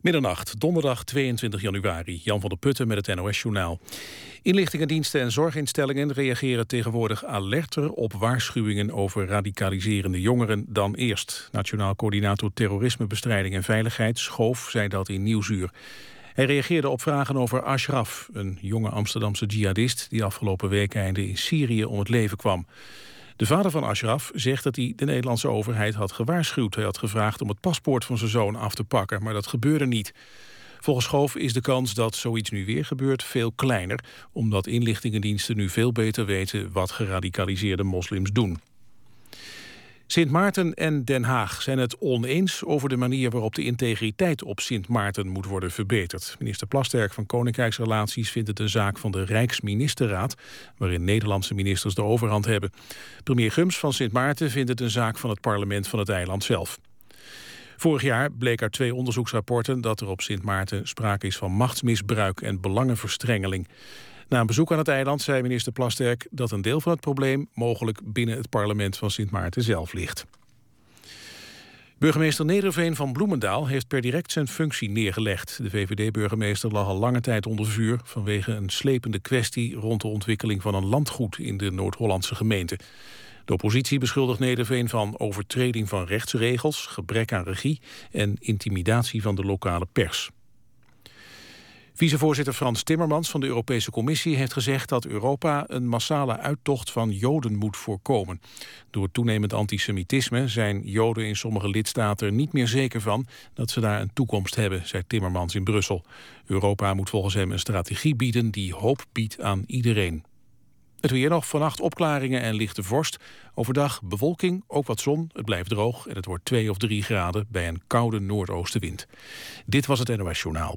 Middernacht, donderdag 22 januari. Jan van der Putten met het NOS-journaal. Inlichtingendiensten en zorginstellingen reageren tegenwoordig alerter op waarschuwingen over radicaliserende jongeren dan eerst. Nationaal coördinator terrorismebestrijding en veiligheid Schoof zei dat in Nieuwsuur. Hij reageerde op vragen over Ashraf, een jonge Amsterdamse jihadist die afgelopen weekende in Syrië om het leven kwam. De vader van Ashraf zegt dat hij de Nederlandse overheid had gewaarschuwd. Hij had gevraagd om het paspoort van zijn zoon af te pakken, maar dat gebeurde niet. Volgens Schoof is de kans dat zoiets nu weer gebeurt veel kleiner... omdat inlichtingendiensten nu veel beter weten wat geradicaliseerde moslims doen. Sint Maarten en Den Haag zijn het oneens over de manier waarop de integriteit op Sint Maarten moet worden verbeterd. Minister Plasterk van Koninkrijksrelaties vindt het een zaak van de Rijksministerraad, waarin Nederlandse ministers de overhand hebben. Premier Gums van Sint Maarten vindt het een zaak van het parlement van het eiland zelf. Vorig jaar bleek uit twee onderzoeksrapporten dat er op Sint Maarten sprake is van machtsmisbruik en belangenverstrengeling. Na een bezoek aan het eiland zei minister Plasterk dat een deel van het probleem mogelijk binnen het parlement van Sint Maarten zelf ligt. Burgemeester Nederveen van Bloemendaal heeft per direct zijn functie neergelegd. De VVD-burgemeester lag al lange tijd onder vuur... vanwege een slepende kwestie rond de ontwikkeling van een landgoed... in de Noord-Hollandse gemeente. De oppositie beschuldigt Nederveen van overtreding van rechtsregels... gebrek aan regie en intimidatie van de lokale pers. Vicevoorzitter Frans Timmermans van de Europese Commissie heeft gezegd dat Europa een massale uittocht van Joden moet voorkomen. Door toenemend antisemitisme zijn Joden in sommige lidstaten er niet meer zeker van dat ze daar een toekomst hebben, zei Timmermans in Brussel. Europa moet volgens hem een strategie bieden die hoop biedt aan iedereen. Het weer nog, vannacht opklaringen en lichte vorst. Overdag bewolking, ook wat zon, het blijft droog... en het wordt 2 of 3 graden bij een koude noordoostenwind. Dit was het NOS Journaal.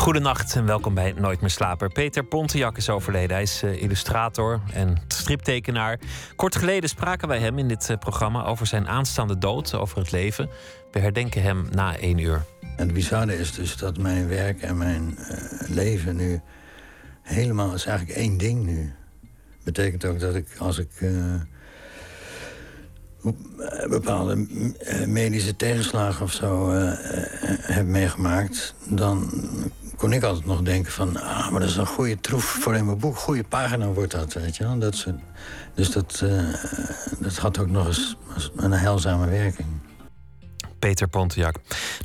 Goedenacht en welkom bij Nooit meer slapen. Peter Pontiac is overleden. Hij is uh, illustrator en striptekenaar. Kort geleden spraken wij hem in dit uh, programma over zijn aanstaande dood, over het leven. We herdenken hem na één uur. Het bizarre is dus dat mijn werk en mijn uh, leven nu helemaal is eigenlijk één ding nu. Betekent ook dat ik als ik bepaalde medische tegenslagen of zo heb meegemaakt, dan kon ik altijd nog denken van... ah, maar dat is een goede troef voor in mijn boek. Goede pagina wordt dat, weet je wel. Dat soort, dus dat, uh, dat had ook nog eens een heilzame werking. Peter Pontiac.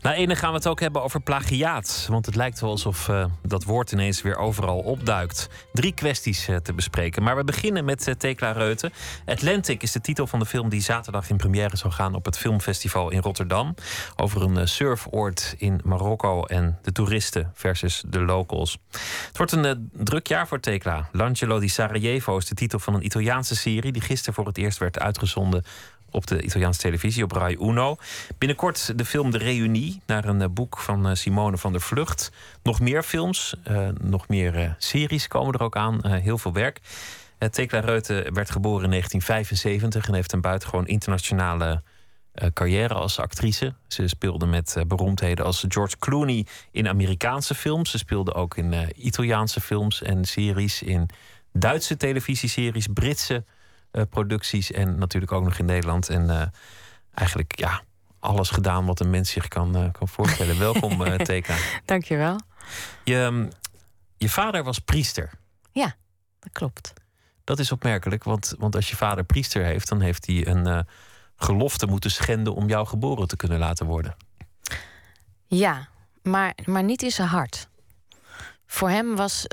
Na ene gaan we het ook hebben over plagiaat. Want het lijkt wel alsof uh, dat woord ineens weer overal opduikt. Drie kwesties uh, te bespreken. Maar we beginnen met uh, Tekla Reuten. Atlantic is de titel van de film die zaterdag in première zal gaan op het filmfestival in Rotterdam. Over een surfoord in Marokko en de toeristen versus de locals. Het wordt een druk jaar voor Tekla. L'Angelo di Sarajevo is de titel van een Italiaanse serie die gisteren voor het eerst werd uitgezonden op de Italiaanse televisie, op Rai Uno. Binnenkort de film De Reunie, naar een boek van Simone van der Vlucht. Nog meer films, uh, nog meer series komen er ook aan. Heel veel werk. Tekla Reuten werd geboren in 1975 en heeft een buitengewoon internationale carrière als actrice. Ze speelde met beroemdheden als George Clooney in Amerikaanse films. Ze speelde ook in Italiaanse films en series, in Duitse televisieseries, Britse producties en natuurlijk ook nog in Nederland. En uh, eigenlijk ja, alles gedaan wat een mens zich kan, uh, kan voorstellen. Welkom, uh, Teka. Dankjewel. Je, um, je vader was priester. Ja, dat klopt. Dat is opmerkelijk, want, want als je vader priester heeft, dan heeft hij een gelofte moeten schenden om jou geboren te kunnen laten worden. Ja, maar, maar niet in zijn hart. Voor hem was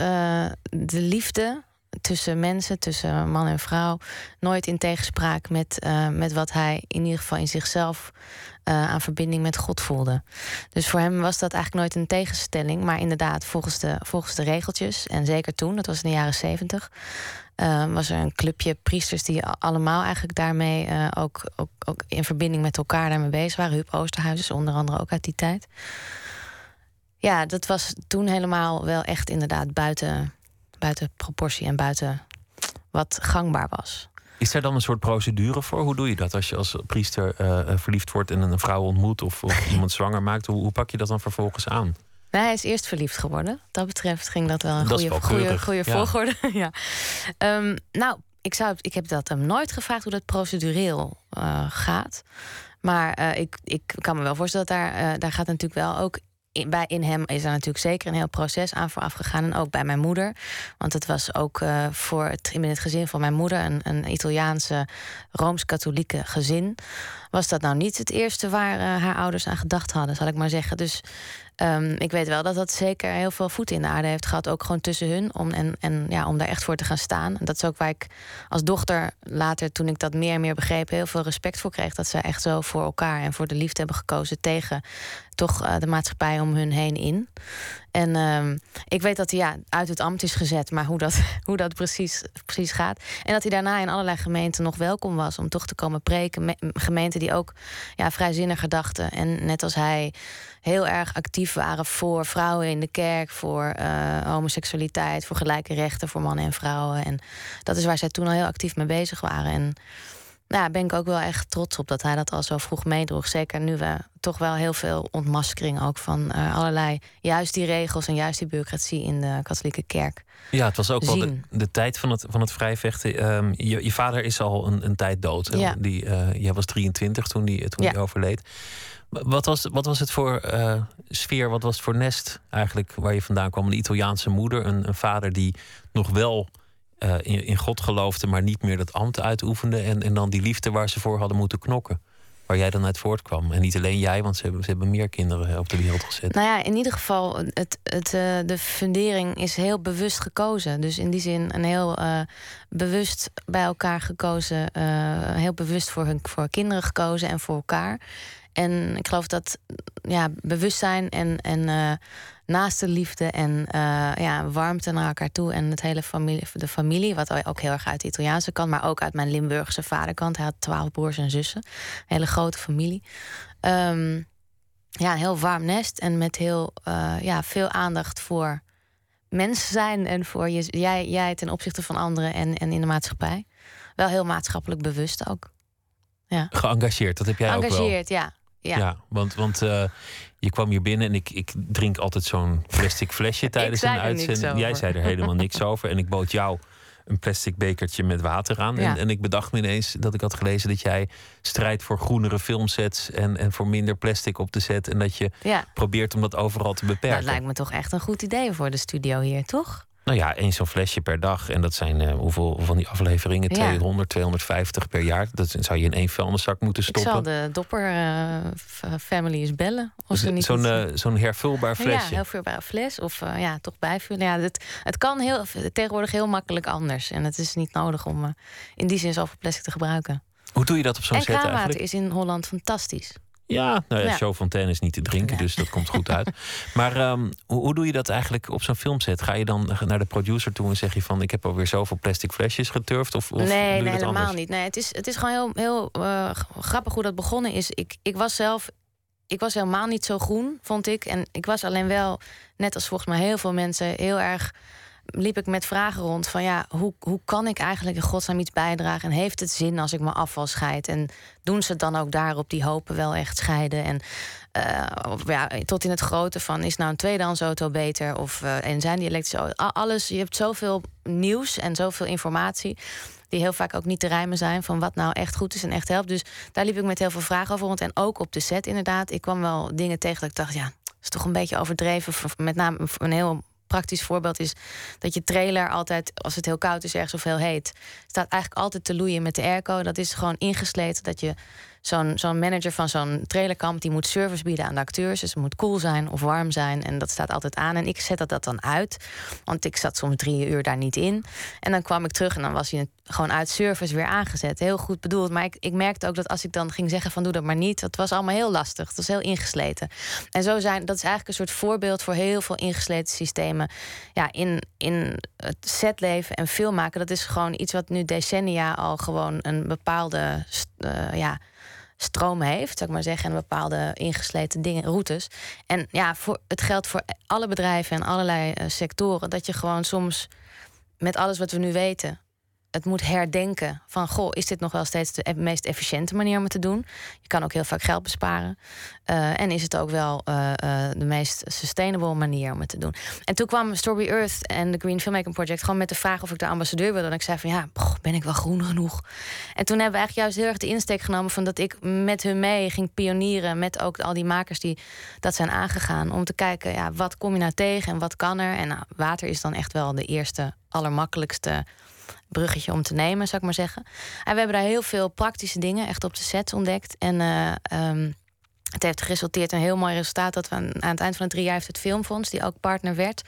de liefde tussen mensen, tussen man en vrouw, nooit in tegenspraak met, uh, met wat hij in ieder geval in zichzelf uh, aan verbinding met God voelde. Dus voor hem was dat eigenlijk nooit een tegenstelling, maar inderdaad, volgens de, volgens de regeltjes, en zeker toen, dat was in de jaren zeventig, uh, was er een clubje priesters die allemaal eigenlijk daarmee ook, ook, ook in verbinding met elkaar daarmee bezig waren. Huub Oosterhuis is onder andere ook uit die tijd. Ja, dat was toen helemaal wel echt inderdaad buiten buiten proportie en buiten wat gangbaar was. Is er dan een soort procedure voor? Hoe doe je dat als je als priester uh, verliefd wordt en een vrouw ontmoet of, of iemand zwanger maakt? Hoe, hoe, pak je dat dan vervolgens aan? Nou, hij is eerst verliefd geworden. Wat dat betreft ging dat wel een goede, goede, goede volgorde. ja. Um, nou, ik, zou, ik heb dat hem nooit gevraagd hoe dat procedureel uh, gaat. Maar uh, ik, ik kan me wel voorstellen dat daar, uh, daar gaat natuurlijk wel ook in, bij in hem is er natuurlijk zeker een heel proces aan vooraf gegaan. En ook bij mijn moeder. Want het was ook uh, voor het, in het gezin van mijn moeder, een, een Italiaanse rooms-katholieke gezin. Was dat nou niet het eerste waar uh, haar ouders aan gedacht hadden, zal ik maar zeggen. Dus um, ik weet wel dat dat zeker heel veel voet in de aarde heeft gehad. Ook gewoon tussen hun. Om, en, en ja, om daar echt voor te gaan staan. En dat is ook waar ik als dochter later, toen ik dat meer en meer begreep, heel veel respect voor kreeg. Dat ze echt zo voor elkaar en voor de liefde hebben gekozen tegen toch uh, de maatschappij om hun heen in. En um, ik weet dat hij ja, uit het ambt is gezet, maar hoe dat, hoe dat precies, precies gaat. En dat hij daarna in allerlei gemeenten nog welkom was om toch te komen preken. gemeenten die ook ja, vrijzinnig gedachten. En net als hij heel erg actief waren voor vrouwen in de kerk, voor uh, homoseksualiteit, voor gelijke rechten voor mannen en vrouwen. En dat is waar zij toen al heel actief mee bezig waren. En nou, ben ik ook wel echt trots op dat hij dat al zo vroeg meedroeg. Zeker nu we toch wel heel veel ontmaskering ook van uh, allerlei, juist die regels en juist die bureaucratie in de katholieke kerk. Ja, het was ook wel de, de, tijd van het, van het vrijvechten. Um, je, je, vader is al een, een tijd dood. Ja. Die, uh, jij was 23 toen hij toen ja. overleed. Wat was, wat was het voor uh, sfeer, wat was het voor nest eigenlijk waar je vandaan kwam? Een Italiaanse moeder, een, een vader die nog wel uh, in, in, God geloofde, maar niet meer dat ambt uitoefende. En, en dan die liefde waar ze voor hadden moeten knokken. Waar jij dan uit voortkwam. En niet alleen jij, want ze hebben, ze hebben meer kinderen op de wereld gezet. Nou ja, in ieder geval, het, het, de fundering is heel bewust gekozen. Dus in die zin een heel bewust bij elkaar gekozen. heel bewust voor hun voor kinderen gekozen en voor elkaar. En ik geloof dat ja, bewustzijn en, en uh, naaste liefde en uh, ja, warmte naar elkaar toe. En het hele familie, de familie, wat ook heel erg uit de Italiaanse kant, maar ook uit mijn Limburgse vaderkant. Hij had twaalf broers en zussen. Een hele grote familie. Um, ja, een heel warm nest en met heel uh, ja, veel aandacht voor mensen zijn en voor je, jij, jij ten opzichte van anderen en, en in de maatschappij. Wel heel maatschappelijk bewust ook. Ja. Geëngageerd, dat heb jij ook wel. Geëngageerd, ja. Ja, ja want, want uh, je kwam hier binnen en ik, ik drink altijd zo'n plastic flesje tijdens een uitzending. Jij zei er helemaal niks over. En ik bood jou een plastic bekertje met water aan. Ja. En, en ik bedacht me ineens dat ik had gelezen dat jij strijdt voor groenere filmsets en, en voor minder plastic op de set. En dat je ja. probeert om dat overal te beperken. Dat lijkt me toch echt een goed idee voor de studio hier, toch? Nou ja, één zo'n flesje per dag. En dat zijn uh, hoeveel van die afleveringen? Ja. 200, 250 per jaar. Dat zou je in één vuilniszak moeten stoppen. Ik zal de Dopper uh, family eens bellen. Zo'n uh, zo'n hervulbaar flesje. Ja, hervulbare fles. Of ja, toch bijvullen. Ja, het, het kan heel, tegenwoordig heel makkelijk anders. En het is niet nodig om in die zin zoveel plastic te gebruiken. Hoe doe je dat op zo'n set eigenlijk? En is in Holland fantastisch. Ja, nou ja, ja. Show Fontaine is niet te drinken, dus dat komt goed uit. Maar um, hoe, hoe, doe je dat eigenlijk op zo'n filmset? Ga je dan naar de producer toe en zeg je van... ik heb alweer zoveel plastic flesjes geturfd? Of, of nee, nee helemaal niet. Nee, het, is, het is gewoon heel, heel uh, grappig hoe dat begonnen is. Ik, ik was zelf... Ik was helemaal niet zo groen, vond ik. En ik was alleen wel, net als volgens mij heel veel mensen... heel erg liep ik met vragen rond van ja, hoe, hoe kan ik eigenlijk in godsnaam iets bijdragen? En heeft het zin als ik mijn afval scheid? En doen ze dan ook daarop die hopen wel echt scheiden? En uh, ja, tot in het grote van is nou een tweedehands auto beter? Of uh, en zijn die elektrische? Alles, je hebt zoveel nieuws en zoveel informatie. Die heel vaak ook niet te rijmen zijn van wat nou echt goed is en echt helpt. Dus daar liep ik met heel veel vragen over rond. En ook op de set inderdaad. Ik kwam wel dingen tegen dat ik dacht, ja, is toch een beetje overdreven. Met name een heel praktisch voorbeeld is dat je trailer altijd, als het heel koud is ergens of heel heet, staat eigenlijk altijd te loeien met de airco. Dat is gewoon ingesleten dat je zo'n zo'n manager van zo'n trailerkamp... die moet service bieden aan de acteurs. Dus het moet cool zijn of warm zijn. En dat staat altijd aan. En ik zet dat, dat dan uit. Want ik zat soms drie uur daar niet in. En dan kwam ik terug en dan was hij gewoon uit service weer aangezet. Heel goed bedoeld. Maar ik, ik merkte ook dat als ik dan ging zeggen van doe dat maar niet... dat was allemaal heel lastig. Het was heel ingesleten. En zo zijn, dat is eigenlijk een soort voorbeeld... voor heel veel ingesleten systemen. Ja, in, in het setleven en filmmaken... dat is gewoon iets wat nu decennia al gewoon een bepaalde... Uh, ja, stroom heeft, zou ik maar zeggen, en bepaalde ingesleten dingen, routes. En ja, voor, het geldt voor alle bedrijven en allerlei uh, sectoren dat je gewoon soms met alles wat we nu weten, het moet herdenken van goh, is dit nog wel steeds de e- meest efficiënte manier om het te doen? Je kan ook heel vaak geld besparen. Uh, en is het ook wel uh, uh, de meest sustainable manier om het te doen? En toen kwam Strawberry Earth en de Green Filmmaking Project gewoon met de vraag of ik de ambassadeur wilde. En ik zei van ja, ben ik wel groen genoeg? En toen hebben we eigenlijk juist heel erg de insteek genomen van dat ik met hun mee ging pionieren met ook al die makers die dat zijn aangegaan. Om te kijken, ja, wat kom je nou tegen en wat kan er? En nou, water is dan echt wel de eerste, allermakkelijkste bruggetje om te nemen, zou ik maar zeggen. En we hebben daar heel veel praktische dingen echt op de set ontdekt. En uh, um, het heeft geresulteerd in een heel mooi resultaat. Dat we aan, aan het eind van het drie jaar heeft het Filmfonds, die ook partner werd.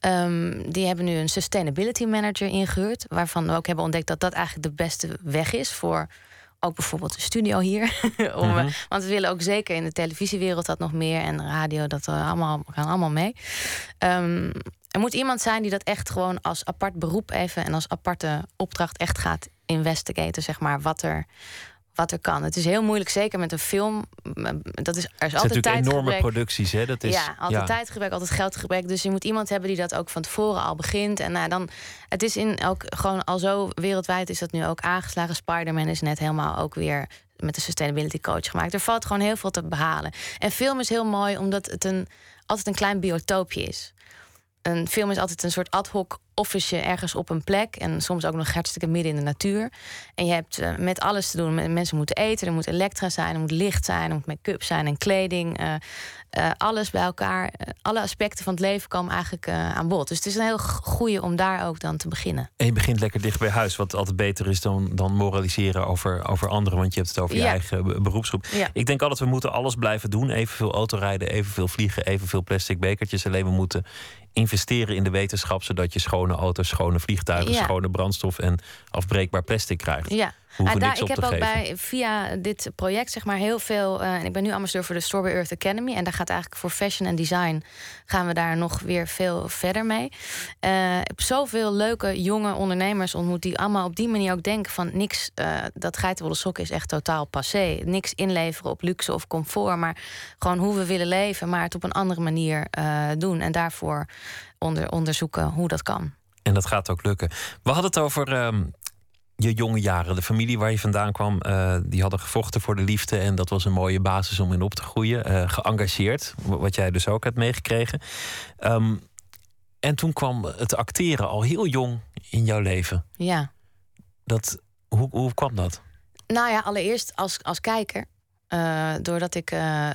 Um, die hebben nu een sustainability manager ingehuurd. Waarvan we ook hebben ontdekt dat dat eigenlijk de beste weg is voor ook bijvoorbeeld een studio hier. Om, mm -hmm. Want we willen ook zeker in de televisiewereld dat nog meer en radio, dat we allemaal, gaan allemaal mee. Um, er moet iemand zijn die dat echt gewoon als apart beroep even en als aparte opdracht echt gaat investigaten, zeg maar, wat er, wat er kan. Het is heel moeilijk, zeker met een film. Dat is, er is altijd tijd enorme producties, hè? Dat is, ja, altijd ja. tijdgebrek, altijd geldgebrek. Dus je moet iemand hebben die dat ook van tevoren al begint. En nou, dan, het is in ook gewoon al zo wereldwijd is dat nu ook aangeslagen. Spider-Man is net helemaal ook weer met de sustainability coach gemaakt. Er valt gewoon heel veel te behalen. En film is heel mooi omdat het een, altijd een klein biotoopje is een film is altijd een soort ad hoc office ergens op een plek. En soms ook nog hartstikke midden in de natuur. En je hebt uh, met alles te doen. Mensen moeten eten, er moet elektra zijn, er moet licht zijn, er moet make-up zijn en kleding. Uh, uh, alles bij elkaar. alle aspecten van het leven komen eigenlijk aan bod. Dus het is een heel goede om daar ook dan te beginnen. En je begint lekker dicht bij huis, wat altijd beter is dan, dan moraliseren over, over anderen. Want je hebt het over je eigen beroepsgroep. Ja. Ik denk altijd, we moeten alles blijven doen. Evenveel autorijden, evenveel vliegen, evenveel plastic bekertjes. Alleen we moeten investeren in de wetenschap, zodat je schone auto's, schone vliegtuigen, ja. schone brandstof en afbreekbaar plastic krijgt. Ja. Ah, daar, ik heb ook bij via dit project zeg maar heel veel. Uh, ik ben nu ambassadeur voor de Strawberry Earth Academy. En daar gaat eigenlijk voor fashion en design gaan we daar nog weer veel verder mee. Uh, ik heb zoveel leuke jonge ondernemers ontmoet die allemaal op die manier ook denken van niks. Uh, dat geitenwolle sok is echt totaal passé. Niks inleveren op luxe of comfort, maar gewoon hoe we willen leven, maar het op een andere manier doen. En daarvoor onder, onderzoeken hoe dat kan. En dat gaat ook lukken. We hadden het over um, je jonge jaren. De familie waar je vandaan kwam, uh, die hadden gevochten voor de liefde. En dat was een mooie basis om in op te groeien. Uh, geëngageerd, wat jij dus ook hebt meegekregen. Um, en toen kwam het acteren al heel jong in jouw leven. Ja. Dat, hoe, hoe kwam dat? Nou ja, allereerst als, als kijker. Uh, doordat ik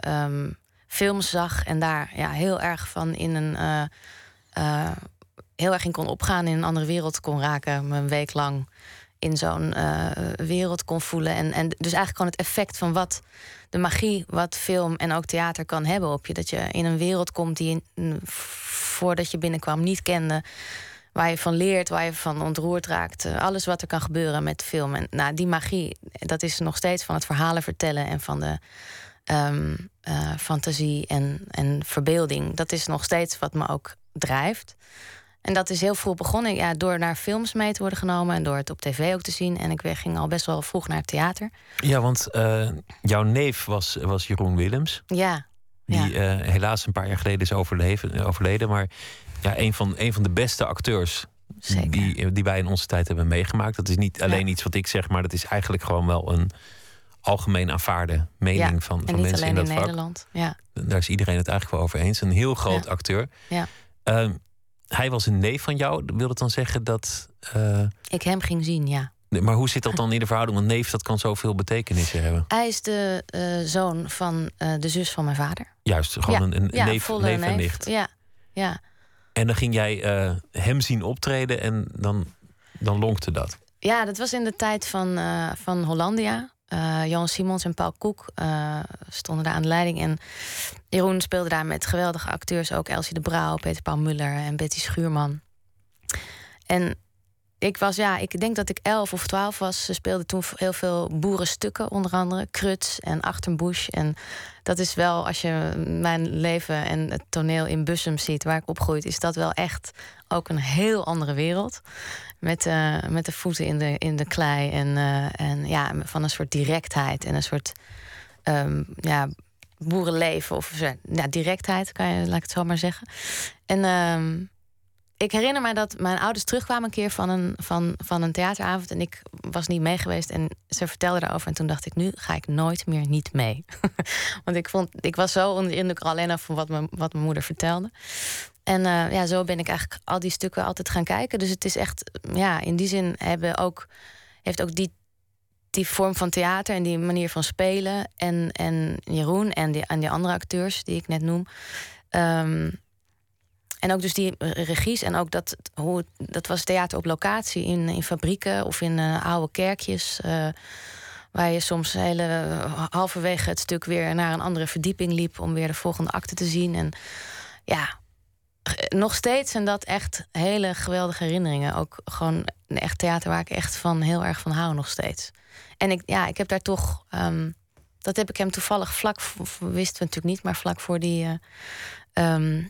um, films zag en daar ja, heel erg van in een heel erg in kon opgaan, in een andere wereld kon raken, een week lang in zo'n uh, wereld kon voelen. En, en dus eigenlijk gewoon het effect van wat de magie, wat film en ook theater kan hebben op je. Dat je in een wereld komt die je voordat je binnenkwam niet kende. Waar je van leert, waar je van ontroerd raakt. Uh, alles wat er kan gebeuren met film. En nou, die magie, dat is nog steeds van het verhalen vertellen en van de um, uh, fantasie en, en verbeelding. Dat is nog steeds wat me ook drijft. En dat is heel vroeg begonnen. Ja, door naar films mee te worden genomen en door het op tv ook te zien. En ik ging al best wel vroeg naar het theater. Ja, want uh, jouw neef was, was Jeroen Willems. Ja. Die ja. Uh, helaas een paar jaar geleden is overleven, overleden. Maar ja, een, van, een van de beste acteurs die, die wij in onze tijd hebben meegemaakt. Dat is niet alleen ja. iets wat ik zeg, maar dat is eigenlijk gewoon wel een algemeen aanvaarde mening ja. van, en van mensen in dat in vak. Nederland. Ja. Daar is iedereen het eigenlijk wel over eens. Een heel groot acteur. Ja. Uh, hij was een neef van jou. Wil dat dan zeggen dat. Uh, Ik hem ging zien, ja. maar hoe zit dat dan in de verhouding? Want neef, dat kan zoveel betekenissen hebben. Hij is de uh, zoon van uh, de zus van mijn vader. Juist, gewoon ja. een, een ja, neef, neef en nicht. Ja, ja. En dan ging jij hem zien optreden en dan, dan lonkte dat. Ja, dat was in de tijd van, van Hollandia. Uh, Jan Simons en Paul Koek uh, stonden daar aan de leiding. En Jeroen speelde daar met geweldige acteurs. Ook Elsie de Brouw, Peter Paul Muller en Betty Schuurman. En ik was, ja, ik denk dat ik elf of twaalf was. Ze speelden toen heel veel boerenstukken, onder andere. Kruts en Achterbush. En dat is wel, als je mijn leven en het toneel in Bussum ziet... waar ik opgroeid, is dat wel echt ook een heel andere wereld. Met, uh, met de voeten in de, in de klei. En, uh, en ja, van een soort directheid en een soort um, ja, boerenleven. Of ja, directheid, kan je, laat ik het zo maar zeggen. En um, ik herinner mij dat mijn ouders terugkwamen een keer van een, van, van een theateravond. En ik was niet mee geweest. En ze vertelden daarover. En toen dacht ik, nu ga ik nooit meer niet mee. Want ik, vond, ik was zo onder de indruk alleen af van wat mijn, wat mijn moeder vertelde. En uh, ja, zo ben ik eigenlijk al die stukken altijd gaan kijken. Dus het is echt, ja, in die zin hebben ook, heeft ook die, die vorm van theater en die manier van spelen. En, en Jeroen en die, en die andere acteurs die ik net noem. Um, en ook dus die regies en ook dat, hoe, dat was theater op locatie in, in fabrieken of in uh, oude kerkjes. Uh, waar je soms hele halverwege het stuk weer naar een andere verdieping liep om weer de volgende acte te zien. En ja, nog steeds zijn dat echt hele geweldige herinneringen. Ook gewoon echt theater waar ik echt van heel erg van hou nog steeds. En ik, ja, ik heb daar toch. Um, dat heb ik hem toevallig vlak wisten we natuurlijk niet, maar vlak voor die. Uh,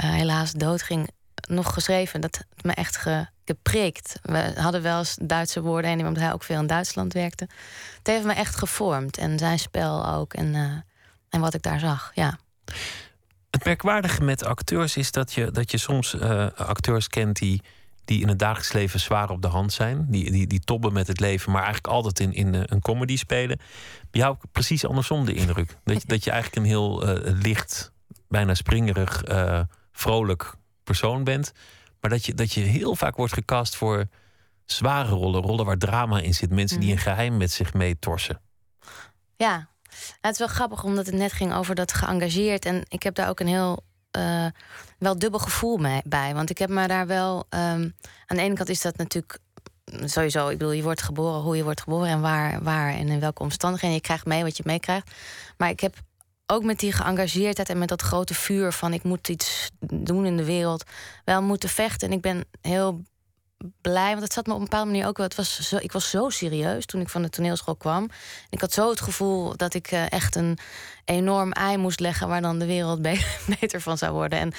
helaas doodging, nog geschreven. Dat me echt gepreekt. We hadden wel eens Duitse woorden en omdat hij ook veel in Duitsland werkte. Het heeft me echt gevormd. En zijn spel ook. En, uh, en wat ik daar zag, ja. Het merkwaardige met acteurs is dat je, dat je soms uh, acteurs kent die, die in het dagelijks leven zwaar op de hand zijn. Die, die, die tobben met het leven, maar eigenlijk altijd in, in een comedy spelen. Bij jou precies andersom de indruk. Dat, dat je eigenlijk een heel licht, bijna springerig vrolijk persoon bent. Maar dat je, dat je heel vaak wordt gecast voor zware rollen. Rollen waar drama in zit. Mensen die een mhm. geheim met zich meetorsen. Ja, het is wel grappig omdat het net ging over dat geëngageerd. En ik heb daar ook een heel uh, wel dubbel gevoel mee, bij. Want ik heb me daar wel. Um, aan de ene kant is dat natuurlijk sowieso. Ik bedoel, je wordt geboren, hoe je wordt geboren en waar, waar en in welke omstandigheden. Je krijgt mee wat je meekrijgt. Maar ik heb ook met die geëngageerdheid en met dat grote vuur van ik moet iets doen in de wereld, wel moeten vechten. En ik ben heel blij, want het zat me op een bepaalde manier ook wel. Het was zo, ik was zo serieus toen ik van de toneelschool kwam. Ik had zo het gevoel dat ik uh, echt een enorm ei moest leggen waar dan de wereld beter van zou worden. En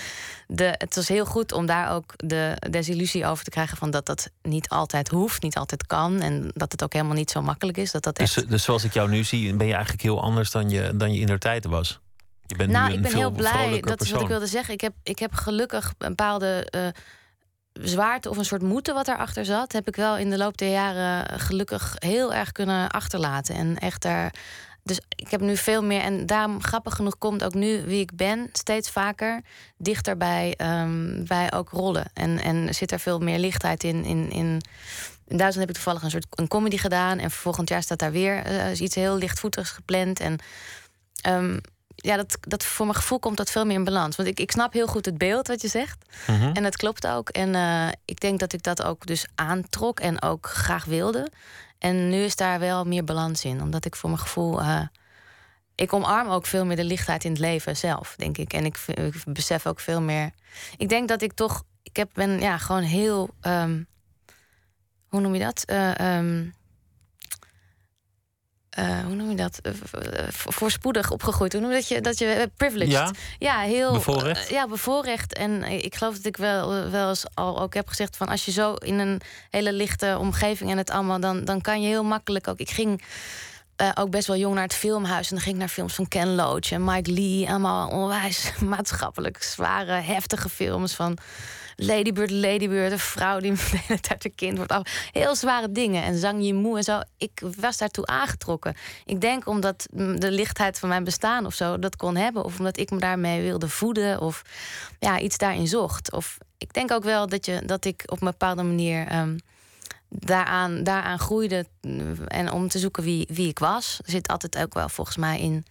de, het was heel goed om daar ook de desillusie over te krijgen van dat dat niet altijd hoeft, niet altijd kan en dat het ook helemaal niet zo makkelijk is. Dat dat dus, echt... dus zoals ik jou nu zie, ben je eigenlijk heel anders dan je, dan je in der tijd was. Je bent nou, nu ik ben heel blij. Dat is wat ik wilde zeggen. Ik heb, ik heb gelukkig een bepaalde. Uh, zwaarte of een soort moeten wat daarachter zat, heb ik wel in de loop der jaren gelukkig heel erg kunnen achterlaten. En echt daar. Dus ik heb nu veel meer. En daarom, grappig genoeg, komt ook nu wie ik ben steeds vaker dichter bij, um, bij ook rollen. En, en zit er veel meer lichtheid in. in, in in Duitsland heb ik toevallig een soort een comedy gedaan. En volgend jaar staat daar weer uh, iets heel lichtvoetigs gepland. En um, ja, dat, dat voor mijn gevoel komt dat veel meer in balans. Want ik, ik snap heel goed het beeld wat je zegt. Mhm. En dat klopt ook. En uh, ik denk dat ik dat ook dus aantrok en ook graag wilde. En nu is daar wel meer balans in. Omdat ik voor mijn gevoel. Uh, ik omarm ook veel meer de lichtheid in het leven zelf, denk ik. En ik, ik besef ook veel meer. Ik denk dat ik toch. Ik heb, ben ja, gewoon heel. Um, hoe noem je dat? Uh, um, uh, hoe noem je dat? Uh, voorspoedig opgegroeid. Hoe noem je dat? Je, dat je privileged. Ja, ja heel bevoorrecht. ja, bevoorrecht. En ik geloof dat ik wel, wel eens al ook heb gezegd: van als je zo in een hele lichte omgeving en het allemaal, dan, dan kan je heel makkelijk ook. Ik ging. ook best wel jong naar het filmhuis. En dan ging ik naar films van Ken Loach en Mike Lee. Allemaal onwijs maatschappelijk zware, heftige films van Ladybird, Ladybird, een vrouw die het uit haar kind wordt af. Heel zware dingen. En zang je moe en zo. Ik was daartoe aangetrokken. Ik denk omdat de lichtheid van mijn bestaan of zo dat kon hebben. Of omdat ik me daarmee wilde voeden. Of ja, iets daarin zocht. Of ik denk ook wel dat, je, dat ik op een bepaalde manier. Um, daaraan, daaraan groeide. En om te zoeken wie, wie ik was. Zit altijd ook wel volgens mij in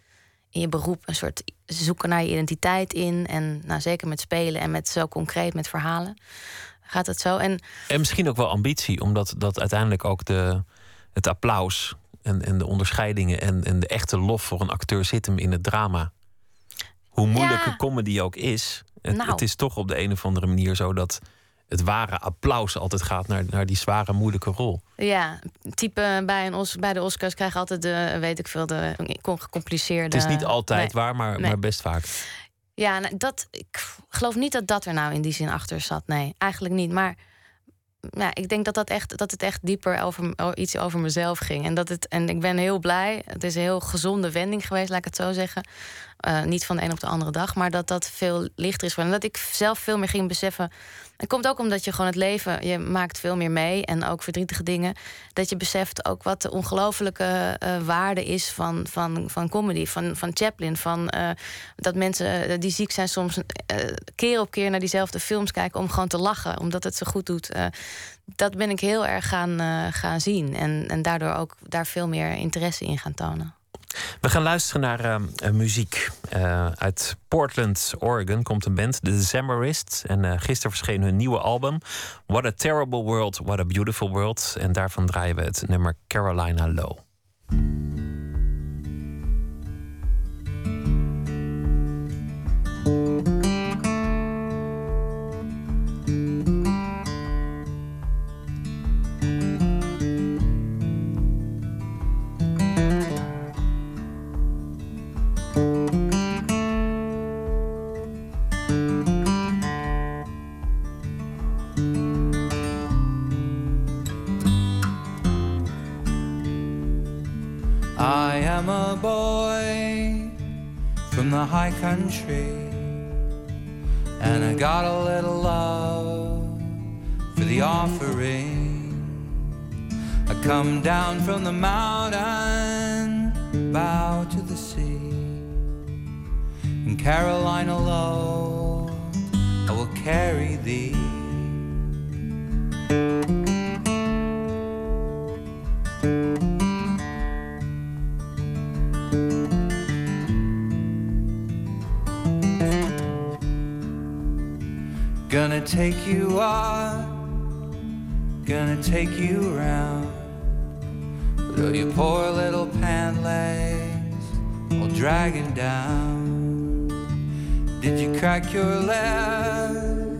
in je beroep een soort zoeken naar je identiteit in. En nou, zeker met spelen en met zo concreet met verhalen gaat het zo. En, en misschien ook wel ambitie, omdat dat uiteindelijk ook de, het applaus en, en de onderscheidingen en, en de echte lof voor een acteur zit hem in het drama. Hoe moeilijke ja. comedy ook is, het, nou. het is toch op de een of andere manier zo dat het ware applaus altijd gaat naar, naar die zware, moeilijke rol. Ja, type bij, een Os, bij de Oscars krijgen altijd de, weet ik veel, de gecompliceerde... Het is niet altijd waar, maar, maar best vaak. Ja, nou, dat, ik geloof niet dat dat er nou in die zin achter zat. Nee, eigenlijk niet. Maar ja, ik denk dat, dat, echt, dat het echt dieper over iets over mezelf ging. En, dat het, en ik ben heel blij. Het is een heel gezonde wending geweest, laat ik het zo zeggen. Uh, niet van de een op de andere dag, maar dat dat veel lichter is. En dat ik zelf veel meer ging beseffen Het komt ook omdat je gewoon het leven, je maakt veel meer mee en ook verdrietige dingen. Dat je beseft ook wat de ongelofelijke uh, waarde is van, van, van comedy, van, van Chaplin. Van, uh, dat mensen uh, die ziek zijn soms keer op keer naar diezelfde films kijken om gewoon te lachen, omdat het zo goed doet. dat ben ik heel erg gaan, gaan zien en, en daardoor ook daar veel meer interesse in gaan tonen. We gaan luisteren naar uh, muziek. Uh, uit Portland, Oregon komt een band, de Decemberists. En uh, gisteren verscheen hun nieuwe album. What a Terrible World, What a Beautiful World. En daarvan draaien we het nummer Carolina Low. The high country, and I got a little love for the offering. I come down from the mountain, bow to the sea. In Carolina low, I will carry thee. Gonna take you out, gonna take you around. Though your poor little pant legs all dragging down. Did you crack your leg?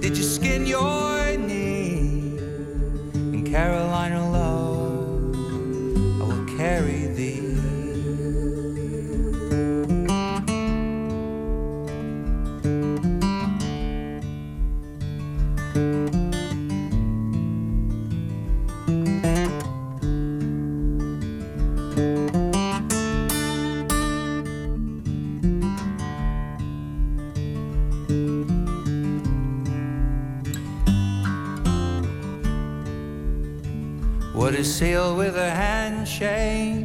Did you skin your knee? In Carolina low, I will carry sealed with a handshake,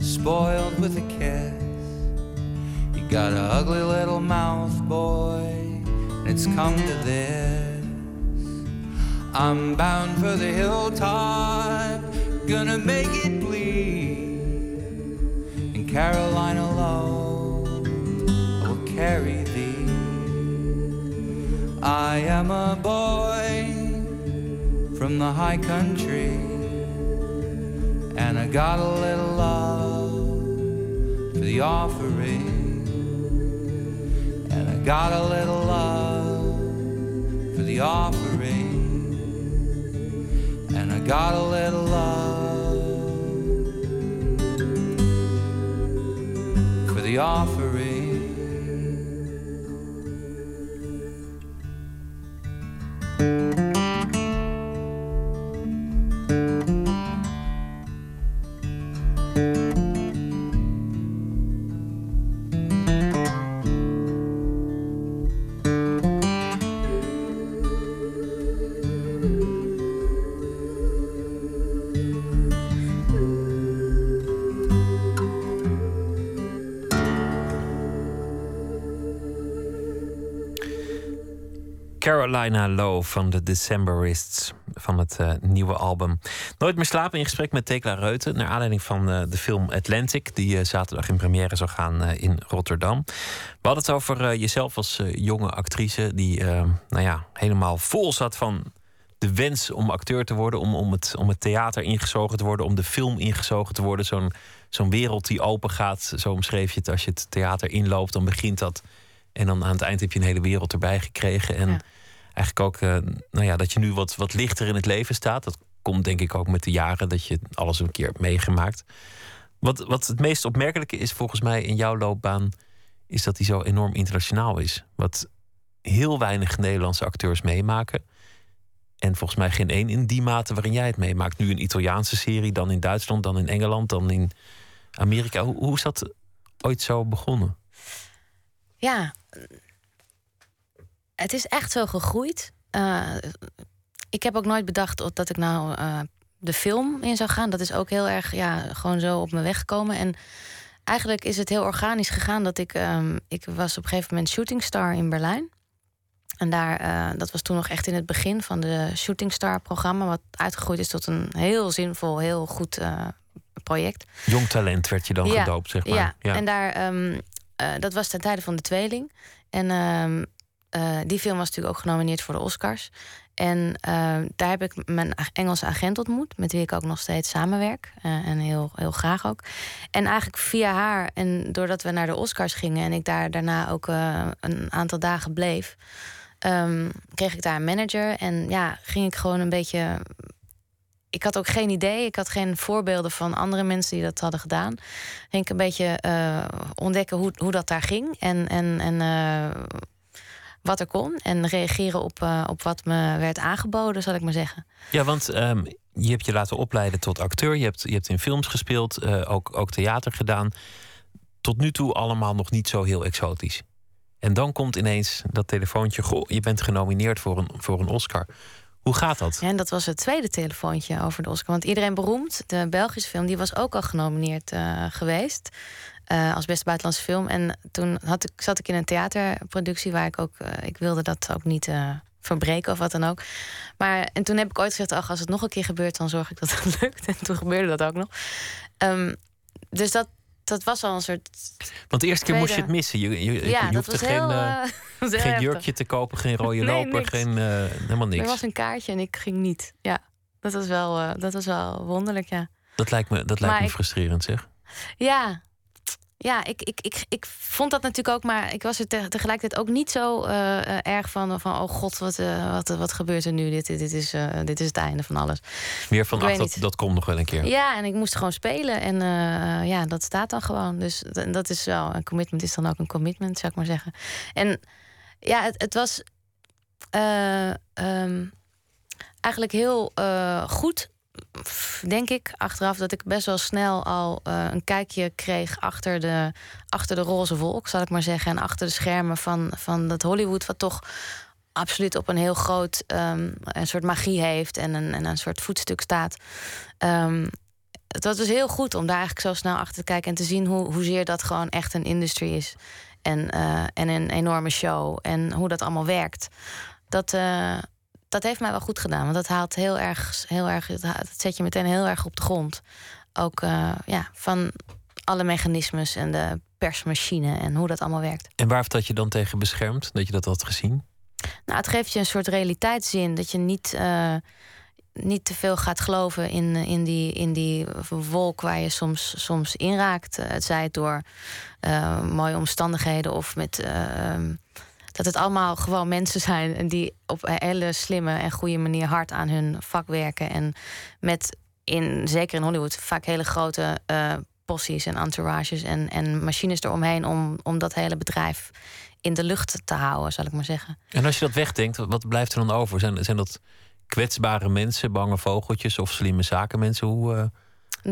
spoiled with a kiss. You got an ugly little mouth, boy, and it's come to this. I'm bound for the hilltop, gonna make it bleed. In Carolina low, I will carry thee. I am a boy from the high country and I got a little love for the offering, and I got a little love for the offering, and I got a little love for the offering. Carolina Low van de Decemberists van het uh, nieuwe album. Nooit meer slapen in gesprek met Tekla Reuten. Naar aanleiding van uh, de film Atlantic, die uh, zaterdag in première zou gaan in Rotterdam. We hadden het over jezelf als jonge actrice, die nou ja, helemaal vol zat van de wens om acteur te worden, om, om, het, om het theater ingezogen te worden, om de film ingezogen te worden. Zo'n zo'n wereld die open gaat. Zo omschreef je het. Als je het theater inloopt, dan begint dat. En dan aan het eind heb je een hele wereld erbij gekregen. En eigenlijk ook, uh, nou ja, dat je nu wat, wat lichter in het leven staat. Dat komt denk ik ook met de jaren dat je alles een keer meegemaakt. Wat, wat het meest opmerkelijke is volgens mij in jouw loopbaan, is dat die zo enorm internationaal is. Wat heel weinig Nederlandse acteurs meemaken. En volgens mij geen één in die mate waarin jij het meemaakt. Nu een Italiaanse serie, dan in Duitsland, dan in Engeland, dan in Amerika. Hoe, hoe is dat ooit zo begonnen? Ja, het is echt zo gegroeid. eh, ik heb ook nooit bedacht dat ik nou eh, de film in zou gaan. Dat is ook heel erg ja, gewoon zo op mijn weg gekomen. En eigenlijk is het heel organisch gegaan dat ik... ehm, ik was op een gegeven moment shootingstar in Berlijn. En daar, eh, dat was toen nog echt in het begin van de Shooting Star programma, wat uitgegroeid is tot een heel zinvol, heel goed project. Jong talent werd je dan Ja, gedoopt, zeg maar. Ja, en daar, ehm, eh, dat was ten tijde van de tweeling. En eh, die film was natuurlijk ook genomineerd voor de Oscars. En ehm, daar heb ik mijn Engelse agent ontmoet, met wie ik ook nog steeds samenwerk. eh, en heel, heel graag ook. En eigenlijk via haar, en doordat we naar de Oscars gingen en ik daar daarna ook eh, een aantal dagen bleef, ehm, kreeg ik daar een manager. En ja, ging ik gewoon een beetje ik had ook geen idee. Ik had geen voorbeelden van andere mensen die dat hadden gedaan. Ging ik een beetje eh, ontdekken hoe, hoe dat daar ging. En, en, en eh, wat er kon. En reageren op, eh, op wat me werd aangeboden, zal ik maar zeggen. Ja, want ehm, je hebt je laten opleiden tot acteur. Je hebt, je hebt in films gespeeld, eh, ook, ook theater gedaan. Tot nu toe allemaal nog niet zo heel exotisch. En dan komt ineens dat telefoontje. Goh, je bent genomineerd voor een, voor een Oscar. Hoe gaat dat? En dat was het tweede telefoontje over de Oscar. Want iedereen beroemd, de Belgische film, die was ook al genomineerd eh, geweest. eh, als beste buitenlandse film. En toen had ik, zat ik in een theaterproductie waar ik ook. eh, ik wilde dat ook niet verbreken of wat dan ook. Maar en toen heb ik ooit gezegd: ach, als het nog een keer gebeurt, dan zorg ik dat het lukt. En toen gebeurde dat ook nog. Ehm, dus dat, dat was al een soort. Want de eerste keer moest je het missen. Je, je, je ja, dat hoefde geen, heel. eh, eh, geen heftig. jurkje te kopen, geen rode Nee, loper, niks. geen, eh, helemaal Er niks. was een kaartje en ik ging niet. Ja, dat was wel, dat was wel wonderlijk, ja. Dat lijkt me, dat lijkt Maar me frustrerend, zeg. Ja, ja ik, ik, ik, ik vond dat natuurlijk ook, maar ik was er te- tegelijkertijd ook niet zo eh, eh, erg van, van oh god, wat, eh, wat, wat gebeurt er nu? Dit, dit, dit, is, dit is het einde van alles. Meer van, ach, dat, dat komt nog wel een keer. Ja, en ik moest gewoon spelen en ja, dat staat dan gewoon. Dus dat is wel, een commitment is dan ook een commitment, zou ik maar zeggen. En ja, het, het was eh, ehm, eigenlijk heel goed, denk ik, achteraf, dat ik best wel snel al eh, een kijkje kreeg achter de, achter de roze wolk, zal ik maar zeggen. En achter de schermen van, van dat Hollywood, wat toch absoluut op een heel groot ehm, een soort magie heeft en een, en een soort voetstuk staat. Het was dus heel goed om daar eigenlijk zo snel achter te kijken en te zien hoe, hoezeer dat gewoon echt een industry is. En, eh, en een enorme show. En hoe dat allemaal werkt. Dat, eh, dat heeft mij wel goed gedaan. Want dat haalt heel erg, heel erg dat zet je meteen heel erg op de grond. Ook eh, ja, van alle mechanismes en de persmachine en hoe dat allemaal werkt. En waar heeft dat je dan tegen beschermd? Dat je dat had gezien? Nou, het geeft je een soort realiteitszin. Dat je niet, eh, niet te veel gaat geloven in, in, die, in die wolk waar je soms, soms in raakt. Eh, Het zij door mooie omstandigheden of met. eh, ehm, dat het allemaal gewoon mensen zijn en die op een hele slimme en goede manier hard aan hun vak werken. En met, in, zeker in Hollywood, vaak hele grote eh possies en entourages en, en machines eromheen om, om dat hele bedrijf in de lucht te houden, zal ik maar zeggen. En als je dat wegdenkt, wat- blijft er dan over? Zijn, zijn dat kwetsbare mensen, bange vogeltjes of slimme zakenmensen? Hoe, eh,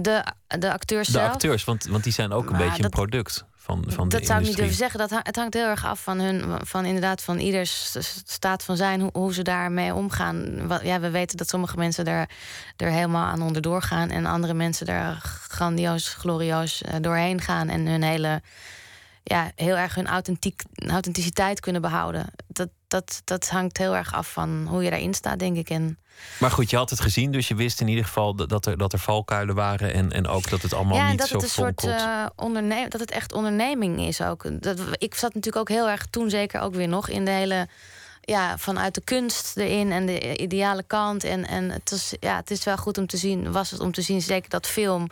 De, de acteurs de zelf. acteurs, want, want die zijn ook een Maar beetje een product van, van de dat zou ik niet durven zeggen. Dat, het hangt heel erg af van hun, van inderdaad, van ieders staat van zijn, hoe, hoe ze daarmee omgaan. Wat, ja, we weten dat sommige mensen er, er helemaal aan onderdoor gaan en andere mensen er grandioos, glorieus eh, doorheen gaan en hun hele, ja, heel erg hun authentiek, authenticiteit kunnen behouden. Dat, dat, dat hangt heel erg af van hoe je daarin staat, denk ik. En Maar goed, je had het gezien, dus je wist in ieder geval dat- er, dat er valkuilen waren. En, en ook dat het allemaal ja, niet dat zo het een soort eh, onderne- dat het echt onderneming is ook. Dat, ik zat natuurlijk ook heel erg toen zeker ook weer nog in de hele ja, vanuit de kunst erin en de ideale kant. En, en het, is, ja, het is wel goed om te zien, was het om te zien, zeker dat film.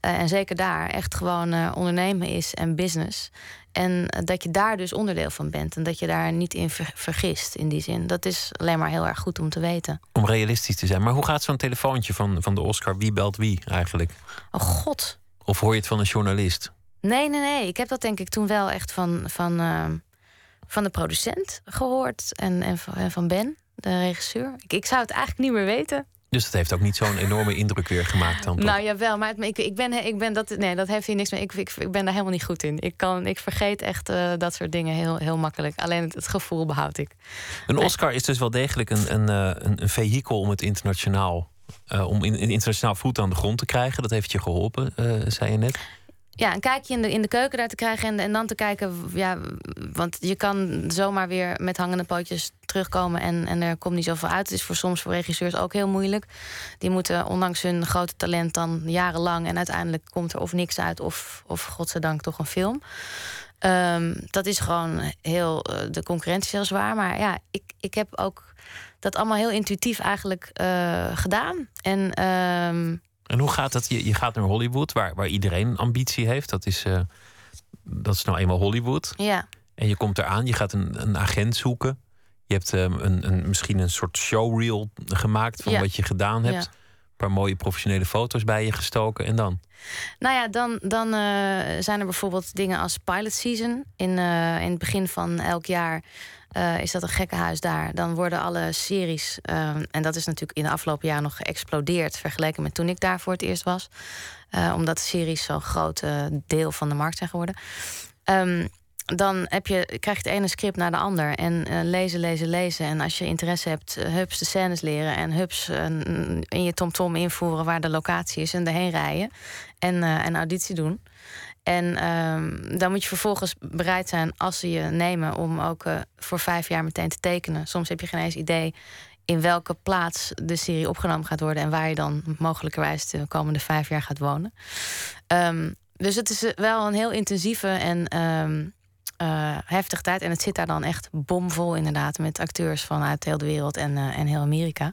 eh, en zeker daar echt gewoon eh, ondernemen is en business. En dat je daar dus onderdeel van bent. En dat je daar niet in ver- vergist in die zin. Dat is alleen maar heel erg goed om te weten. Om realistisch te zijn. Maar hoe gaat zo'n telefoontje van, van de Oscar? Wie belt wie eigenlijk? Oh god. Of hoor je het van een journalist? Nee, nee, nee. Ik heb dat denk ik toen wel echt van, van, ehm, van de producent gehoord. En, en van Ben, de regisseur. Ik, ik zou het eigenlijk niet meer weten. Dus dat heeft ook niet zo'n enorme indruk weer gemaakt dan. toch? Nou jawel, maar het- ik, ik ben, ik ben dat, nee, dat heeft hier niks mee. Ik, ik, ik ben daar helemaal niet goed in. Ik, kan, ik vergeet echt eh, dat soort dingen heel, heel makkelijk. Alleen het, het gevoel behoud ik. Een Oscar is dus wel degelijk een, een, eh, een, een vehikel om het internationaal. eh, om in, in internationaal voet aan de grond te krijgen. Dat heeft je geholpen, eh, zei je net. Ja, een kijkje in de, in de keuken daar te krijgen en, en dan te kijken. Ja, want je kan zomaar weer met hangende pootjes terugkomen en, en er komt niet zoveel uit. Het is voor soms voor regisseurs ook heel moeilijk. Die moeten ondanks hun grote talent dan jarenlang en uiteindelijk komt er of niks uit of, of godzijdank toch een film. Ehm, dat is gewoon heel. eh, de concurrentie is heel zwaar. Maar ja, ik, ik heb ook dat allemaal heel intuïtief eigenlijk eh, gedaan. En ehm, En hoe gaat dat? Je, je gaat naar Hollywood, waar, waar iedereen ambitie heeft. Dat is, eh, dat is nou eenmaal Hollywood. ja. En je komt eraan, je gaat een, een agent zoeken. Je hebt ehm, een, een, misschien een soort showreel gemaakt van Ja. wat je gedaan hebt. Ja. Een paar mooie professionele foto's bij je gestoken. En dan? Nou ja, dan, dan eh, zijn er bijvoorbeeld dingen als pilot season. In, eh, in het begin van elk jaar eh, is dat een gekkenhuis daar. Dan worden alle series, eh, en dat is natuurlijk in de afgelopen jaren nog geëxplodeerd... vergeleken met toen ik daar voor het eerst was. Eh, omdat series zo'n groot eh, deel van de markt zijn geworden. Ehm, dan heb je, krijg je het ene script naar de ander. En lezen, lezen, lezen. En als je interesse hebt, hups de scènes leren. En hups in je TomTom invoeren waar de locatie is. En erheen rijden. En een auditie doen. En ehm, dan moet je vervolgens bereid zijn, als ze je nemen, om ook eh, voor vijf jaar meteen te tekenen. Soms heb je geen eens idee in welke plaats de serie opgenomen gaat worden en waar je dan mogelijkerwijs de komende vijf jaar gaat wonen. Ehm, dus het is eh, wel een heel intensieve en ehm eh, heftige tijd. En het zit daar dan echt bomvol, inderdaad, met acteurs vanuit heel de wereld en, en heel Amerika.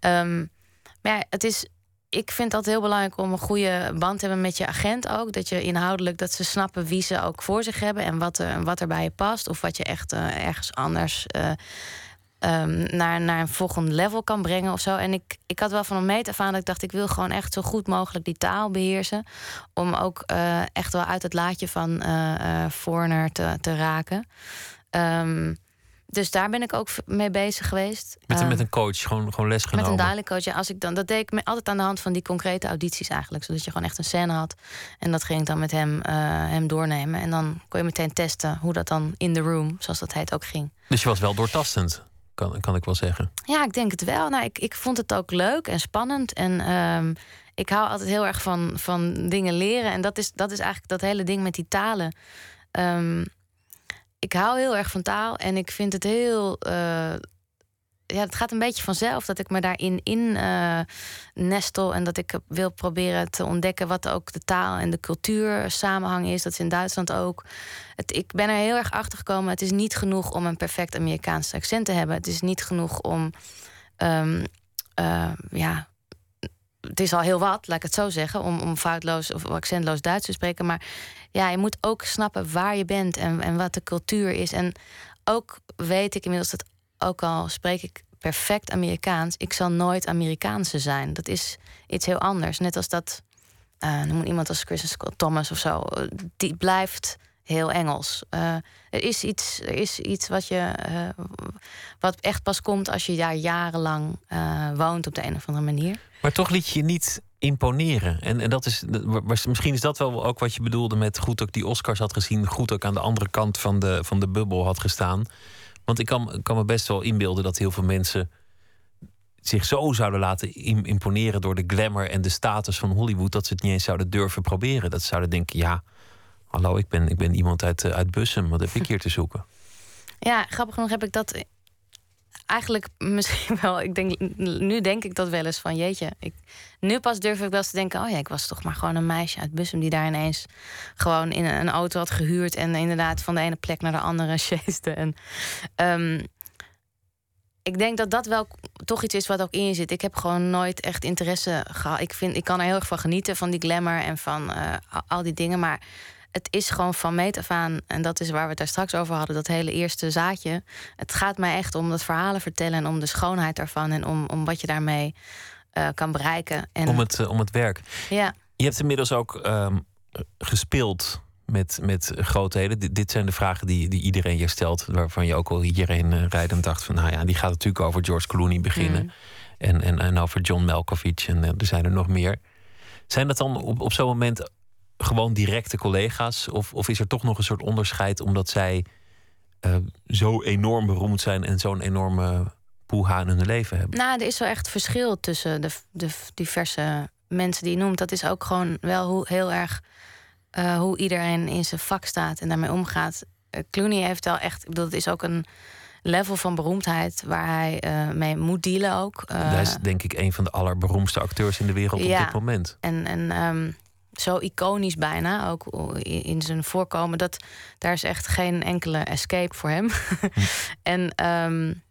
Maar ja, het is ik vind dat heel belangrijk om een goede band te hebben met je agent ook. Dat je inhoudelijk dat ze snappen wie ze ook voor zich hebben en wat er, wat er bij je past. Of wat je echt eh, ergens anders eh, ehm, naar, naar een volgend level kan brengen of zo. En ik, ik had wel van een meet af aan dat ik dacht, ik wil gewoon echt zo goed mogelijk die taal beheersen. Om ook eh, echt wel uit het laadje van eh Foreigner te, te raken. Ehm, dus daar ben ik ook mee bezig geweest. Met, een- Ehm, met een coach, gewoon, gewoon les met genomen. een dialect coach. Ja, als ik dan, dat deed ik me- altijd aan de hand van die concrete audities eigenlijk. Zodat je gewoon echt een scène had. En dat ging ik dan met hem, eh, hem doornemen. En dan kon je meteen testen hoe dat dan in the room, zoals dat heet, ook ging. Dus je was wel doortastend, kan, kan ik wel zeggen. Ja, ik denk het wel. Nou, ik, ik vond het ook leuk en spannend. En ehm, ik hou altijd heel erg van, van dingen leren. En dat is, dat is eigenlijk dat hele ding met die talen. Ehm, ik hou heel erg van taal. En ik vind het heel. eh, ja, het gaat een beetje vanzelf dat ik me daarin in eh, nestel. En dat ik wil proberen te ontdekken wat ook de taal en de cultuur samenhang is. Dat is in Duitsland ook. Het, ik ben er heel erg achter gekomen. Het is niet genoeg om een perfect Amerikaans accent te hebben. Het is niet genoeg om. ehm, eh, ja, het is al heel wat, laat ik het zo zeggen, om, om foutloos of accentloos Duits te spreken. Maar ja, je moet ook snappen waar je bent en, en wat de cultuur is. En ook weet ik inmiddels dat, ook al spreek ik perfect Amerikaans, ik zal nooit Amerikaanse zijn. Dat is iets heel anders. Net als dat, eh noem iemand als Chris Thomas of zo, die blijft heel Engels. Eh, er, is iets, er is iets wat je eh, wat echt pas komt als je daar jarenlang woont op de een of andere manier. Maar toch liet je je niet imponeren. En, en dat is, misschien is dat wel ook wat je bedoelde met goed ook die Oscars had gezien, goed ook aan de andere kant van de, van de bubbel had gestaan. Want ik kan, kan me best wel inbeelden dat heel veel mensen zich zo zouden laten im- imponeren door de glamour en de status van Hollywood, dat ze het niet eens zouden durven proberen. Dat ze zouden denken, ja, hallo, ik ben, ik ben iemand uit, eh, uit Bussum, wat heb ik hier te zoeken? Ja, grappig genoeg heb ik dat eigenlijk misschien wel. Ik denk, nu denk ik dat wel eens van jeetje. Ik, nu pas durf ik wel eens te denken: oh ja, ik was toch maar gewoon een meisje uit Bussum die daar ineens gewoon in een auto had gehuurd en inderdaad van de ene plek naar de andere chaste. En ehm, ik denk dat dat wel toch iets is wat ook in je zit. Ik heb gewoon nooit echt interesse gehad. Ik, vind, ik kan er heel erg van genieten, van die glamour en van eh, al- al die dingen. Maar het is gewoon van meet af aan, en dat is waar we het daar straks over hadden, dat hele eerste zaadje. Het gaat mij echt om dat verhalen vertellen en om de schoonheid daarvan en om, om wat je daarmee eh, kan bereiken. En, Om het, eh, om het werk. Ja, Je hebt inmiddels ook ehm, gespeeld met, met grootheden. Dit, dit zijn de vragen die, die iedereen je stelt. Waarvan je ook al iedereen uh, rijdend dacht van... nou ja, die gaat natuurlijk over George Clooney beginnen. Mm. En, en, en over John Malkovich en er zijn er nog meer. Zijn dat dan op, op zo'n moment gewoon directe collega's? Of, of is er toch nog een soort onderscheid omdat zij uh, zo enorm beroemd zijn en zo'n enorme poeha in hun leven hebben? Nou, er is wel echt verschil tussen de, de diverse mensen die je noemt. Dat is ook gewoon wel hoe, heel erg uh, hoe iedereen in zijn vak staat en daarmee omgaat. Uh, Clooney heeft wel echt, ik bedoel, het is ook een level van beroemdheid waar hij uh, mee moet dealen ook. hij is denk ik een van de allerberoemdste acteurs in de wereld ja, op dit moment. En, en um, zo iconisch bijna, ook in, zijn voorkomen, dat daar is echt geen enkele escape voor hem. En um,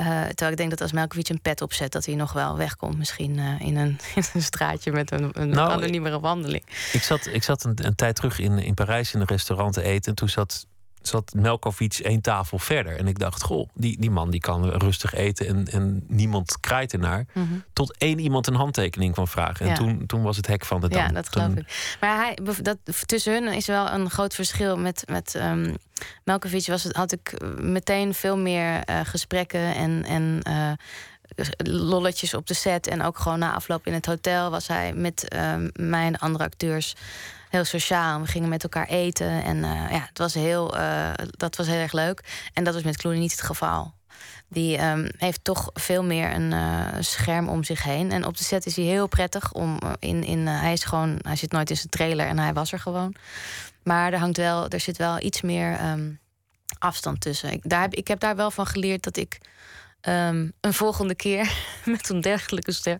uh, terwijl ik denk dat als Melkovic een pet opzet, dat hij nog wel wegkomt. Misschien uh, in, een, in, een, straatje met een, een nou, anoniemere wandeling. Ik zat, ik zat een, een, tijd terug in, in Parijs in een restaurant te eten. En toen zat zat Melkovic één tafel verder. En ik dacht, goh, die, die man die kan rustig eten en, en niemand kraait ernaar. Mm -hmm. Tot één iemand een handtekening kwam vragen. En ja. toen, toen was het hek van de dam. Ja, dat geloof toen... ik. Maar hij, dat, tussen hun is wel een groot verschil. Met, met um, Melkovic was het, had ik meteen veel meer uh, gesprekken en... en uh, lolletjes op de set. En ook gewoon na afloop in het hotel was hij met uh, mij en andere acteurs heel sociaal. We gingen met elkaar eten. En uh, ja, het was heel, uh, dat was heel erg leuk. En dat was met Clooney niet het geval. Die um, heeft toch veel meer een uh, scherm om zich heen. En op de set is hij heel prettig om in. in hij is gewoon. Hij zit nooit in zijn trailer en hij was er gewoon. Maar er hangt wel, er zit wel iets meer um, afstand tussen. Ik, daar heb, ik heb daar wel van geleerd dat ik. Um, een volgende keer met een dergelijke ster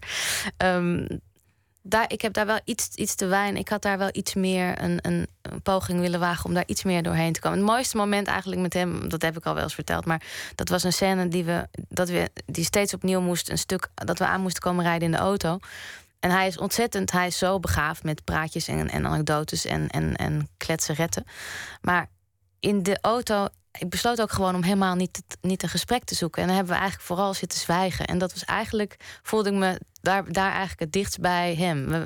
daar, ik heb daar wel iets, iets te weinig. Ik had daar wel iets meer een, een, een, poging willen wagen om daar iets meer doorheen te komen. Het mooiste moment eigenlijk met hem, dat heb ik al wel eens verteld, maar dat was een scène die we, dat we die steeds opnieuw moest, een stuk dat we aan moesten komen rijden in de auto. En hij is ontzettend, hij is zo begaafd met praatjes en, en anekdotes en, en, en kletseretten. Maar in de auto ik besloot ook gewoon om helemaal niet, niet een gesprek te zoeken. En dan hebben we eigenlijk vooral zitten zwijgen. En dat was eigenlijk, voelde ik me daar, daar eigenlijk het dichtst bij hem.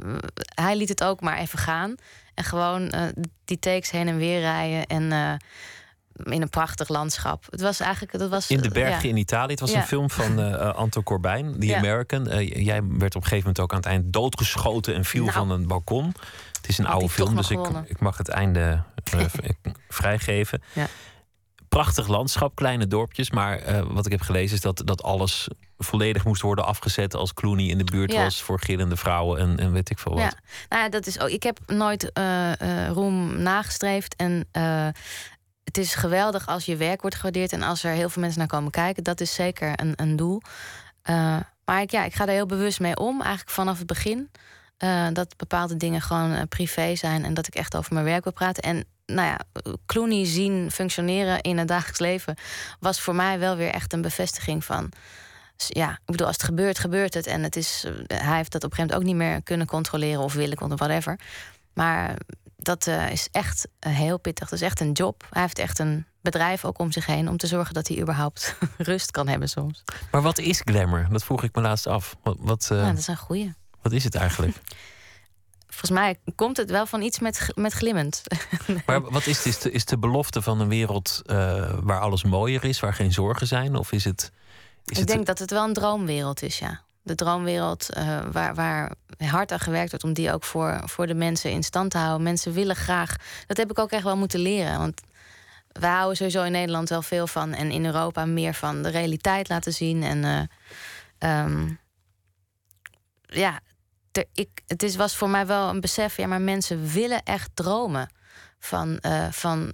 hij liet het ook maar even gaan. En gewoon uh, die takes heen en weer rijden. En uh, in een prachtig landschap. Het was eigenlijk. Dat was, in de bergen ja. in Italië. Het was Ja. een film van uh, Anto Corbijn, The Ja. American. Jij werd op een gegeven moment ook aan het eind doodgeschoten en viel Nou. van een balkon. Het is een Had oude film, dus ik, ik mag het einde eh, vrijgeven. Ja. Prachtig landschap, kleine dorpjes. Maar eh, wat ik heb gelezen is dat, dat alles volledig moest worden afgezet als Clooney in de buurt Ja. was voor gillende vrouwen en, en weet ik veel wat. Ja, nou ja, dat is ook. Ik heb nooit eh, roem nagestreefd. En het is geweldig als je werk wordt gewaardeerd en als er heel veel mensen naar komen kijken. Dat is zeker een, een doel. Maar ik, ja, ik ga daar heel bewust mee om, eigenlijk vanaf het begin. Dat bepaalde dingen gewoon privé zijn en dat ik echt over mijn werk wil praten. En nou ja, Clooney zien functioneren in het dagelijks leven was voor mij wel weer echt een bevestiging van. Ja, ik bedoel, als het gebeurt, gebeurt het. En het is, eh, hij heeft dat op een gegeven moment ook niet meer kunnen controleren of willen controleren, whatever. Maar dat eh, is echt eh, heel pittig. Dat is echt een job. Hij heeft echt een bedrijf ook om zich heen om te zorgen dat hij überhaupt rust kan hebben soms. Maar wat is glamour? Dat vroeg ik me laatst af. Wat, wat, dat is een goeie. wat is het eigenlijk? Volgens mij komt het wel van iets met, met glimmend. Maar wat is het? Is de, is de belofte van een wereld eh, waar alles mooier is, waar geen zorgen zijn? Of is het. Is ik het denk dat het wel een droomwereld is, ja. De droomwereld eh, waar, waar hard aan gewerkt wordt om die ook voor, voor de mensen in stand te houden. Mensen willen graag. Dat heb ik ook echt wel moeten leren. Want wij houden sowieso in Nederland wel veel van. En in Europa meer van de realiteit laten zien. En eh, ehm, ja, ik, het is, was voor mij wel een besef. Ja, maar mensen willen echt dromen van, eh, van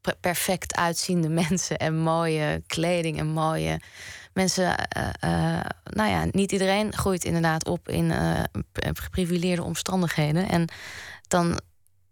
per- perfect uitziende mensen en mooie kleding en mooie mensen. eh, nou ja, niet iedereen groeit inderdaad op in geprivileerde omstandigheden. En dan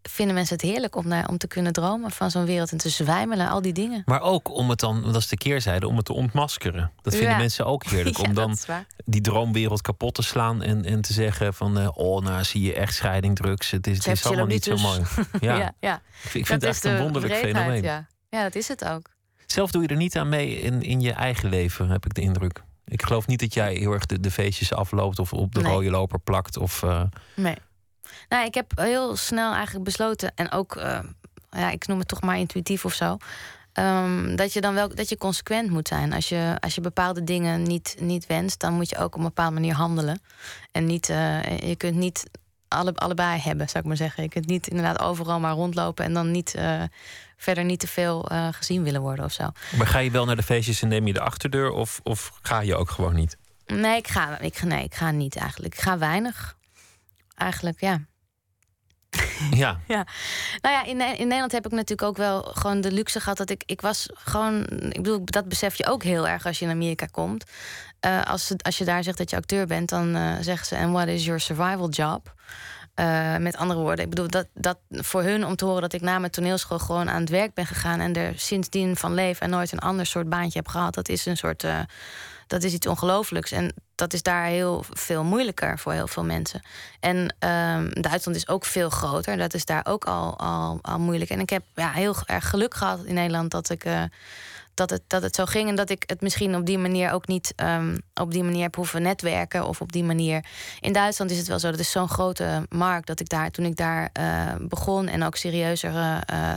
vinden mensen het heerlijk om, naar, om te kunnen dromen van zo'n wereld en te zwijmelen, al die dingen. Maar ook om het dan, dat is de keerzijde, om het te ontmaskeren. Dat vinden Ja. mensen ook heerlijk. Ja, om dan die droomwereld kapot te slaan en, en te zeggen van... eh, oh, nou zie je echt scheiding, drugs. Het is, het is allemaal niet zo mooi. Ja, ja, ja. ik vind Dat het echt een de wonderlijk fenomeen. Ja. ja, dat is het ook. Zelf doe je er niet aan mee in, in je eigen leven, heb ik de indruk. Ik geloof niet dat jij heel erg de, de feestjes afloopt... of op de Nee. rode loper plakt. Of, eh, Nee. Nou, ik heb heel snel eigenlijk besloten, en ook, eh, ja, ik noem het toch maar intuïtief of zo. ehm, dat je dan wel dat je consequent moet zijn. Als je, als je bepaalde dingen niet, niet wenst, dan moet je ook op een bepaalde manier handelen. En niet, eh, je kunt niet alle, allebei hebben, zou ik maar zeggen. Je kunt niet inderdaad overal maar rondlopen en dan niet eh, verder niet te veel gezien willen worden of zo. Maar ga je wel naar de feestjes en neem je de achterdeur of, of ga je ook gewoon niet? Nee, ik ga, ik, nee, ik ga niet eigenlijk. Ik ga weinig. Eigenlijk, ja. Ja. ja. Nou ja, in, in Nederland heb ik natuurlijk ook wel gewoon de luxe gehad dat ik. Ik was gewoon. Ik bedoel, dat besef je ook heel erg als je in Amerika komt. Uh, als, als je daar zegt dat je acteur bent, dan uh, zeggen ze: And what is your survival job? Uh, met andere woorden, ik bedoel, dat, dat voor hun om te horen dat ik na mijn toneelschool gewoon aan het werk ben gegaan en er sindsdien van leef en nooit een ander soort baantje heb gehad, dat is een soort dat is iets ongelooflijks. En dat is daar heel veel moeilijker voor heel veel mensen. En um, Duitsland is ook veel groter. Dat is daar ook al, al, al moeilijk. En ik heb ja, heel erg geluk gehad in Nederland dat ik. Uh, dat het, dat het zo ging en dat ik het misschien op die manier ook niet um, op die manier heb hoeven netwerken of op die manier. In Duitsland is het wel zo, dat is zo'n grote markt dat ik daar toen ik daar uh, begon en ook serieuzer uh,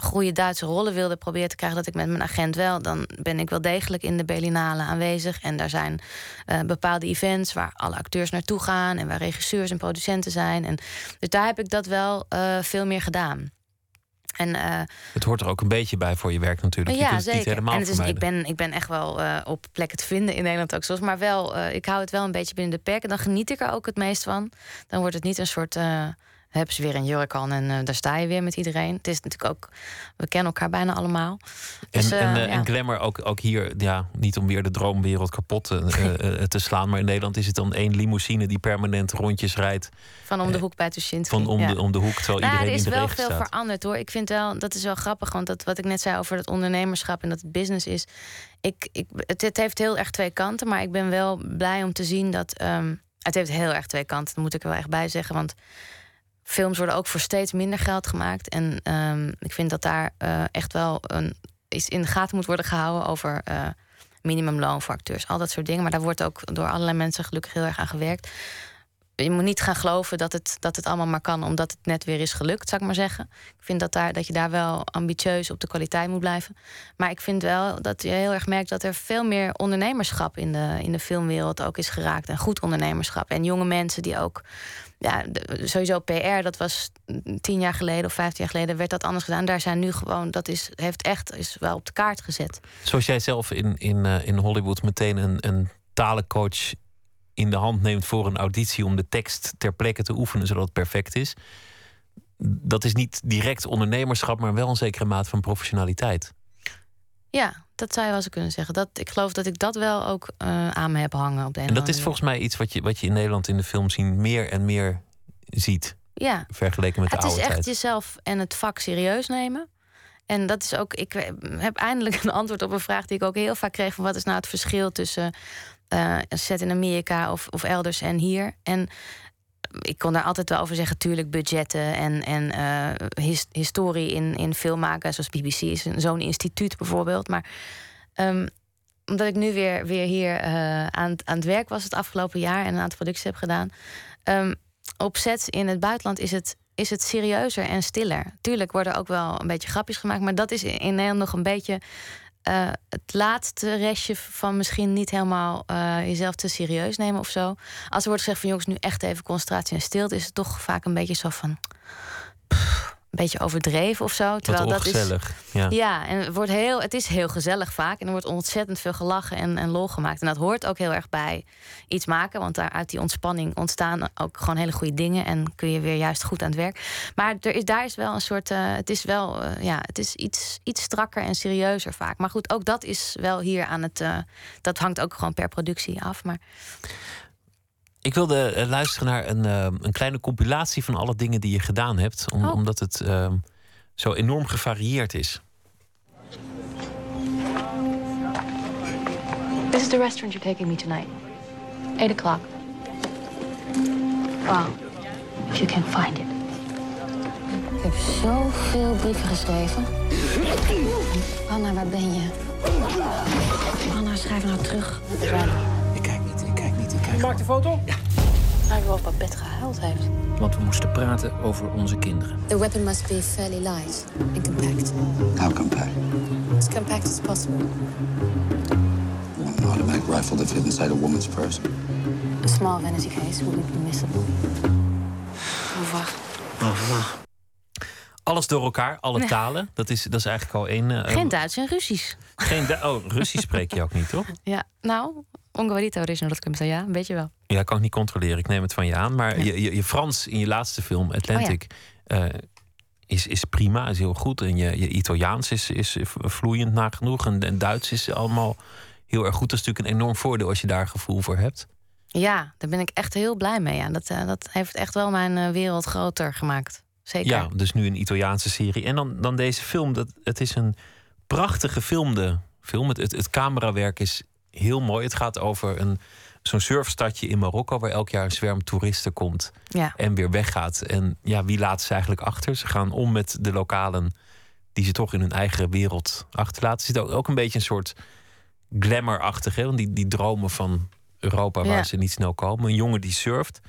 goede Duitse rollen wilde proberen te krijgen, dat ik met mijn agent wel, dan ben ik wel degelijk in de Berlinale aanwezig. En daar zijn uh, bepaalde events waar alle acteurs naartoe gaan en waar regisseurs en producenten zijn. En, dus daar heb ik dat wel uh, veel meer gedaan. En, uh, het hoort er ook een beetje bij voor je werk natuurlijk. Ja, je kunt zeker. Het niet helemaal en het is, ik, ben, ik ben echt wel uh, op plekken te vinden in Nederland ook zoals. Maar wel, uh, ik hou het wel een beetje binnen de perken. Dan geniet ik er ook het meest van. Dan wordt het niet een soort hebben ze weer een jurk aan en uh, daar sta je weer met iedereen. Het is natuurlijk ook, we kennen elkaar bijna allemaal. Dus, en, en, uh, ja. en, glamour ook, ook hier, ja, niet om weer de droomwereld kapot te slaan, maar in Nederland is het dan één limousine die permanent rondjes rijdt. Van om de hoek bij Tuschinski. Van om, ja. de, om de hoek, terwijl nou, iedereen er is in de wel regen veel staat. veranderd hoor. Ik vind wel, dat is wel grappig, want dat, wat ik net zei over het ondernemerschap en dat het business is. Ik, ik, het, het heeft heel erg twee kanten, maar ik ben wel blij om te zien dat. Um, het heeft heel erg twee kanten, dat moet ik er wel echt bij zeggen. Want films worden ook voor steeds minder geld gemaakt. En um, ik vind dat daar uh, echt wel een, iets in de gaten moet worden gehouden over uh, minimumloon voor acteurs. Al dat soort dingen. Maar daar wordt ook door allerlei mensen gelukkig heel erg aan gewerkt. Je moet niet gaan geloven dat het, dat het allemaal maar kan omdat het net weer is gelukt, zou ik maar zeggen. Ik vind dat, daar, dat je daar wel ambitieus op de kwaliteit moet blijven. Maar ik vind wel dat je heel erg merkt dat er veel meer ondernemerschap in de, in de filmwereld ook is geraakt. En goed ondernemerschap. En jonge mensen die ook ja, sowieso PR, dat was tien jaar geleden of vijftien jaar geleden, werd dat anders gedaan. Daar zijn nu gewoon, dat is, heeft echt, is wel op de kaart gezet. Zoals jij zelf in, in, uh, in Hollywood meteen een, een talencoach in de hand neemt voor een auditie om de tekst ter plekke te oefenen zodat het perfect is. Dat is niet direct ondernemerschap, maar wel een zekere maat van professionaliteit. Ja, dat zou je wel eens kunnen zeggen. Dat, ik geloof dat ik dat wel ook uh, aan me heb hangen op de En dat is volgens mij iets wat je, wat je in Nederland in de film zien meer en meer ziet. Ja. Vergeleken met de het oude tijd. tijd. Het is echt jezelf en het vak serieus nemen. En dat is ook, ik heb eindelijk een antwoord op een vraag die ik ook heel vaak kreeg: van wat is nou het verschil tussen uh, een set in Amerika of, of elders en hier? En ik kon daar altijd wel over zeggen, tuurlijk, budgetten en, en his, historie in, in film maken, zoals BBC is zo'n instituut bijvoorbeeld. Maar um, omdat ik nu weer, weer hier uh, aan, aan het werk was het afgelopen jaar en een aantal producties heb gedaan. Um, op sets in het buitenland is het, is het serieuzer en stiller. Tuurlijk worden ook wel een beetje grapjes gemaakt, maar dat is in Nederland nog een beetje. Uh, het laatste restje van misschien niet helemaal uh, jezelf te serieus nemen of zo. Als er wordt gezegd van jongens, nu echt even concentratie en stilte, is het toch vaak een beetje zo van. Een beetje overdreven of zo. Terwijl dat is. Ja. ja, en het, wordt heel, het is heel gezellig vaak. En er wordt ontzettend veel gelachen en, en lol gemaakt. En dat hoort ook heel erg bij iets maken. Want daar uit die ontspanning ontstaan ook gewoon hele goede dingen. En kun je weer juist goed aan het werk. Maar er is, daar is wel een soort. Uh, het is wel. Uh, ja, het is iets, iets strakker en serieuzer vaak. Maar goed, ook dat is wel hier aan het. Uh, dat hangt ook gewoon per productie af. Maar. Ik wilde uh, luisteren naar een, uh, een kleine compilatie van alle dingen die je gedaan hebt, om, oh. omdat het uh, zo enorm gevarieerd is. This is the restaurant you're taking me tonight. Eight o'clock. Wow. If you can find it. Ik heb zoveel brieven geschreven. Anna, waar ben je? Anna, schrijf nou terug. Kijk niet, ik maakt de foto? Ja. Hij wil op het bed gehuild heeft. want we moesten praten over onze kinderen. The weapon must be fairly light and compact. How compact? As compact as possible. An automatic rifle that fit inside a woman's purse. A small vanity case will be permissible. Au revoir. Au revoir. Alles door elkaar, alle talen. Dat is, dat is eigenlijk al één. eh, Geen Duits en Russisch. geen Du- oh, Russisch spreek je ook niet, toch? Ja, nou, Ongarito original, dat komt ja, een beetje wel. Ja, kan ik niet controleren. Ik neem het van je aan. Maar je, je, je, Frans in je laatste film, Atlantic, oh eh, is, is prima, is heel goed. En je, je Italiaans is, is vloeiend nagenoeg. En, en Duits is allemaal heel erg goed. Dat is natuurlijk een enorm voordeel als je daar gevoel voor hebt. Ja, daar ben ik echt heel blij mee. Ja. Dat, eh, dat heeft echt wel mijn eh, wereld groter gemaakt. Zeker. Ja, dus nu een Italiaanse serie. En dan, dan deze film. Dat, het is een prachtig gefilmde film. Het, het, het camerawerk is heel mooi. Het gaat over een, zo'n surfstadje in Marokko... waar elk jaar een zwerm toeristen komt Ja. en weer weggaat. En ja, wie laat ze eigenlijk achter? Ze gaan om met de lokalen die ze toch in hun eigen wereld achterlaten. Er zit ook, ook een beetje een soort glamour-achtig, hè? Want die, die dromen van Europa waar Ja. ze niet snel komen. Een jongen die surft.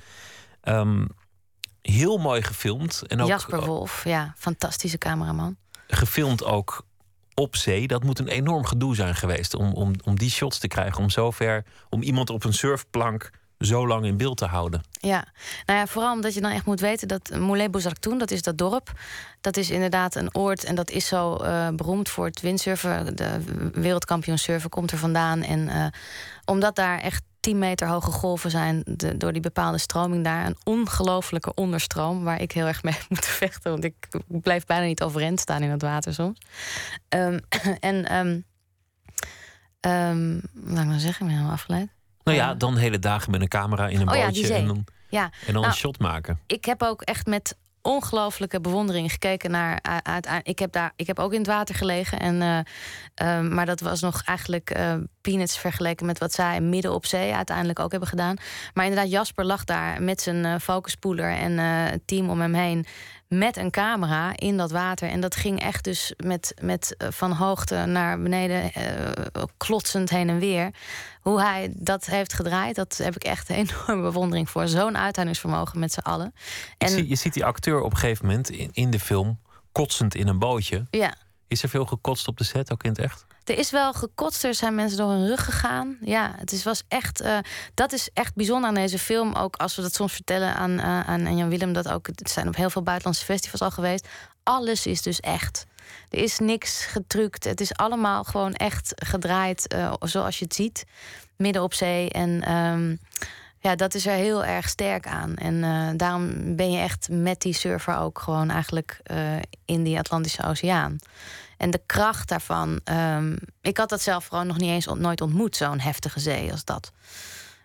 Ehm, heel mooi gefilmd. En ook Jasper Wolf, ja, fantastische cameraman. gefilmd ook op zee. Dat moet een enorm gedoe zijn geweest om, om, om die shots te krijgen. Om zover, om iemand op een surfplank zo lang in beeld te houden. Ja, nou ja, vooral omdat je dan echt moet weten dat Moulay Bozartoun, dat is dat dorp, dat is inderdaad een oord en dat is zo eh, beroemd voor het windsurfen. De wereldkampioen surfen komt er vandaan. En eh, omdat daar echt 10 meter hoge golven zijn de- door die bepaalde stroming daar, een ongelofelijke onderstroom waar ik heel erg mee heb moeten vechten, want ik blijf bijna niet overeind staan in het water soms. Ehm, en ehm ehm, wat ik nou zeggen? Ik ben helemaal afgeleid. Nou ja, dan hele dagen met een camera in een Oh bootje en dan, Ja, en dan nou, een shot maken. ik heb ook echt met ongelooflijke bewondering gekeken naar. ik, heb daar, ik heb ook in het water gelegen. En, eh, eh, maar dat was nog eigenlijk eh, peanuts vergeleken met wat zij midden op zee uiteindelijk ook hebben gedaan. Maar inderdaad, Jasper lag daar met zijn eh focuspoeler en het team om hem heen. Met een camera in dat water. En dat ging echt dus met, met eh, van hoogte naar beneden eh, klotsend heen en weer. Hoe hij dat heeft gedraaid, dat heb ik echt een enorme bewondering voor. Zo'n uithoudingsvermogen met z'n allen. Je, En zie- je ziet die acteur op een gegeven moment in, in de film kotsend in een bootje. ja, Is er veel gekotst op de set, ook in het echt? Er is wel gekotst, er zijn mensen door hun rug gegaan. Ja, het is, was echt, eh, dat is echt bijzonder aan deze film. Ook als we dat soms vertellen aan, eh, aan, aan Jan Willem, dat ook, het zijn op heel veel buitenlandse festivals al geweest. Alles is dus echt. Er is niks getrukt. Het is allemaal gewoon echt gedraaid eh, zoals je het ziet. Midden op zee. En ehm, ja, dat is er heel erg sterk aan. En daarom ben je echt met die surfer ook gewoon eigenlijk in die Atlantische Oceaan. En de kracht daarvan. ehm, ik had dat zelf gewoon nog niet eens nooit ontmoet, zo'n heftige zee als dat.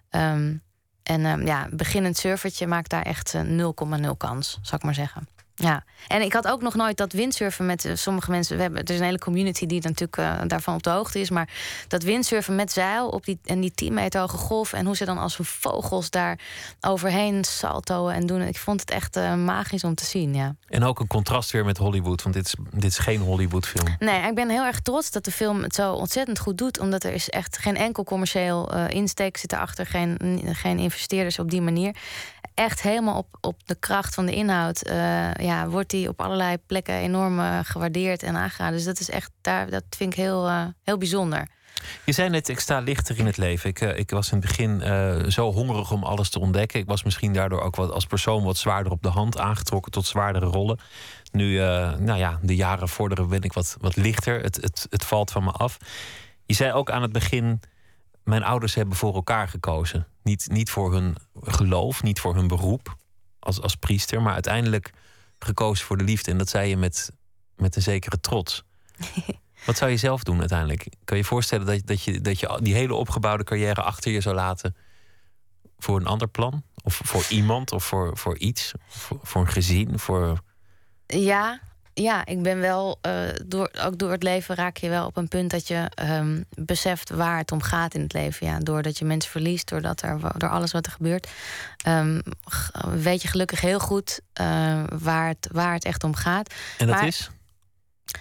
Ehm, en ehm, ja, beginnend surfertje maakt daar echt eh, 0,0 kans, zou ik maar zeggen. Ja, en ik had ook nog nooit dat windsurfen met eh, sommige mensen. We hebben, er is een hele community die natuurlijk eh, daarvan op de hoogte is. Maar dat windsurfen met zeil op die, en die 10 meter hoge golf. En hoe ze dan als vogels daar overheen saltoen en doen. Ik vond het echt eh, magisch om te zien. Ja. En ook een contrast weer met Hollywood, want dit is, dit is geen Hollywood-film. Nee, ik ben heel erg trots dat de film het zo ontzettend goed doet. Omdat er is echt geen enkel commercieel eh, insteek zit erachter. Geen, geen investeerders op die manier. Echt helemaal op, op de kracht van de inhoud. eh, ja, wordt die op allerlei plekken enorm eh, gewaardeerd en aangeraden. Dus dat is echt, daar, dat vind ik heel, eh, heel bijzonder. Je zei net, ik sta lichter in het leven. Ik, ik was in het begin zo hongerig om alles te ontdekken. Ik was misschien daardoor ook wat, als persoon wat zwaarder op de hand aangetrokken tot zwaardere rollen. Nu, nou ja, de jaren vorderen ben ik wat, wat lichter. Het, het, het valt van me af. Je zei ook aan het begin, mijn ouders hebben voor elkaar gekozen. Niet, niet voor hun geloof, niet voor hun beroep als, als priester, maar uiteindelijk gekozen voor de liefde. En dat zei je met, met een zekere trots. Wat zou je zelf doen uiteindelijk? Kan je je voorstellen dat, dat, je, dat je die hele opgebouwde carrière achter je zou laten voor een ander plan? Of voor iemand of voor, voor iets? Voor, voor een gezin? Voor... Ja, ja, ik ben wel, eh, door, ook door het leven raak je wel op een punt dat je ehm, beseft waar het om gaat in het leven. Ja, doordat je mensen verliest, doordat er, door alles wat er gebeurt, ehm, weet je gelukkig heel goed eh, waar, het, waar het echt om gaat. En dat Maar- is?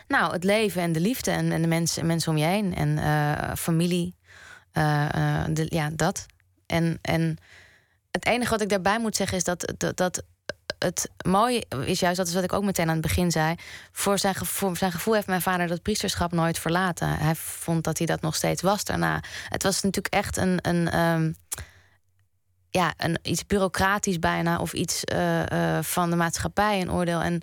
Nou, het leven en de liefde en, en de mensen, mensen om je heen en eh, familie. de, ja, dat. En, en het enige wat ik daarbij moet zeggen is dat, dat, dat het mooie is juist, dat is wat ik ook meteen aan het begin zei. Voor zijn, voor zijn gevoel heeft mijn vader dat priesterschap nooit verlaten. Hij vond dat hij dat nog steeds was daarna. Het was natuurlijk echt een. een ehm, ja, een, iets bureaucratisch bijna, of iets uh, uh, van de maatschappij, een oordeel. En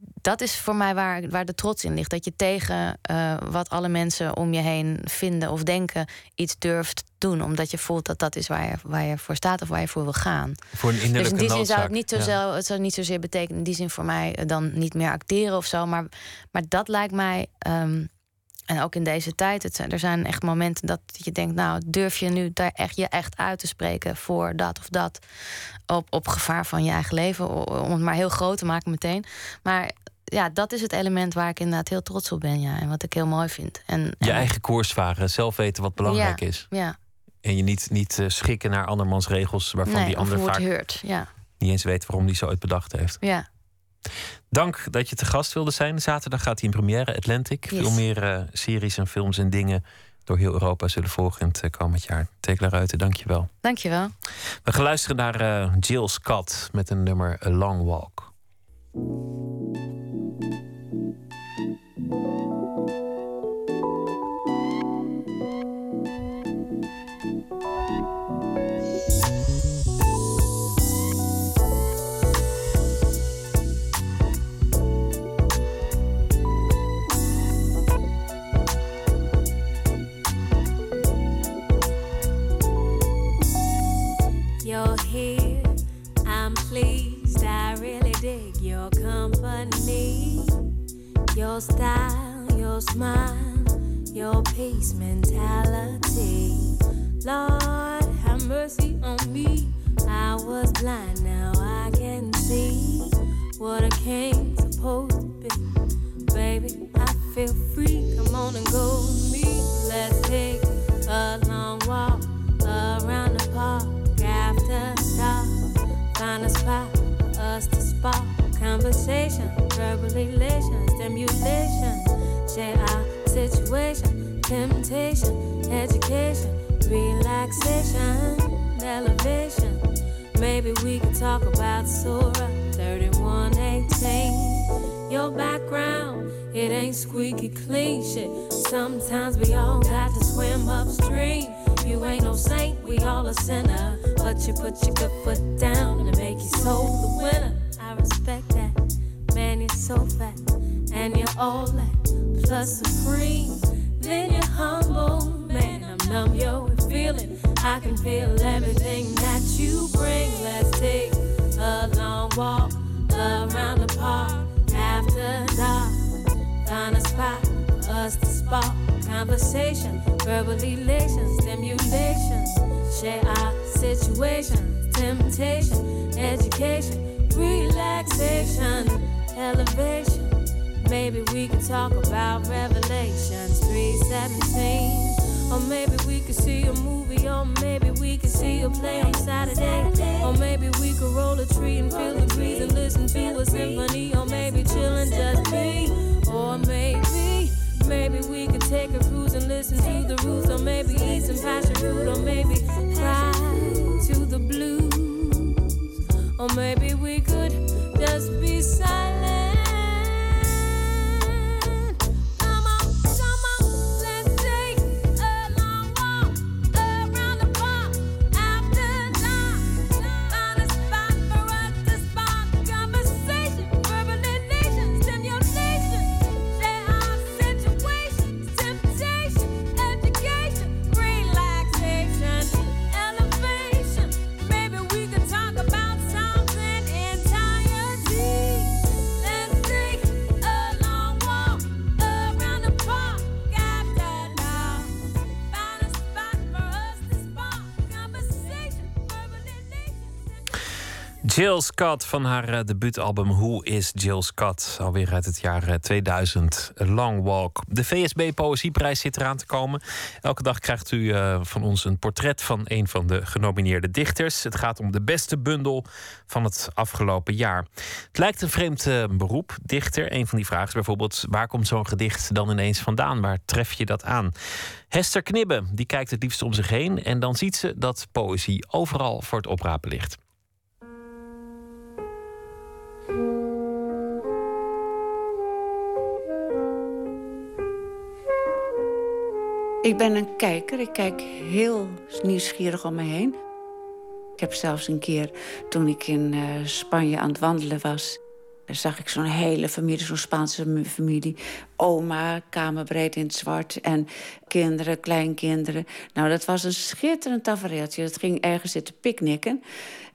dat is voor mij waar, waar de trots in ligt. Dat je tegen uh, wat alle mensen om je heen vinden of denken iets durft doen. Omdat je voelt dat dat is waar je, waar je voor staat of waar je voor wil gaan. Voor een innerlijke dus in die zin noodzaak. zou het niet, zo Ja. het zou niet zozeer betekenen, in die zin voor mij eh, dan niet meer acteren of zo. Maar, maar dat lijkt mij. ehm, en ook in deze tijd, het zijn, er zijn echt momenten dat je denkt, nou, durf je nu daar echt je echt uit te spreken voor dat of dat. Op, op gevaar van je eigen leven, om het maar heel groot te maken meteen. Maar ja, dat is het element waar ik inderdaad heel trots op ben, ja. En wat ik heel mooi vind. En, Je eigen koers varen, zelf weten wat belangrijk ja, is. Ja, En je niet, niet eh, schikken naar andermans regels waarvan nee, die ander vaak heurt. Ja, niet eens weet waarom die zo ooit bedacht heeft. ja. Dank dat je te gast wilde zijn. Zaterdag gaat hij in première Atlantic. Yes. Veel meer eh, series en films en dingen door heel Europa zullen volgen in het eh, komend jaar. Tekla Ruiten, dank je wel. Dankjewel. We gaan luisteren naar eh, Jill Scott met een nummer A Long Walk. You're here, I'm pleased. I really dig your company. Your style, your smile, your peace mentality. Lord, have mercy on me. I was blind, now I can see what a king's supposed to be. Baby, I feel free. Come on and go with me. Let's take a long walk around Find a spot for us to spark conversation, verbal elation, stimulation. Share our situation, temptation, education, relaxation, elevation. Maybe we could talk about Surah 3118. Your background, it ain't squeaky clean shit. Sometimes we all got to swim upstream. You ain't no saint, we all a sinner. But you put your good foot down make the winner. I respect that. Man, you're so fat. And you're all that. Plus supreme. Then you're humble. Man, I'm numb, yo, with feeling. I can feel everything that you bring. Let's take a long walk around the park after dark. Find a spot us to spark conversation, verbal elation, stimulation. Share our situation, temptation, education, relaxation, elevation. Maybe we could talk about Revelations 317. Or maybe we could see a movie, or maybe we could see a play on Saturday. Or maybe we could roll a tree and feel the breeze and listen to a symphony. Or maybe chill and just be. Or maybe, maybe we could take a cruise and listen to the roots. Or maybe eat some passion fruit. Or maybe cry to the blues. Or maybe we could just be silent. Jill Scott van haar eh, debuutalbum Who is Jill Scott? Alweer uit het jaar eh, 2000. A Long Walk. De VSB Poëzieprijs zit eraan te komen. Elke dag krijgt u eh, van ons een portret van een van de genomineerde dichters. Het gaat om de beste bundel van het afgelopen jaar. Het lijkt een vreemd eh, beroep, dichter. Een van die vragen is bijvoorbeeld: waar komt zo'n gedicht dan ineens vandaan? Waar tref je dat aan? Hester Knibbe die kijkt het liefst om zich heen en dan ziet ze dat poëzie overal voor het oprapen ligt. Ik ben een kijker. Ik kijk heel nieuwsgierig om me heen. Ik heb zelfs een keer, toen ik in eh, Spanje aan het wandelen was... zag ik zo'n hele familie, zo'n Spaanse familie... Oma, kamerbreed in het zwart en kinderen, kleinkinderen. Nou, dat was een schitterend tafereeltje. Dat ging ergens zitten picknicken.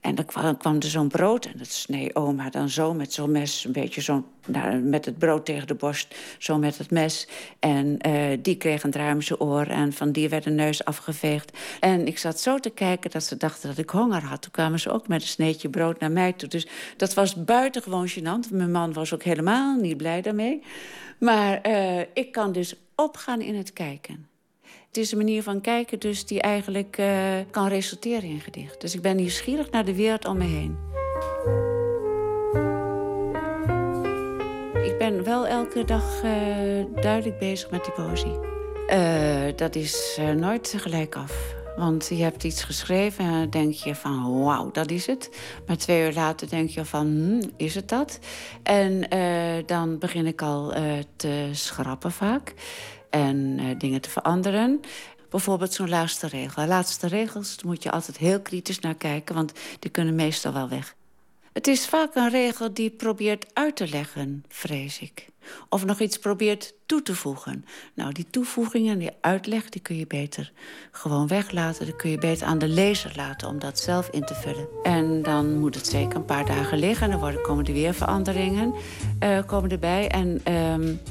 En dan kwam, er zo'n brood en dat snee oma dan zo met zo'n mes... een beetje zo nou, met het brood tegen de borst, zo met het mes. En uh, die kreeg een draai oor en van die werd een neus afgeveegd. En ik zat zo te kijken dat ze dachten dat ik honger had. Toen kwamen ze ook met een sneetje brood naar mij toe. Dus dat was buitengewoon gênant. Mijn man was ook helemaal niet blij daarmee. Maar uh, ik kan dus opgaan in het kijken. Het is een manier van kijken dus die eigenlijk uh, kan resulteren in gedicht. Dus ik ben nieuwsgierig naar de wereld om me heen. Ik ben wel elke dag uh, duidelijk bezig met die poëzie. Dat is nooit tegelijk af. Want je hebt iets geschreven en dan denk je van wauw, dat is het. Maar twee uur later denk je van hm, is het dat? En dan begin ik al te schrappen vaak en uh, dingen te veranderen. Bijvoorbeeld zo'n laatste regel. Laatste regels moet je altijd heel kritisch naar kijken, want die kunnen meestal wel weg. Het is vaak een regel die probeert uit te leggen, vrees ik. Of nog iets probeert toe te voegen. Nou, die toevoegingen, die uitleg, die kun je beter gewoon weglaten. Die kun je beter aan de lezer laten om dat zelf in te vullen. En dan moet het zeker een paar dagen liggen. Dan komen er weer veranderingen uh, komen erbij. En... Um,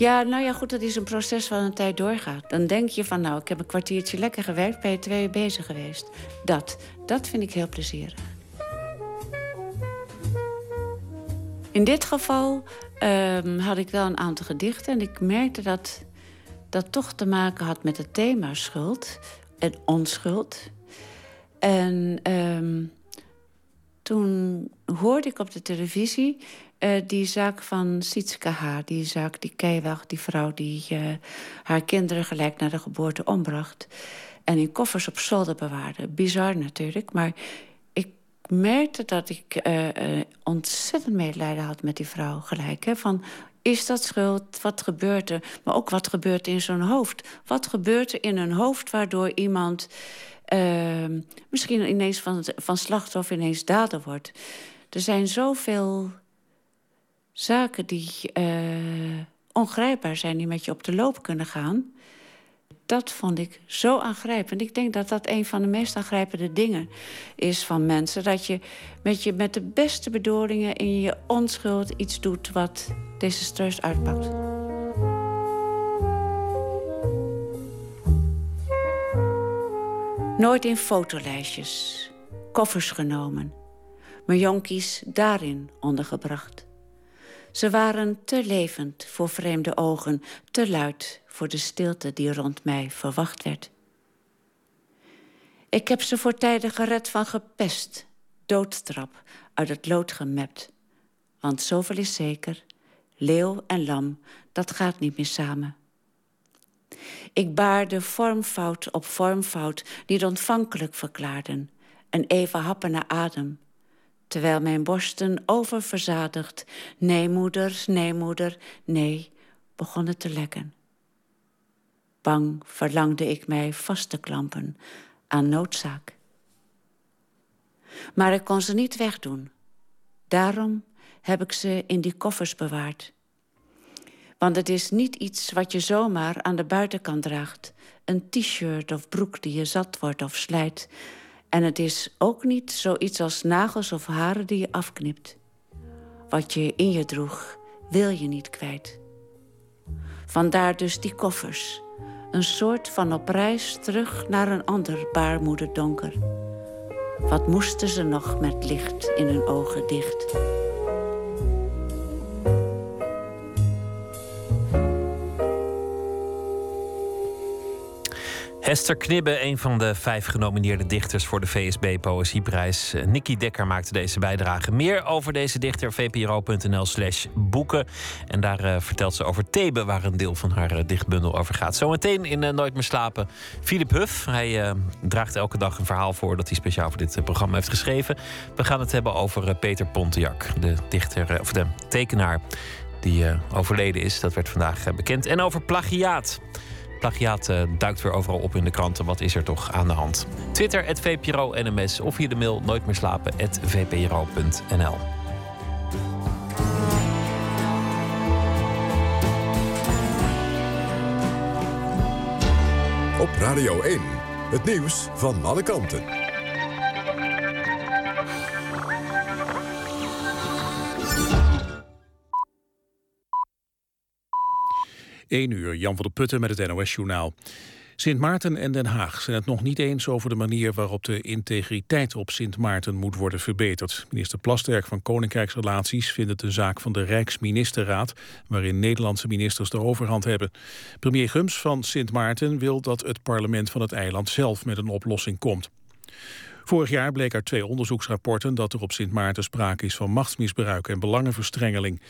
ja, nou ja, goed, dat is een proces wat een tijd doorgaat. Dan denk je van, nou, ik heb een kwartiertje lekker gewerkt... ben je twee uur bezig geweest. Dat, dat vind ik heel plezierig. In dit geval um, had ik wel een aantal gedichten... en ik merkte dat dat toch te maken had met het thema schuld en onschuld. En um, toen hoorde ik op de televisie uh, die zaak van Sietske Haar, die zaak, die Keiwag, die vrouw die uh, haar kinderen gelijk na de geboorte ombracht. En in koffers op zolder bewaarde. Bizar natuurlijk, maar merkte dat ik uh, ontzettend medelijden had met die vrouw gelijk. Hè, van, is dat schuld? Wat gebeurt er? Maar ook wat gebeurt er in zo'n hoofd? Wat gebeurt er in een hoofd waardoor iemand ehm, misschien ineens van, van slachtoffer ineens dader wordt? Er zijn zoveel zaken die uh, ongrijpbaar zijn, die met je op de loop kunnen gaan. Dat vond ik zo aangrijpend. Ik denk dat dat een van de meest aangrijpende dingen is van mensen. Dat je met, je met de beste bedoelingen in je onschuld iets doet wat desastreus uitpakt. Nooit in fotolijstjes, koffers genomen. Mijn jonkies daarin ondergebracht. Ze waren te levend voor vreemde ogen, te luid voor de stilte die rond mij verwacht werd. Ik heb ze voor tijden gered van gepest, doodstrap, uit het lood gemept. Want zoveel is zeker, leeuw en lam, dat gaat niet meer samen. Ik baarde vormfout op vormfout die ontvankelijk verklaarden... en even happen naar adem, terwijl mijn borsten oververzadigd... nee, moeder, nee, moeder, nee, begonnen te lekken. Bang verlangde ik mij vast te klampen aan noodzaak. Maar ik kon ze niet wegdoen. Daarom heb ik ze in die koffers bewaard. Want het is niet iets wat je zomaar aan de buitenkant draagt. Een t-shirt of broek die je zat wordt of slijt... En het is ook niet zoiets als nagels of haren die je afknipt. Wat je in je droeg, wil je niet kwijt. Vandaar dus die koffers. Een soort van op reis terug naar een ander baarmoederdonker. Wat moesten ze nog met licht in hun ogen dicht? Esther Knibbe, een van de vijf genomineerde dichters voor de VSB Poëzieprijs. Eh, Nicky Dekker maakte deze bijdrage. Meer over deze dichter, vpro.nl/slash boeken. En daar uh, vertelt ze over Thebe, waar een deel van haar uh, dichtbundel over gaat. Zometeen in Nooit meer slapen. Philip Huff. Hij draagt elke dag een verhaal voor dat hij speciaal voor dit programma heeft geschreven. We gaan het hebben over Peter Pontiac, de dichter, of de tekenaar die overleden is. Dat werd vandaag bekend. En over plagiaat. Plagiaat eh, duikt weer overal op in de kranten. Wat is er toch aan de hand? Twitter, het VPRO NMS of via de mail nooit meer slapen, vpro.nl. Op Radio 1, het nieuws van alle kanten. 1 uur, Jan van der Putten met het NOS-journaal. Sint Maarten en Den Haag zijn het nog niet eens over de manier waarop de integriteit op Sint Maarten moet worden verbeterd. Minister Plasterk van Koninkrijksrelaties vindt het een zaak van de Rijksministerraad, waarin Nederlandse ministers de overhand hebben. Premier Gums van Sint Maarten wil dat het parlement van het eiland zelf met een oplossing komt. Vorig jaar bleek uit twee onderzoeksrapporten dat er op Sint Maarten sprake is van machtsmisbruik en belangenverstrengeling.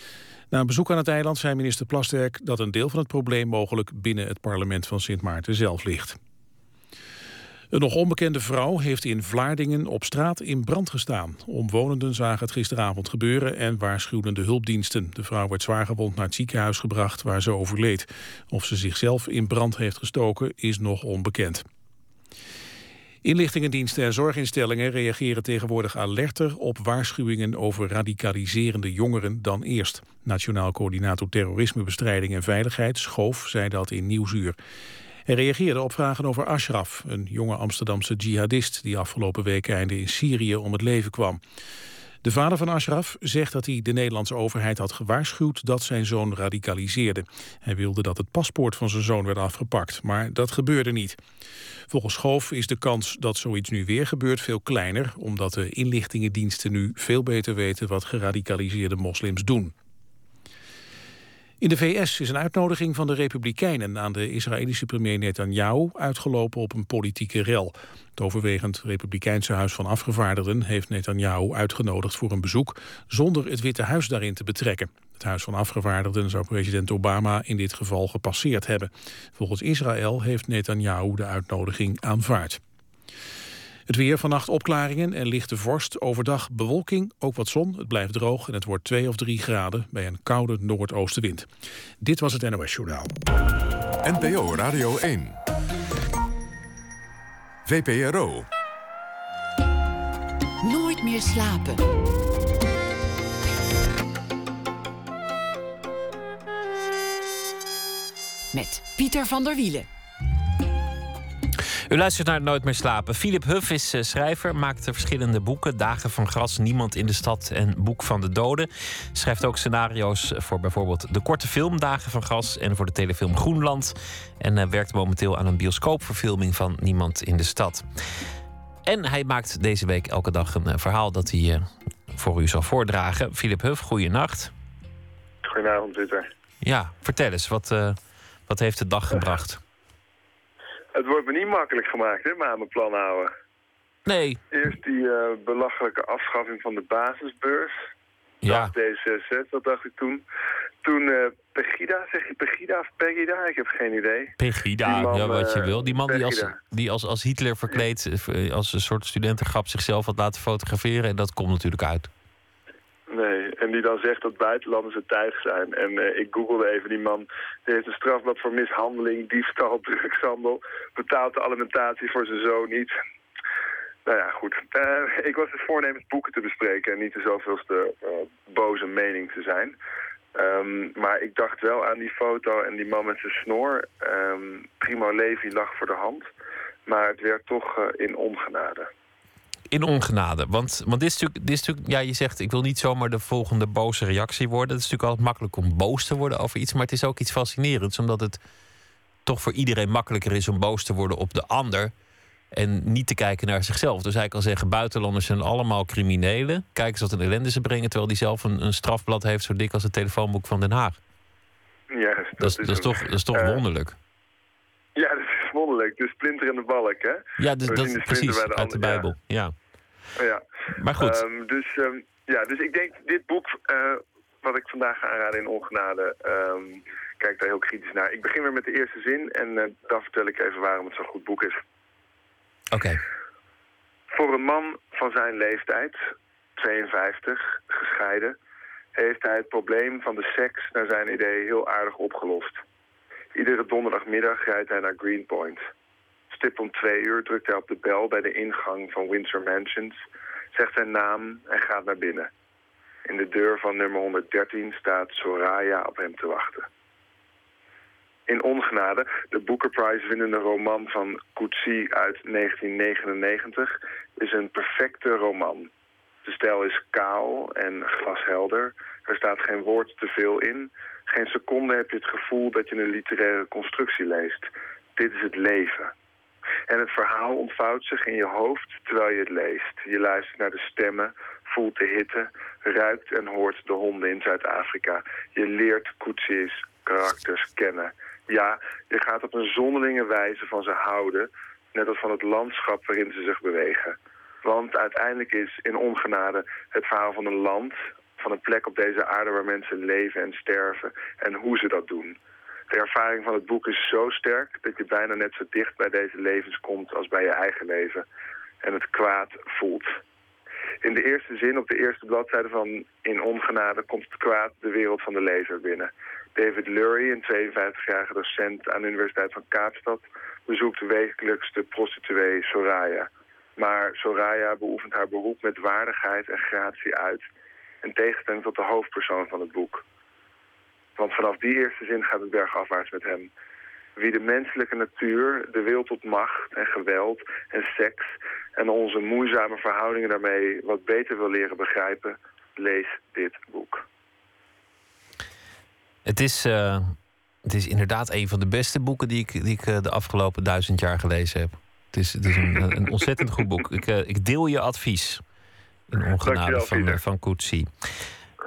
Na een bezoek aan het eiland zei minister Plasterk dat een deel van het probleem mogelijk binnen het parlement van Sint Maarten zelf ligt. Een nog onbekende vrouw heeft in Vlaardingen op straat in brand gestaan. Omwonenden zagen het gisteravond gebeuren en waarschuwden de hulpdiensten. De vrouw werd zwaargewond naar het ziekenhuis gebracht waar ze overleed. Of ze zichzelf in brand heeft gestoken is nog onbekend. Inlichtingendiensten en zorginstellingen reageren tegenwoordig alerter op waarschuwingen over radicaliserende jongeren dan eerst. Nationaal Coördinator Terrorismebestrijding en Veiligheid, Schoof, zei dat in Nieuwsuur. Hij reageerde op vragen over Ashraf, een jonge Amsterdamse jihadist die afgelopen week einde in Syrië om het leven kwam. De vader van Ashraf zegt dat hij de Nederlandse overheid had gewaarschuwd dat zijn zoon radicaliseerde. Hij wilde dat het paspoort van zijn zoon werd afgepakt, maar dat gebeurde niet. Volgens Schoof is de kans dat zoiets nu weer gebeurt veel kleiner, omdat de inlichtingendiensten nu veel beter weten wat geradicaliseerde moslims doen. In de VS is een uitnodiging van de Republikeinen aan de Israëlische premier Netanyahu uitgelopen op een politieke rel. Het overwegend Republikeinse Huis van Afgevaardigden heeft Netanyahu uitgenodigd voor een bezoek zonder het Witte Huis daarin te betrekken. Het Huis van Afgevaardigden zou president Obama in dit geval gepasseerd hebben. Volgens Israël heeft Netanyahu de uitnodiging aanvaard. Het weer vannacht opklaringen en lichte vorst. Overdag bewolking, ook wat zon. Het blijft droog en het wordt 2 of 3 graden bij een koude noordoostenwind. Dit was het NOS Journaal. NPO Radio 1. VPRO. Nooit meer slapen. Met Pieter van der Wielen. U luistert naar Nooit meer slapen. Philip Huff is eh, schrijver, maakt verschillende boeken. Dagen van gras, Niemand in de stad en Boek van de Doden. Schrijft ook scenario's voor bijvoorbeeld de korte film Dagen van Gras... en voor de telefilm Groenland. En uh, werkt momenteel aan een bioscoopverfilming van Niemand in de stad. En hij maakt deze week elke dag een uh, verhaal dat hij voor u zal voordragen. Philip Huff, goeienacht. Goedenavond, Pieter. Ja, vertel eens, wat, wat heeft de dag gebracht? Het wordt me niet makkelijk gemaakt, hè, maar aan mijn plan houden. Nee. Eerst die uh, belachelijke afschaffing van de basisbeurs. Ja. D66, dat dacht ik toen. Toen uh, Pegida, zeg je Pegida of Pegida? Ik heb geen idee. Pegida, man, ja, wat je uh, wil. Die man die als, die als, als Hitler verkleed, als een soort studentengrap zichzelf had laten fotograferen. En dat komt natuurlijk uit. Nee, en die dan zegt dat buitenlanders het thuis zijn. En uh, ik googelde even die man. Die heeft een strafblad voor mishandeling, diefstal, drugshandel. Betaalt de alimentatie voor zijn zoon niet. Nou ja, goed. Uh, ik was dus voornemens boeken te bespreken en niet de zoveelste uh, boze mening te zijn. Um, maar ik dacht wel aan die foto en die man met zijn snor. Um, Primo Levi lag voor de hand. Maar het werd toch in ongenade in ongenade. Want, want dit, is natuurlijk, dit is natuurlijk, ja, je zegt, ik wil niet zomaar de volgende boze reactie worden. Het is natuurlijk altijd makkelijk om boos te worden over iets, maar het is ook iets fascinerends, omdat het toch voor iedereen makkelijker is om boos te worden op de ander en niet te kijken naar zichzelf. Dus hij kan zeggen, buitenlanders zijn allemaal criminelen. Kijk eens wat een ellende ze brengen, terwijl hij zelf een, een strafblad heeft zo dik als het telefoonboek van Den Haag. Ja, dat, dat, is, dat is, toch, dat is toch uh, wonderlijk. Ja, dat is wonderlijk. De splinter in de balk, hè? Ja, dus, dat is precies de uit de Bijbel. Ja. ja. Ja. Maar goed. Um, dus, um, ja, dus ik denk, dit boek, uh, wat ik vandaag ga aanraden in Ongenade, um, kijk daar heel kritisch naar. Ik begin weer met de eerste zin en uh, dan vertel ik even waarom het zo'n goed boek is. Oké. Okay. Voor een man van zijn leeftijd, 52, gescheiden, heeft hij het probleem van de seks naar zijn idee heel aardig opgelost. Iedere donderdagmiddag rijdt hij naar Greenpoint. Stip om twee uur drukt hij op de bel bij de ingang van Windsor Mansions, zegt zijn naam en gaat naar binnen. In de deur van nummer 113 staat Soraya op hem te wachten. In Ongenade, de Booker Prize winnende roman van Coetzee uit 1999, is een perfecte roman. De stijl is kaal en glashelder. Er staat geen woord te veel in. Geen seconde heb je het gevoel dat je een literaire constructie leest. Dit is het leven. En het verhaal ontvouwt zich in je hoofd terwijl je het leest. Je luistert naar de stemmen, voelt de hitte, ruikt en hoort de honden in Zuid-Afrika. Je leert Coetzee's karakters kennen. Ja, je gaat op een zonderlinge wijze van ze houden, net als van het landschap waarin ze zich bewegen. Want uiteindelijk is in ongenade het verhaal van een land, van een plek op deze aarde waar mensen leven en sterven en hoe ze dat doen. De ervaring van het boek is zo sterk dat je bijna net zo dicht bij deze levens komt als bij je eigen leven. En het kwaad voelt. In de eerste zin op de eerste bladzijde van In Ongenade komt het kwaad de wereld van de lezer binnen. David Lurie, een 52-jarige docent aan de Universiteit van Kaapstad, bezoekt wekelijks de prostituee Soraya. Maar Soraya beoefent haar beroep met waardigheid en gratie uit, in tegenstelling tot de hoofdpersoon van het boek. Want vanaf die eerste zin gaat het bergafwaarts met hem. Wie de menselijke natuur, de wil tot macht en geweld en seks en onze moeizame verhoudingen daarmee wat beter wil leren begrijpen, lees dit boek. Het is, uh, het is inderdaad een van de beste boeken die ik, die ik uh, de afgelopen duizend jaar gelezen heb. Het is, het is een, een ontzettend goed boek. Ik, uh, ik deel je advies in ongenade van, van Coetzee.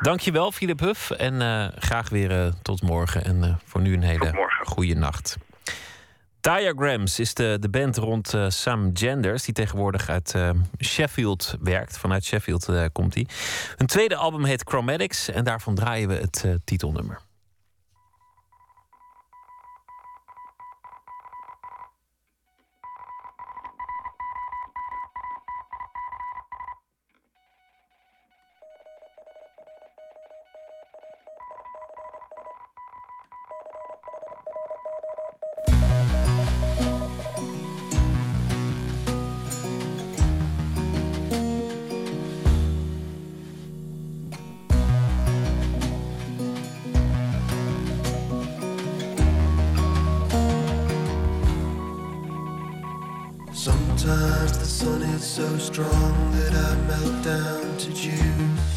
Dankjewel, Philip Huff. En uh, graag weer uh, tot morgen. En uh, voor nu een hele goede nacht. Diagrams is de, de band rond Sam Genders, die tegenwoordig uit Sheffield werkt. Vanuit Sheffield komt hij. Hun tweede album heet Chromatics en daarvan draaien we het titelnummer. Sometimes the sun is so strong that I melt down to juice.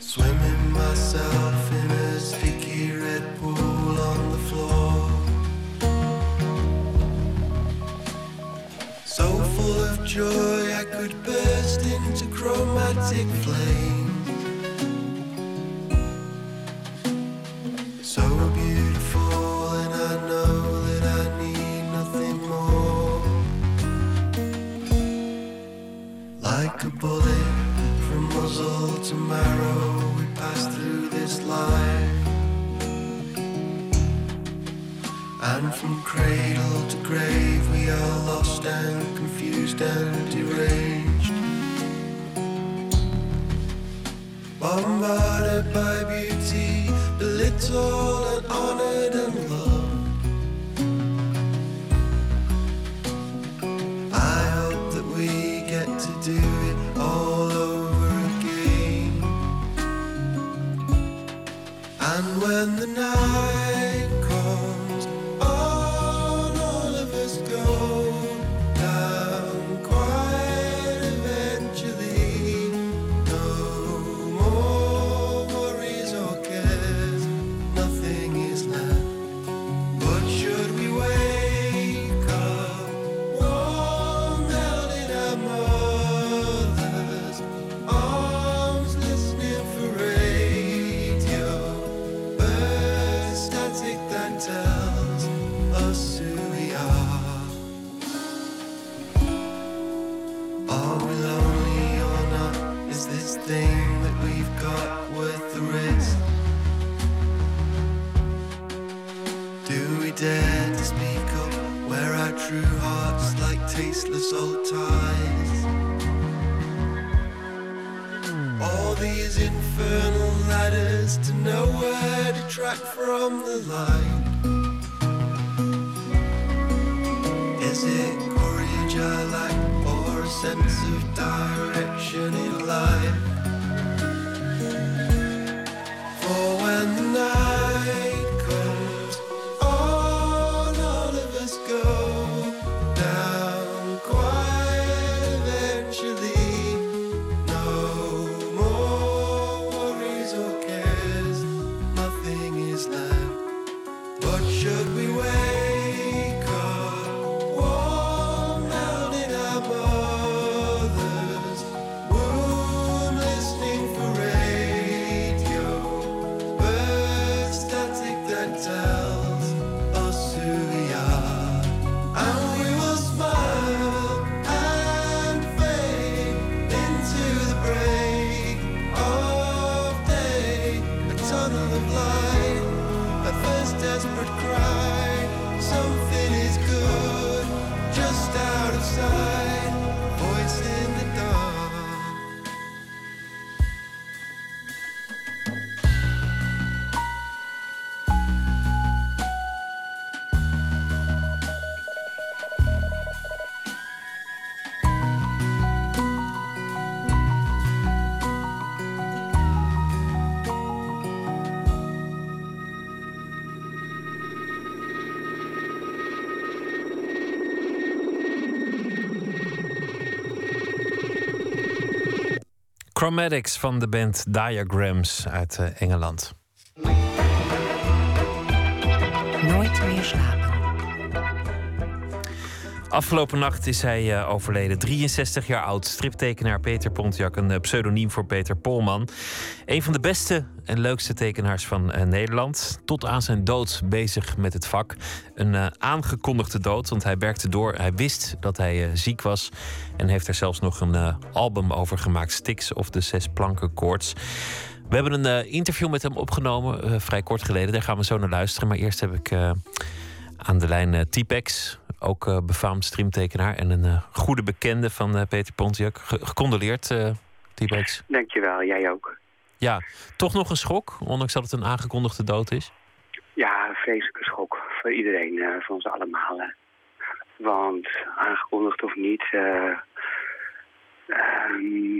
Swimming myself in a sticky red pool on the floor. So full of joy, I could burst into chromatic flame. From cradle to grave, we are lost and confused and deranged. Bombarded by beauty, belittled Chromatics van de band Diagrams uit eh, Engeland. Nooit meer slapen. Afgelopen nacht is hij eh, overleden. 63 jaar oud. Striptekenaar Peter Pontiac, een eh, pseudoniem voor Peter Polman. Een van de beste en leukste tekenaars van eh, Nederland. Tot aan zijn dood bezig met het vak. Een aangekondigde dood, want hij werkte door. Hij wist dat hij ziek was. En heeft er zelfs nog een album over gemaakt. Stix of de Zes Planken Koorts. We hebben een interview met hem opgenomen, vrij kort geleden. Daar gaan we zo naar luisteren. Maar eerst heb ik aan de lijn eh T-Pex, ook eh, befaamd streamtekenaar en een eh, goede bekende van Peter Pontiac. Ge- gecondoleerd, eh T-Pex. Dankjewel, jij ook. Ja, toch nog een schok, ondanks dat het een aangekondigde dood is. Ja, een vreselijke schok voor iedereen, eh, voor ons allemaal. hè. Want aangekondigd of niet, eh, ehm,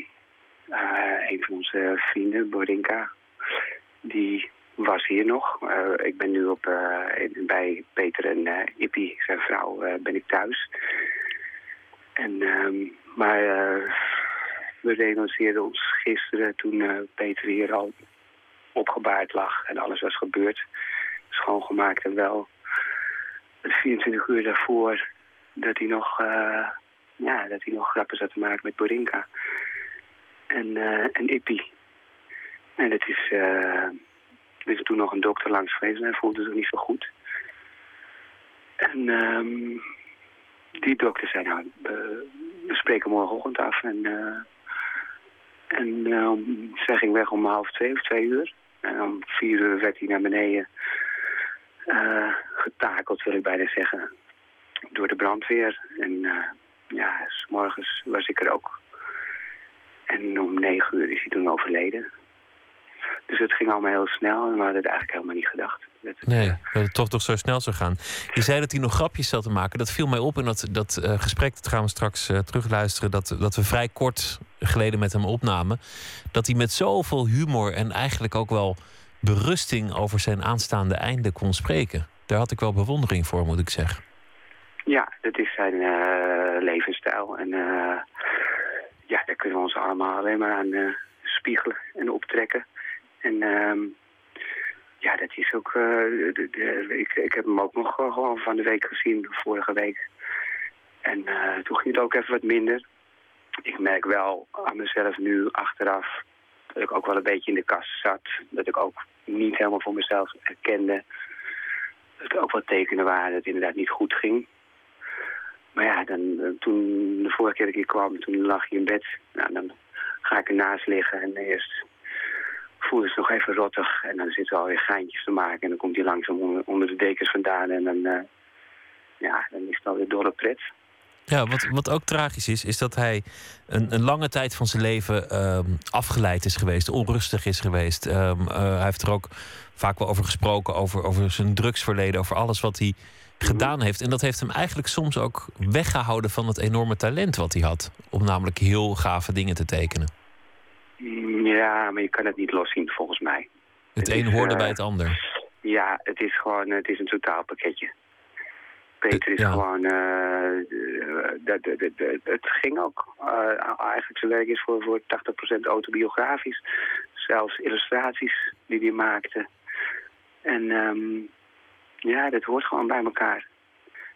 eh, een van onze vrienden, Borinka, die was hier nog. Eh, ik ben nu op, in- bij Peter en eh Ippie, zijn vrouw, ben ik thuis. En, ehm, maar we realiseerden ons gisteren toen Peter hier al opgebaard lag en alles was gebeurd. Schoongemaakt en wel. 24 uur daarvoor dat hij nog, ja, dat hij nog grappen zat te maken met Borinka. En, en Ippie. En het is, eh, er is toen nog een dokter langs geweest en hij voelde zich niet zo goed. En ehm, die dokter zei nou, eh, we spreken morgenochtend af. En, eh, en eh, zij ging weg om half twee of twee uur. En om vier uur werd hij naar beneden eh, getakeld, wil ik bijna zeggen, door de brandweer. En ja, s morgens was ik er ook. En om negen uur is hij toen overleden. Dus het ging allemaal heel snel en we hadden het eigenlijk helemaal niet gedacht. Dat het, Nee, dat het toch toch zo snel zou gaan. Je zei dat hij nog grapjes zat te maken. Dat viel mij op in dat, dat eh, gesprek, dat gaan we straks eh, terugluisteren... Dat, dat we vrij kort geleden met hem opnamen. Dat hij met zoveel humor en eigenlijk ook wel berusting... over zijn aanstaande einde kon spreken. Daar had ik wel bewondering voor, moet ik zeggen. Ja, dat is zijn eh, levensstijl. En ja, daar kunnen we ons allemaal alleen maar aan spiegelen en optrekken. En ehm, ja, dat is ook... eh, de, ik, ik heb hem ook nog eh, gewoon van de week gezien, vorige week. En eh, toen ging het ook even wat minder. Ik merk wel aan mezelf nu achteraf dat ik ook wel een beetje in de kast zat. Dat ik ook niet helemaal voor mezelf herkende dat er ook wat tekenen waren dat het inderdaad niet goed ging. Maar ja, dan, toen de vorige keer dat ik hier kwam, toen lag je in bed. Nou, dan ga ik ernaast liggen en eerst voelde het nog even rottig. En dan zitten we alweer geintjes te maken. En dan komt hij langzaam onder, onder de dekens vandaan. En dan, eh, ja, dan is het alweer dolle pret. Ja, wat, wat ook tragisch is, is dat hij een, een lange tijd van zijn leven ehm, afgeleid is geweest, onrustig is geweest. Ehm, eh, hij heeft er ook vaak wel over gesproken, over, over zijn drugsverleden, over alles wat hij gedaan heeft. En dat heeft hem eigenlijk soms ook weggehouden van het enorme talent wat hij had. Om namelijk heel gave dingen te tekenen. Mm, Ja, maar je kan het niet loszien volgens mij. Het Het een is, hoorde eh, bij het ander. Ja, het is gewoon het is een totaalpakketje. Peter is Ja. gewoon... eh, het ging ook. eh, eigenlijk zijn werk is voor, voor 80% autobiografisch. Zelfs illustraties die hij maakte. En ehm, ja, dat hoort gewoon bij elkaar.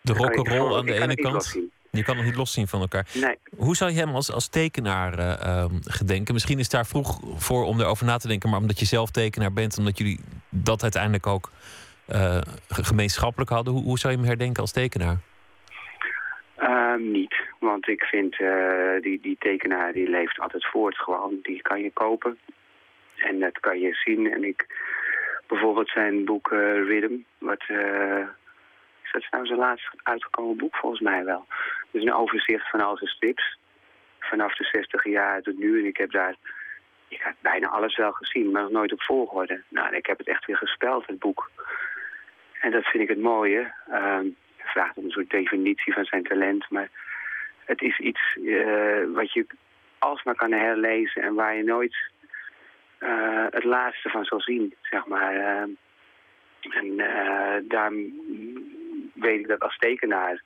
De rock'n'roll aan de ene kant. Je kan het niet loszien van elkaar. Nee. Hoe zou je hem als, als tekenaar eh, ehm, gedenken? Misschien is daar vroeg voor om erover na te denken, maar omdat je zelf tekenaar bent, omdat jullie dat uiteindelijk ook eh, ge- gemeenschappelijk hadden, hoe, hoe zou je hem herdenken als tekenaar? Ehm, niet, want ik vind eh, die, die tekenaar die leeft altijd voort gewoon. Die kan je kopen en dat kan je zien. En ik, bijvoorbeeld zijn boek Rhythm, wat, eh, is dat nou zijn laatst uitgekomen boek volgens mij wel. Dus een overzicht van al zijn strips, vanaf de 60 jaar tot nu. En ik heb daar, ik heb bijna alles wel gezien, maar nog nooit op volgorde. Nou, ik heb het echt weer gespeld, het boek. En dat vind ik het mooie. Hij vraagt om een soort definitie van zijn talent. Maar het is iets eh, wat je alsmaar kan herlezen en waar je nooit eh, het laatste van zal zien, zeg maar. Ehm, en eh daar weet ik dat als tekenaar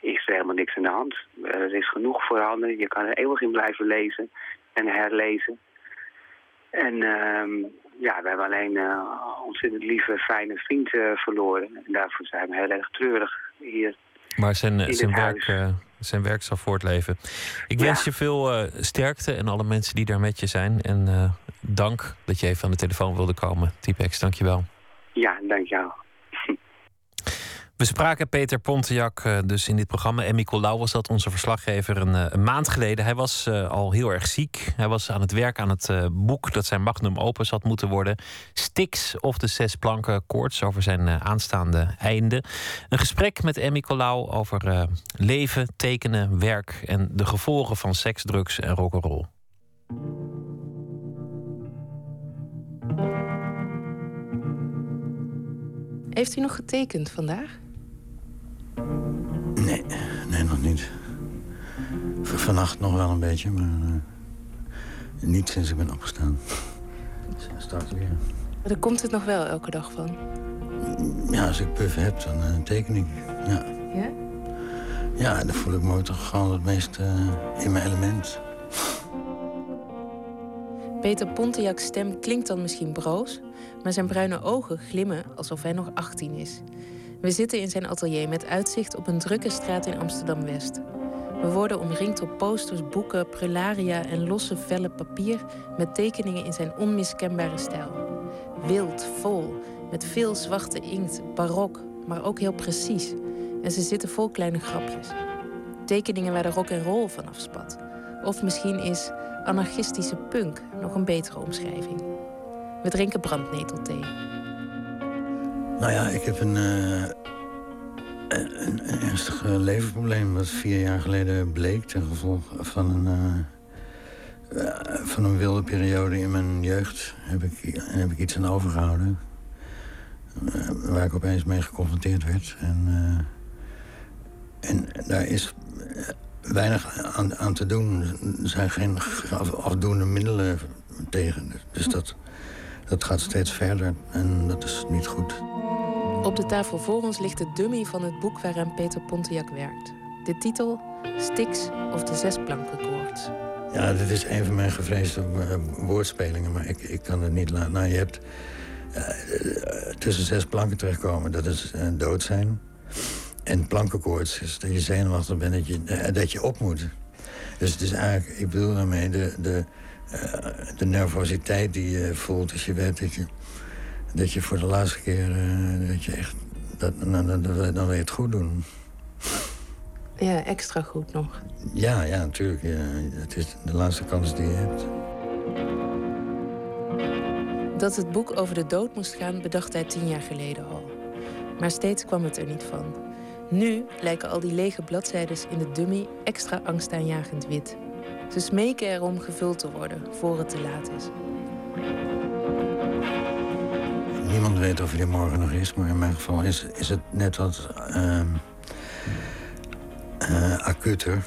is er helemaal niks aan de hand. Eh, er is genoeg voorhanden. Je kan er eeuwig in blijven lezen en herlezen. En ehm, ja, we hebben alleen een ontzettend lieve, fijne vriend eh, verloren. En daarvoor zijn we heel erg treurig hier. Maar zijn, zijn, werk, zijn werk zal voortleven. Ik Ja. wens je veel sterkte en alle mensen die daar met je zijn. En dank dat je even aan de telefoon wilde komen. Typex, dank je wel. Ja, dank jou. We spraken Peter Pontiac eh, dus in dit programma. En Nicolaou was dat, onze verslaggever, een, eh, een maand geleden. Hij was eh, al heel erg ziek. Hij was aan het werk aan het boek dat zijn magnum opus had moeten worden. Styx of de zes planken koorts over zijn aanstaande einde. Een gesprek met Emmy Colau over leven, tekenen, werk... en de gevolgen van seks, drugs en rock'n'roll. Heeft u nog getekend vandaag? Nee, nee, nog niet. V- vannacht nog wel een beetje, maar eh, niet sinds ik ben opgestaan. Start weer. Maar dan komt het nog wel elke dag van. Ja, als ik puff heb, dan eh, teken ik. Ja. Ja? ja, dan voel ik me toch gewoon het meest eh, in mijn element. Peter Pontiac's stem klinkt dan misschien broos, maar zijn bruine ogen glimmen alsof hij nog 18 is. We zitten in zijn atelier met uitzicht op een drukke straat in Amsterdam West. We worden omringd door posters, boeken, prularia en losse vellen papier met tekeningen in zijn onmiskenbare stijl. Wild, vol, met veel zwarte inkt, barok, maar ook heel precies. En ze zitten vol kleine grapjes. Tekeningen waar de rock en roll van afspat. Of misschien is anarchistische punk nog een betere omschrijving. We drinken brandnetelthee. Nou ja, ik heb een, eh, een, ernstig leverprobleem... wat vier jaar geleden bleek ten gevolge van een, eh, van een wilde periode in mijn jeugd. Heb ik, heb ik iets aan overgehouden. eh, waar ik opeens mee geconfronteerd werd. En, en daar is weinig aan, aan te doen. Er zijn geen af- afdoende middelen tegen. Dus dat, dat gaat steeds verder en dat is niet goed. Op de tafel voor ons ligt de dummy van het boek waaraan Peter Pontiac werkt. De titel Styx of de Zesplankenkoorts. Ja, dit is een van mijn gevreesde eh, woordspelingen, maar ik, ik kan het niet laten. Nou, je hebt eh, eh, tussen zes planken terechtkomen, dat is dood zijn. En plankenkoorts is dat je zenuwachtig bent dat je, dat je op moet. Dus het is eigenlijk, ik bedoel daarmee, de, de, de nervositeit die je voelt als je weet dat je, dat je voor de laatste keer, eh, dat je echt, dat, dan, dan, dan, dan wil je het goed doen. Ja, extra goed nog. Ja, ja, natuurlijk. Ja. Het is de laatste kans die je hebt. Dat het boek over de dood moest gaan, bedacht hij tien jaar geleden al. Maar steeds kwam het er niet van. Nu lijken al die lege bladzijden in de dummy extra angstaanjagend wit. Ze smeken erom gevuld te worden voor het te laat is. Niemand weet of hij morgen nog is, maar in mijn geval is, is het net wat uh, acuter.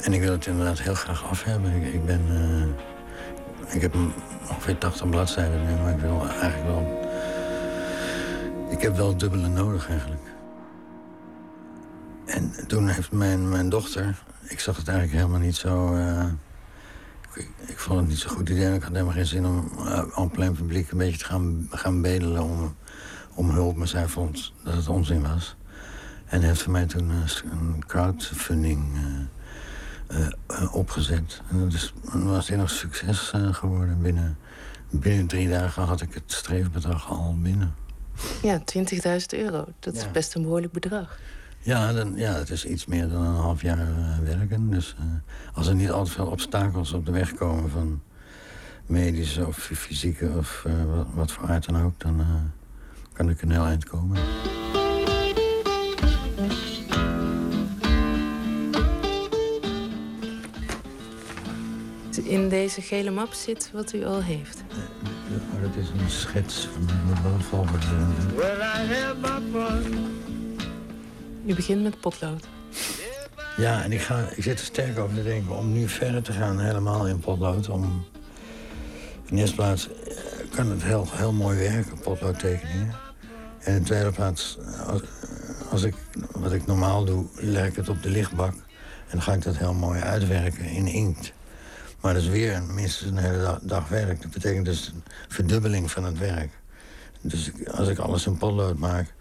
En ik wil het inderdaad heel graag af hebben. Ik, ben. Uh, ik heb ongeveer 80 bladzijden maar ik wil eigenlijk wel. Ik heb wel dubbele nodig eigenlijk. En toen heeft mijn, mijn dochter. Ik zag het eigenlijk helemaal niet zo. Uh, ik, ik, vond het niet zo goed idee. Ik had helemaal geen zin om uh, aan plein publiek een beetje te gaan, gaan bedelen om, om hulp. Maar zij vond dat het onzin was. En heeft voor mij toen een crowdfunding uh, uh, opgezet. En dat, is, was een succes geworden. Binnen, binnen drie dagen had ik het streefbedrag al binnen. Ja, 20.000 euro. Dat is best een behoorlijk bedrag. Ja, dan, ja, het is iets meer dan een half jaar eh, werken. Dus als er niet al te veel obstakels op de weg komen van medische of fysieke of eh, wat, wat voor aard dan ook, dan eh, kan ik een heel eind komen. In deze gele map zit wat u al heeft. Oh, dat is een schets van mijn brandvolgers. Well, U begint met potlood. Ja, en ik, ga, ik zit er sterk over te denken om nu verder te gaan, helemaal in potlood. Om, in eerste plaats eh, kan het heel, heel mooi werken, potloodtekeningen. En in de tweede plaats, als, ik, wat ik normaal doe, leg ik het op de lichtbak. En dan ga ik dat heel mooi uitwerken in inkt. Maar dat is weer minstens een hele dag, dag werk. Dat betekent dus een verdubbeling van het werk. Dus als ik alles in potlood maak...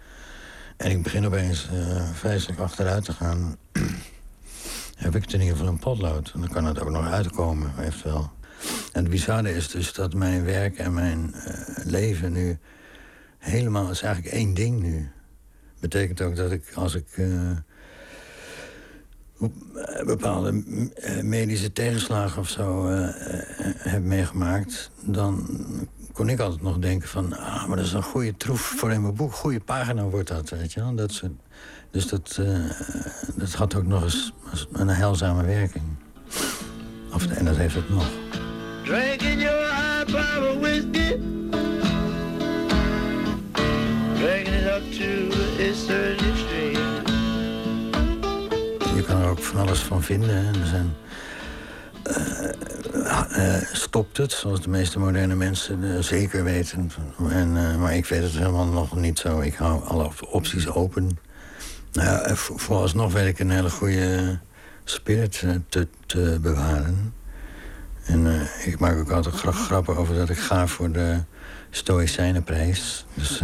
en ik begin opeens eh vreselijk achteruit te gaan... heb ik in ieder geval een potlood. En dan kan het ook nog uitkomen, eventueel. En het bizarre is dus dat mijn werk en mijn eh, leven nu... helemaal is eigenlijk één ding nu. Betekent ook dat ik als ik... eh, bepaalde medische tegenslagen of zo heb meegemaakt... dan kon ik altijd nog denken van... ah, maar dat is een goede troef voor in mijn boek. Goede pagina wordt dat, weet je wel. Dat soort, dus dat, eh, dat had ook nog eens een heilzame werking. Of, en dat heeft het nog. Drinking your high power whiskey. Drinking it up to its third extreme. Je kan er ook van alles van vinden. Er zijn, eh, eh, stopt het, zoals de meeste moderne mensen eh, zeker weten. En, eh, maar ik weet het helemaal nog niet zo. Ik hou alle op- opties open. Nou eh, vooralsnog weet ik een hele goede spirit eh, te, bewaren. En eh, ik maak ook altijd gra- grappen over dat ik ga voor de Stoïcijnenprijs. Dus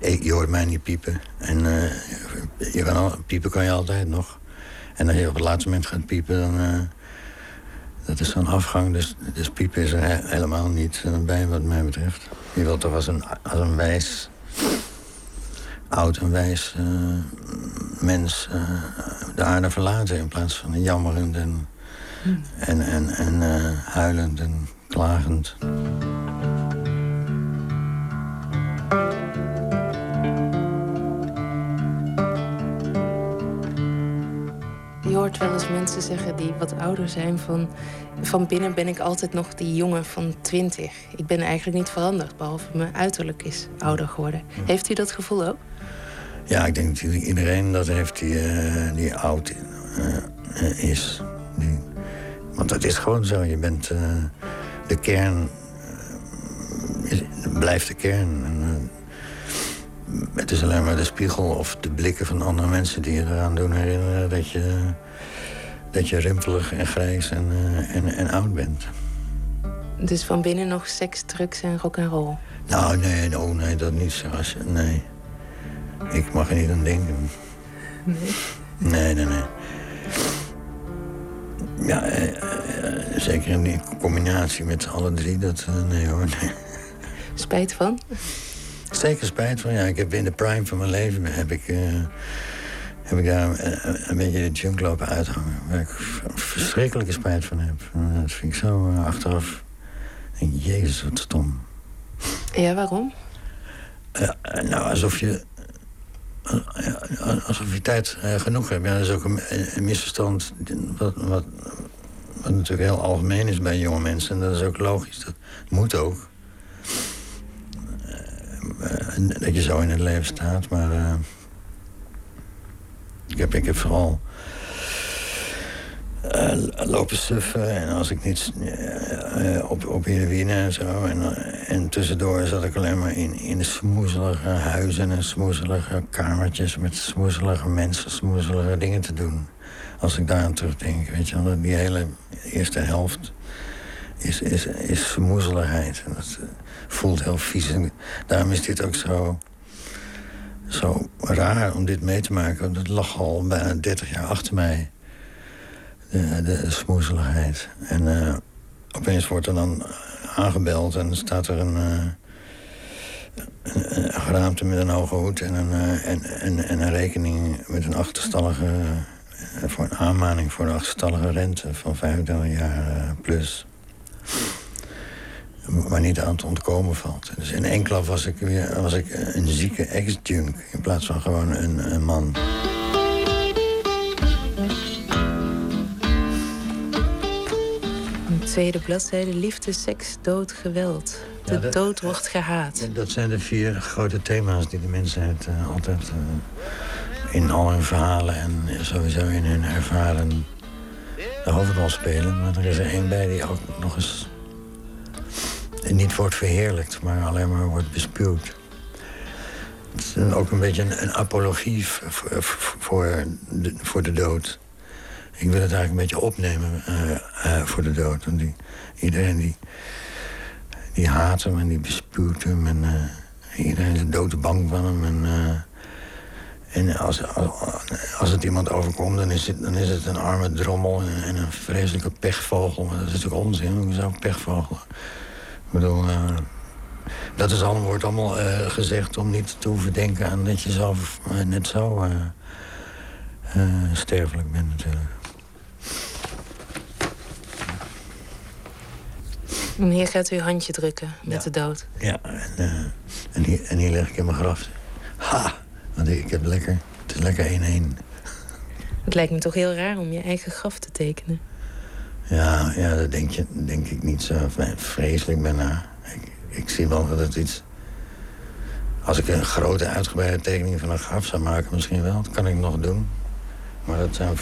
eh, je hoort mij niet piepen. En eh, je kan piepen kan je altijd nog. En als je op het laatste moment gaat piepen, dan... dat is zo'n afgang, dus, dus piepen is er he- helemaal niet eh, bij wat mij betreft. Je wilt toch als een, als een wijs, oud en wijs eh, mens eh, de aarde verlaten... in plaats van een jammerend en, en, en, en eh, huilend en klagend. Wel eens mensen zeggen die wat ouder zijn van... van binnen ben ik altijd nog die jongen van 20. Ik ben eigenlijk niet veranderd, behalve mijn uiterlijk is ouder geworden. Heeft u dat gevoel ook? Ja, ik denk dat iedereen dat heeft die, eh, die oud eh, eh, is. Die, want dat is gewoon zo. Je bent de kern. is- blijft de kern. En, het is alleen maar de spiegel of de blikken van andere mensen die je eraan doen herinneren dat je, dat je rimpelig en grijs en, eh, en, en oud bent. Dus van binnen nog seks, drugs en rock and roll. Nou, nee, oh, nee, dat niet. Zoals, nee. Ik mag er niet aan denken. Nee. Nee, nee, nee. Ja, eh, eh, zeker in die combinatie met alle drie, dat... nee hoor, nee. Spijt van? Zeker spijt van, ja. Ik heb in de prime van mijn leven heb ik, heb ik daar eh, een beetje de junk lopen uithangen. Waar ik verschrikkelijke spijt van heb. Eh, dat vind ik zo eh, achteraf. Denk, Jezus, wat stom. Ja, waarom? Ja, eh, nou, alsof je... alsof je tijd eh, genoeg hebt. Ja, dat is ook een, een misverstand wat, wat, wat natuurlijk heel algemeen is bij jonge mensen. En dat is ook logisch, dat moet ook. Uh, dat je zo in het leven staat, maar... Ik, heb, ik heb vooral uh, lopen suffen. En als ik niet uh, op, op heroïne en zo. En, en tussendoor zat ik alleen maar in, in smoezelige huizen en smoezelige kamertjes met smoezelige mensen, smoezelige dingen te doen. Als ik daar aan terugdenk, weet je wel, die hele eerste helft is, is, is smoezeligheid. En dat voelt heel vies. Daarom is dit ook zo, zo raar om dit mee te maken. Want het lag al bijna 30 jaar achter mij de, de smoezeligheid. En uh, opeens wordt er dan aangebeld en staat er een, uh, een, een geraamte met een hoge hoed en een, en, en, en, een rekening met een achterstallige. voor een aanmaning voor de achterstallige rente van 25 jaar plus. Waar niet aan te ontkomen valt. Dus in één klap was ik, weer, was ik een zieke ex-junk in plaats van gewoon een, een man. tweede bladzijde. Liefde, seks, dood, geweld. De dat, dood wordt gehaat. Dat zijn de vier grote thema's die de mensheid uh, altijd uh, in al hun verhalen en sowieso in hun ervaren de hoofdrol spelen. Maar er is er één bij die ook nog eens niet wordt verheerlijkt, maar alleen maar wordt bespuwd. Het is ook een beetje een, een apologie voor de, voor de dood ik wil het eigenlijk een beetje opnemen uh, uh, voor de dood. Want die, iedereen die, die haat hem en die bespuwt hem. En uh, iedereen is dood bang van hem. En, en als, als, het iemand overkomt, dan is het, dan is het een arme drommel en, en een vreselijke pechvogel. Maar dat is natuurlijk onzin, hoezo pechvogel? Ik bedoel, dat is allemaal, wordt allemaal gezegd om niet te hoeven denken aan dat je zelf net zo sterfelijk bent natuurlijk. En hier gaat u uw handje drukken met de dood. Ja, en, en, hier, en hier leg ik in mijn graf. Ha! Want ik heb lekker, het is lekker 1-1. Het lijkt me toch heel raar om je eigen graf te tekenen. Ja, ja dat denk, je, denk ik niet zo vreselijk bijna. Ik, ik zie wel dat het iets... Als ik een grote uitgebreide tekening van een graf zou maken, misschien wel. Dat kan ik nog doen. Maar dat zijn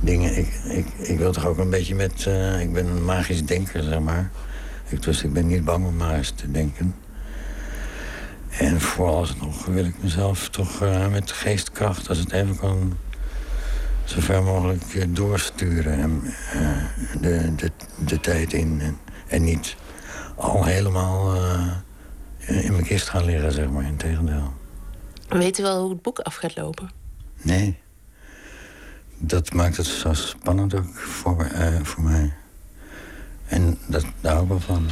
dingen. Ik, ik, ik wil toch ook een beetje met... Uh, ik ben een magisch denker, zeg maar. Ik, dus ik ben niet bang om magisch te denken. En vooralsnog wil ik mezelf toch uh, met geestkracht, als het even kan... zo ver mogelijk uh, doorsturen en, de, de, de tijd in. En, en niet al helemaal in mijn kist gaan liggen, zeg maar. Integendeel. Weet u wel hoe het boek af gaat lopen? Nee dat maakt het zo spannend ook voor, uh, voor mij. En dat, daar hou ik wel van.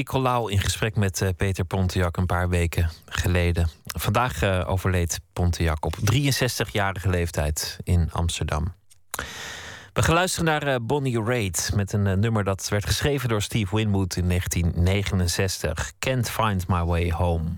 Colau in gesprek met uh, Peter Pontiac een paar weken geleden. Vandaag uh, overleed Pontiac op 63-jarige leeftijd in Amsterdam. We gaan luisteren naar uh, Bonnie Raitt met een nummer dat werd geschreven door Steve Winwood in 1969. Can't Find My Way Home.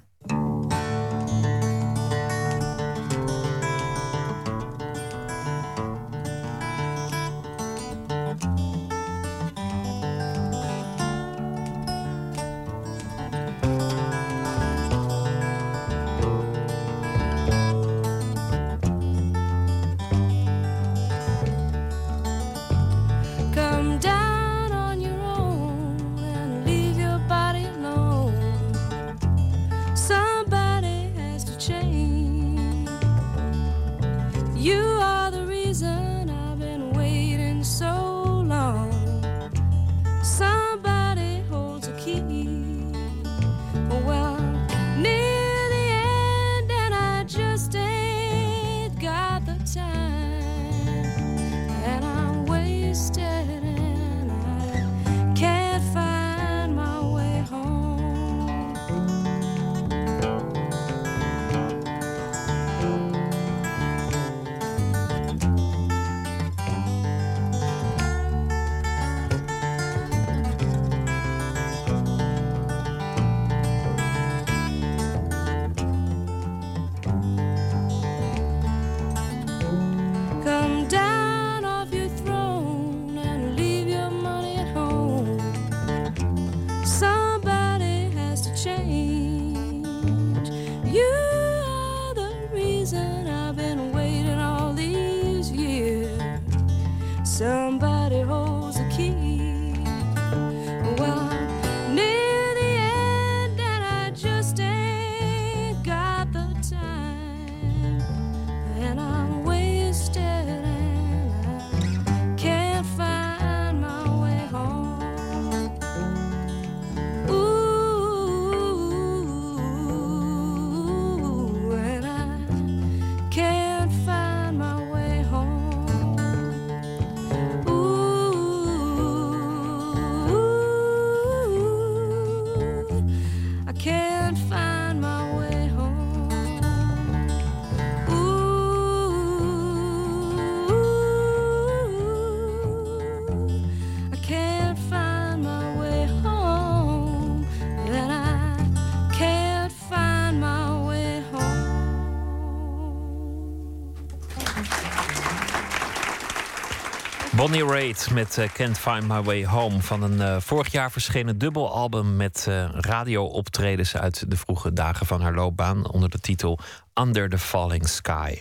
Bonnie met uh, Can't Find My Way Home. Van een uh, vorig jaar verschenen dubbelalbum met uh, radio-optredens uit de vroege dagen van haar loopbaan. onder de titel Under the Falling Sky.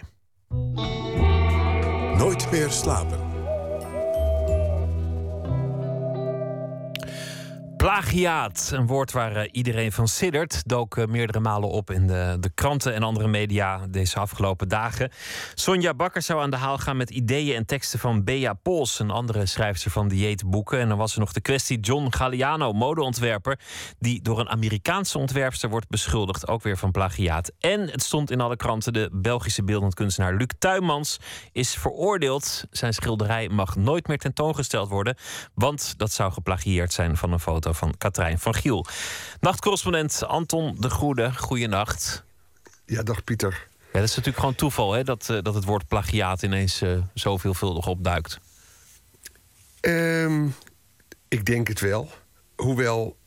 Nooit meer slapen. Plagiaat, een woord waar uh, iedereen van siddert, dook uh, meerdere malen op in de, de, kranten en andere media deze afgelopen dagen. Sonja Bakker zou aan de haal gaan met ideeën en teksten van Bea Pols, een andere schrijfster van dieetboeken. En dan was er nog de kwestie John Galliano, modeontwerper, die door een Amerikaanse ontwerpster wordt beschuldigd, ook weer van plagiaat. En het stond in alle kranten, de Belgische beeldend kunstenaar Luc Tuymans is veroordeeld. Zijn schilderij mag nooit meer tentoongesteld worden, want dat zou geplagieerd zijn van een foto van Katrijn van Giel. Nachtcorrespondent Anton de Goede, goeienacht. Ja, dag Pieter. Ja, dat is natuurlijk gewoon toeval hè, dat, uh, dat het woord plagiaat ineens uh, zo veelvuldig opduikt. Um, ik denk het wel. Hoewel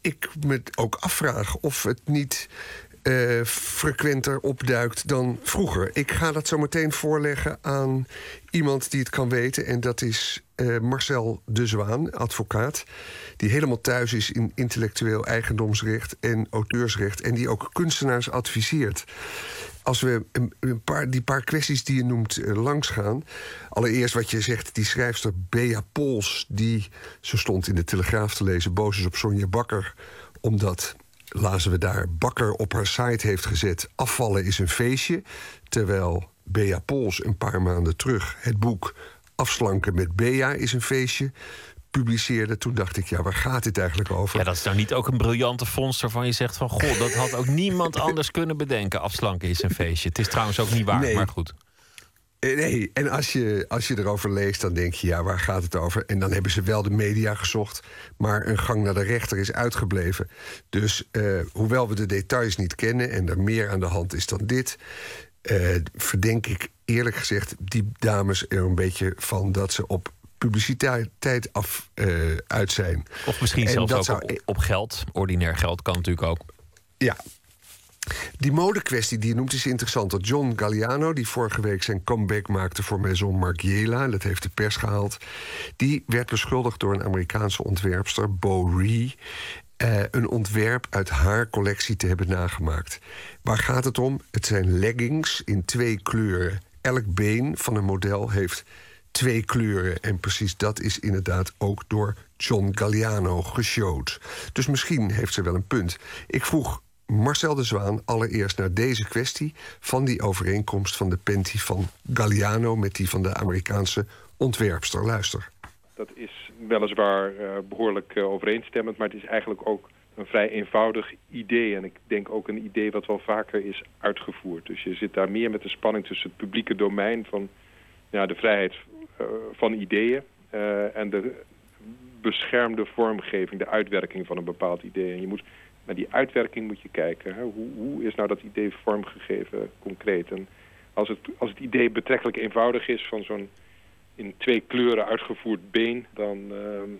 ik me ook afvraag of het niet uh, frequenter opduikt dan vroeger. Ik ga dat zo meteen voorleggen aan iemand die het kan weten. En dat is uh, Marcel de Zwaan, advocaat. Die helemaal thuis is in intellectueel eigendomsrecht en auteursrecht. En die ook kunstenaars adviseert. Als we een, paar, die paar kwesties die je noemt uh, langsgaan. Allereerst wat je zegt, die schrijfster Bea Pols... die, zo stond in de Telegraaf te lezen, boos is op Sonja Bakker... omdat lazen we daar Bakker op haar site heeft gezet... afvallen is een feestje, terwijl Bea Pols een paar maanden terug... het boek Afslanken met Bea is een feestje publiceerde. Toen dacht ik, ja, waar gaat dit eigenlijk over? Ja, dat is nou niet ook een briljante fonds waarvan je zegt van... goh, dat had ook niemand anders kunnen bedenken. Afslanken is een feestje. Het is trouwens ook niet waar, nee. maar goed. Nee, en als je, als je erover leest, dan denk je, ja, waar gaat het over? En dan hebben ze wel de media gezocht, maar een gang naar de rechter is uitgebleven. Dus uh, hoewel we de details niet kennen en er meer aan de hand is dan dit, uh, verdenk ik eerlijk gezegd die dames er een beetje van dat ze op publiciteit af uh, uit zijn. Of misschien En zelfs ook zou- op, op geld. Ordinair geld kan natuurlijk ook. Ja. Die modekwestie die je noemt is interessant. Dat John Galliano, die vorige week zijn comeback maakte voor Maison Margiela, dat heeft de pers gehaald, die werd beschuldigd door een Amerikaanse ontwerpster, Bo Ree, eh, een ontwerp uit haar collectie te hebben nagemaakt. Waar gaat het om? Het zijn leggings in twee kleuren. Elk been van een model heeft twee kleuren. En precies dat is inderdaad ook door John Galliano geshowd. Dus misschien heeft ze wel een punt. Ik vroeg Marcel de Zwaan allereerst naar deze kwestie van die overeenkomst van de pentie van Galliano met die van de Amerikaanse ontwerpster. Luister. Dat is weliswaar eh, behoorlijk eh, overeenstemmend, maar het is eigenlijk ook een vrij eenvoudig idee. En ik denk ook een idee wat wel vaker is uitgevoerd. Dus je zit daar meer met de spanning tussen het publieke domein van ja, de vrijheid eh, van ideeën en de beschermde vormgeving, de uitwerking van een bepaald idee. En je moet naar die uitwerking moet je kijken. Hè? Hoe, hoe is nou dat idee vormgegeven concreet? En als het, als het idee betrekkelijk eenvoudig is van zo'n in twee kleuren uitgevoerd been, dan ehm,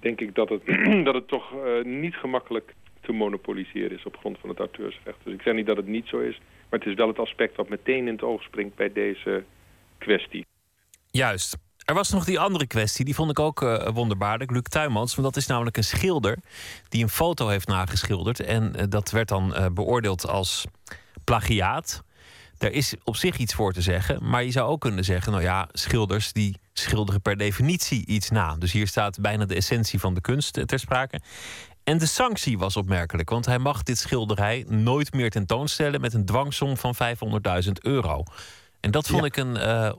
denk ik dat het, dat het toch eh, niet gemakkelijk te monopoliseren is op grond van het auteursrecht. Dus ik zeg niet dat het niet zo is, maar het is wel het aspect wat meteen in het oog springt bij deze kwestie. Juist. Er was nog die andere kwestie, die vond ik ook eh, wonderbaarlijk. Luc Tuymans, want dat is namelijk een schilder die een foto heeft nageschilderd. En eh, dat werd dan beoordeeld als plagiaat. Daar is op zich iets voor te zeggen, maar je zou ook kunnen zeggen: nou ja, schilders die schilderen per definitie iets na. Dus hier staat bijna de essentie van de kunst eh, ter sprake. En de sanctie was opmerkelijk, want hij mag dit schilderij nooit meer tentoonstellen met een dwangsom van 500.000 euro. En dat vond ik een, eh,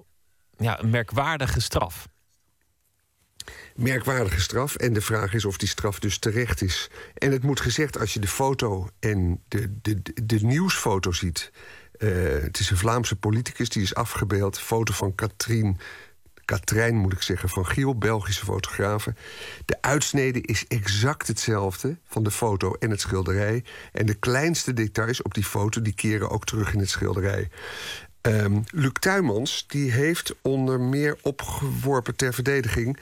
ja, een merkwaardige straf. merkwaardige straf. En de vraag is of die straf dus terecht is. En het moet gezegd, als je de foto en de, de, de nieuwsfoto ziet. Eh, het is een Vlaamse politicus, die is afgebeeld. Foto van Katrien. Katrijn moet ik zeggen, van Giel, Belgische fotografe. De uitsnede is exact hetzelfde van de foto en het schilderij. En de kleinste details op die foto die keren ook terug in het schilderij. Ehm, Luc Tuymans die heeft onder meer opgeworpen ter verdediging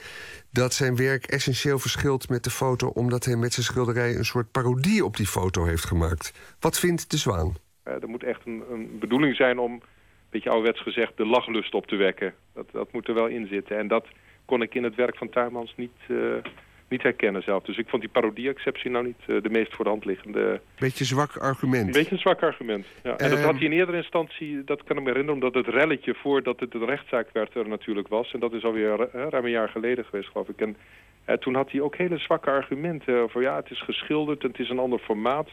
dat zijn werk essentieel verschilt met de foto omdat hij met zijn schilderij een soort parodie op die foto heeft gemaakt. Wat vindt de Zwaan? Eh, er moet echt een, een bedoeling zijn om, een beetje ouderwets gezegd, de lachlust op te wekken. Dat, dat moet er wel in zitten. En dat kon ik in het werk van Tuymans niet, eh, niet herkennen zelf. Dus ik vond die parodie-exceptie nou niet eh, de meest voor de hand liggende. Beetje zwak argument. Een beetje een zwak argument. Ja. En dat Ehm. had hij in eerdere instantie, dat kan ik me herinneren, omdat het relletje voordat het een rechtszaak werd er natuurlijk was. En dat is alweer eh, ruim een jaar geleden geweest, geloof ik. En toen had hij ook hele zwakke argumenten over ja, het is geschilderd en het is een ander formaat.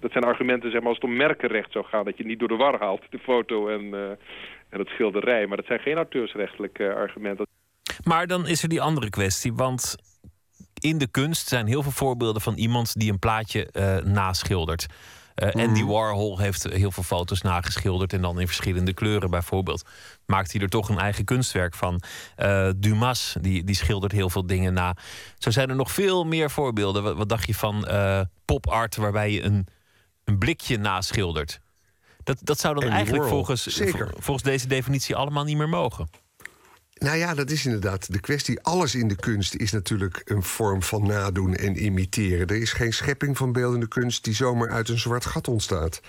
Dat zijn argumenten zeg maar, als het om merkenrecht zou gaan, dat je niet door de war haalt, de foto en, eh, en het schilderij. Maar dat zijn geen auteursrechtelijke eh, argumenten. Maar dan is er die andere kwestie. Want in de kunst zijn heel veel voorbeelden van iemand die een plaatje eh, naschildert. Eh, Andy Mhm. Warhol heeft heel veel foto's nageschilderd en dan in verschillende kleuren bijvoorbeeld. Maakt hij er toch een eigen kunstwerk van. Eh, Dumas, die, die schildert heel veel dingen na. Zo zijn er nog veel meer voorbeelden. Wat, wat dacht je van eh, pop-art waarbij je een, een blikje naschildert? Dat, dat zou dan Andy eigenlijk Warhol, volgens, zeker. volgens deze definitie allemaal niet meer mogen. Nou ja, dat is inderdaad de kwestie. Alles in de kunst is natuurlijk een vorm van nadoen en imiteren. Er is geen schepping van beeldende kunst die zomaar uit een zwart gat ontstaat.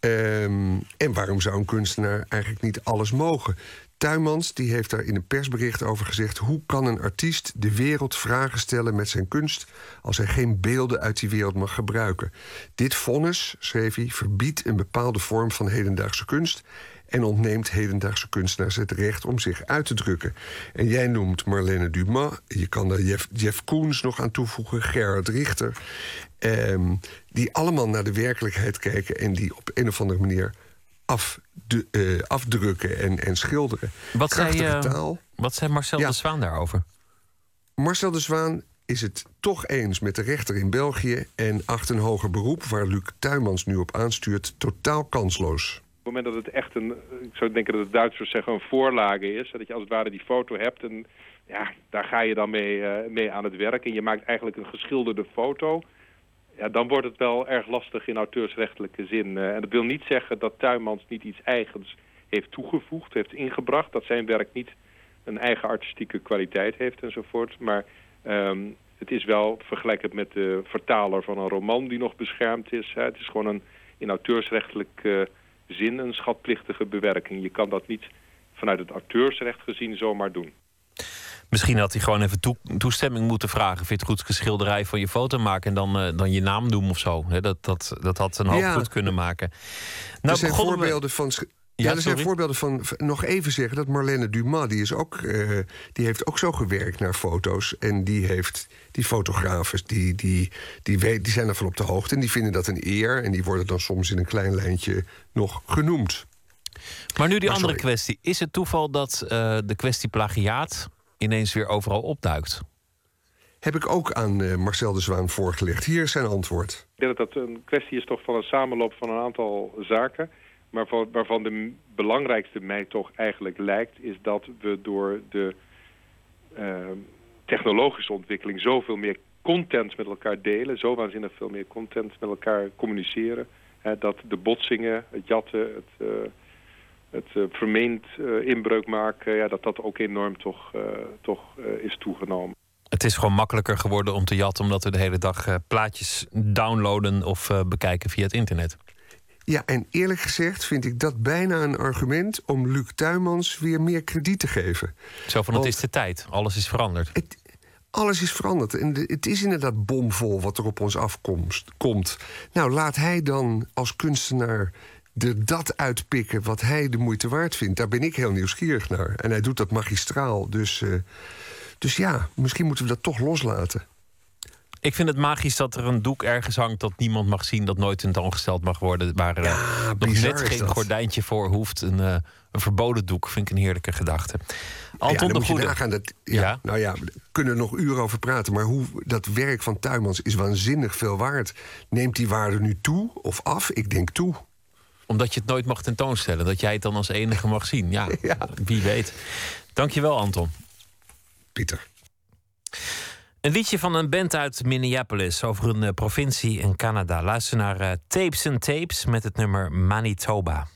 Ehm, en waarom zou een kunstenaar eigenlijk niet alles mogen? Tuymans die heeft daar in een persbericht over gezegd... hoe kan een artiest de wereld vragen stellen met zijn kunst... als hij geen beelden uit die wereld mag gebruiken? Dit vonnis, schreef hij, verbiedt een bepaalde vorm van hedendaagse kunst... en ontneemt hedendaagse kunstenaars het recht om zich uit te drukken. En jij noemt Marlene Dumas, je kan daar Jeff, Jeff Koens nog aan toevoegen... Gerard Richter, ehm, die allemaal naar de werkelijkheid kijken... en die op een of andere manier af, de, eh, afdrukken en, en schilderen. Wat zei, taal. wat zei Marcel Ja. de Zwaan daarover? Marcel de Zwaan is het toch eens met de rechter in België... en acht een hoger beroep, waar Luc Tuymans nu op aanstuurt... totaal kansloos. Op het moment dat het echt een, ik zou denken dat het Duitsers zeggen, een voorlage is. Dat je als het ware die foto hebt en ja, daar ga je dan mee, eh, mee aan het werk. En je maakt eigenlijk een geschilderde foto. Ja, dan wordt het wel erg lastig in auteursrechtelijke zin. Eh, en dat wil niet zeggen dat Tuymans niet iets eigens heeft toegevoegd, heeft ingebracht. Dat zijn werk niet een eigen artistieke kwaliteit heeft enzovoort. Maar ehm, het is wel vergelijkend met de vertaler van een roman die nog beschermd is. Hè. Het is gewoon een in auteursrechtelijke zin een schatplichtige bewerking. Je kan dat niet vanuit het auteursrecht gezien zomaar doen. Misschien had hij gewoon even toe- toestemming moeten vragen. Vind je het goed een schilderij van je foto maken en dan, eh, dan je naam doen of zo? Hè, dat, dat, dat had een hoop Ja. goed kunnen maken. er zijn we- voorbeelden van. Ja, er zijn sorry. voorbeelden van. Nog even zeggen dat Marlene Dumas, die, is ook, eh, die heeft ook zo gewerkt naar foto's. En die heeft die fotografen, die, die, die, weet, die zijn ervan op de hoogte. En die vinden dat een eer. En die worden dan soms in een klein lijntje nog genoemd. Maar nu die Maar andere sorry. kwestie. Is het toeval dat eh, de kwestie plagiaat ineens weer overal opduikt? Heb ik ook aan eh, Marcel de Zwaan voorgelegd. Hier is zijn antwoord. Ik denk dat dat een kwestie is toch van een samenloop van een aantal zaken. Maar van- waarvan de belangrijkste mij toch eigenlijk lijkt... is dat we door de eh, technologische ontwikkeling zoveel meer content met elkaar delen. Zo waanzinnig veel meer content met elkaar communiceren. Hè, dat de botsingen, het jatten, het, eh, het eh, vermeend eh, inbreuk maken... Ja, dat dat ook enorm toch, toch is toegenomen. Het is gewoon makkelijker geworden om te jatten... omdat we de hele dag plaatjes downloaden of bekijken via het internet. Ja, en eerlijk gezegd vind ik dat bijna een argument om Luc Tuymans weer meer krediet te geven. Zo van, het is de tijd. Alles is veranderd. Alles is veranderd. En de- het is inderdaad bomvol wat er op ons afkomt. Komt. Nou, laat hij dan als kunstenaar er dat uitpikken wat hij de moeite waard vindt. Daar ben ik heel nieuwsgierig naar. En hij doet dat magistraal. Dus, eh, dus ja, misschien moeten we dat toch loslaten. Ik vind het magisch dat er een doek ergens hangt dat niemand mag zien, dat nooit tentoongesteld mag worden, waar eh, nog net geen gordijntje voor hoeft. Een, eh, een verboden doek vind ik een heerlijke gedachte. Anton ja, de Goede. nagaan dat, ja, Nou ja, we kunnen er nog uren over praten. Maar hoe, dat werk van Tuymans is waanzinnig veel waard. Neemt die waarde nu toe of af? Ik denk toe. Omdat je het nooit mag tentoonstellen. Dat jij het dan als enige mag zien. Ja, wie weet. Dankjewel, Anton. Pieter. Een liedje van een band uit Minneapolis over een eh, provincie in Canada. Luister naar eh, Tapes and Tapes met het nummer Manitoba.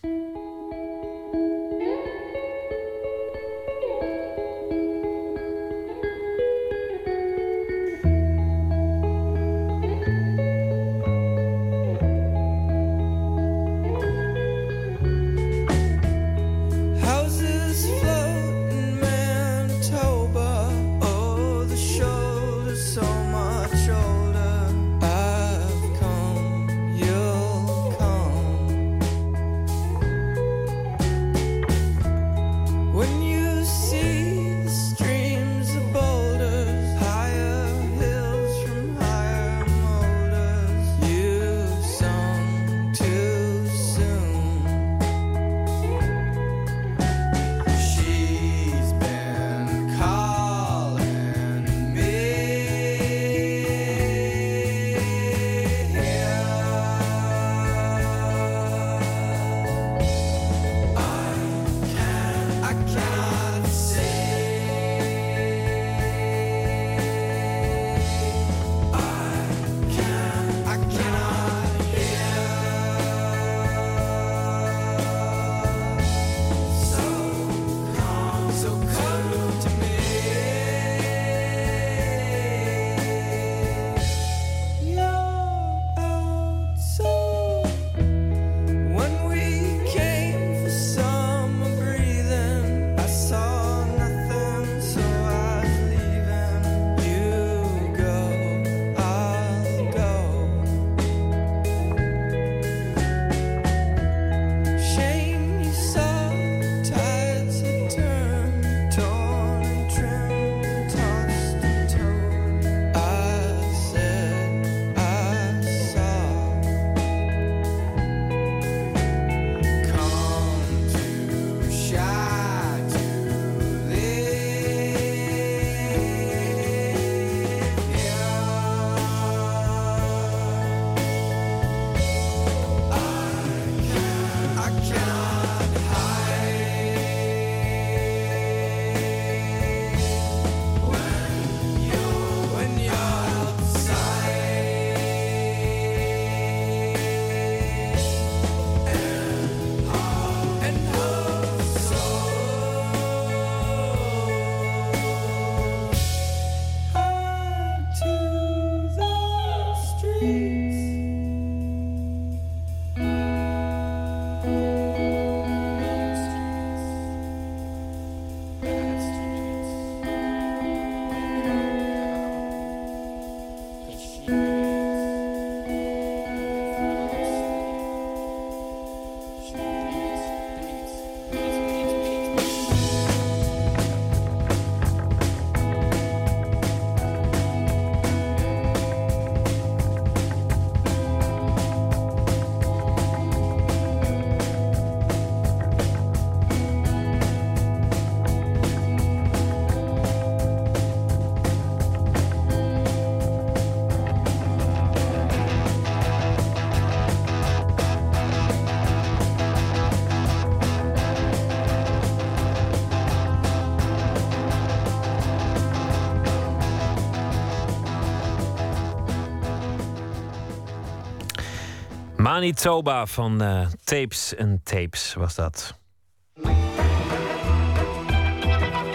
Manitoba van uh, Tapes en Tapes was dat.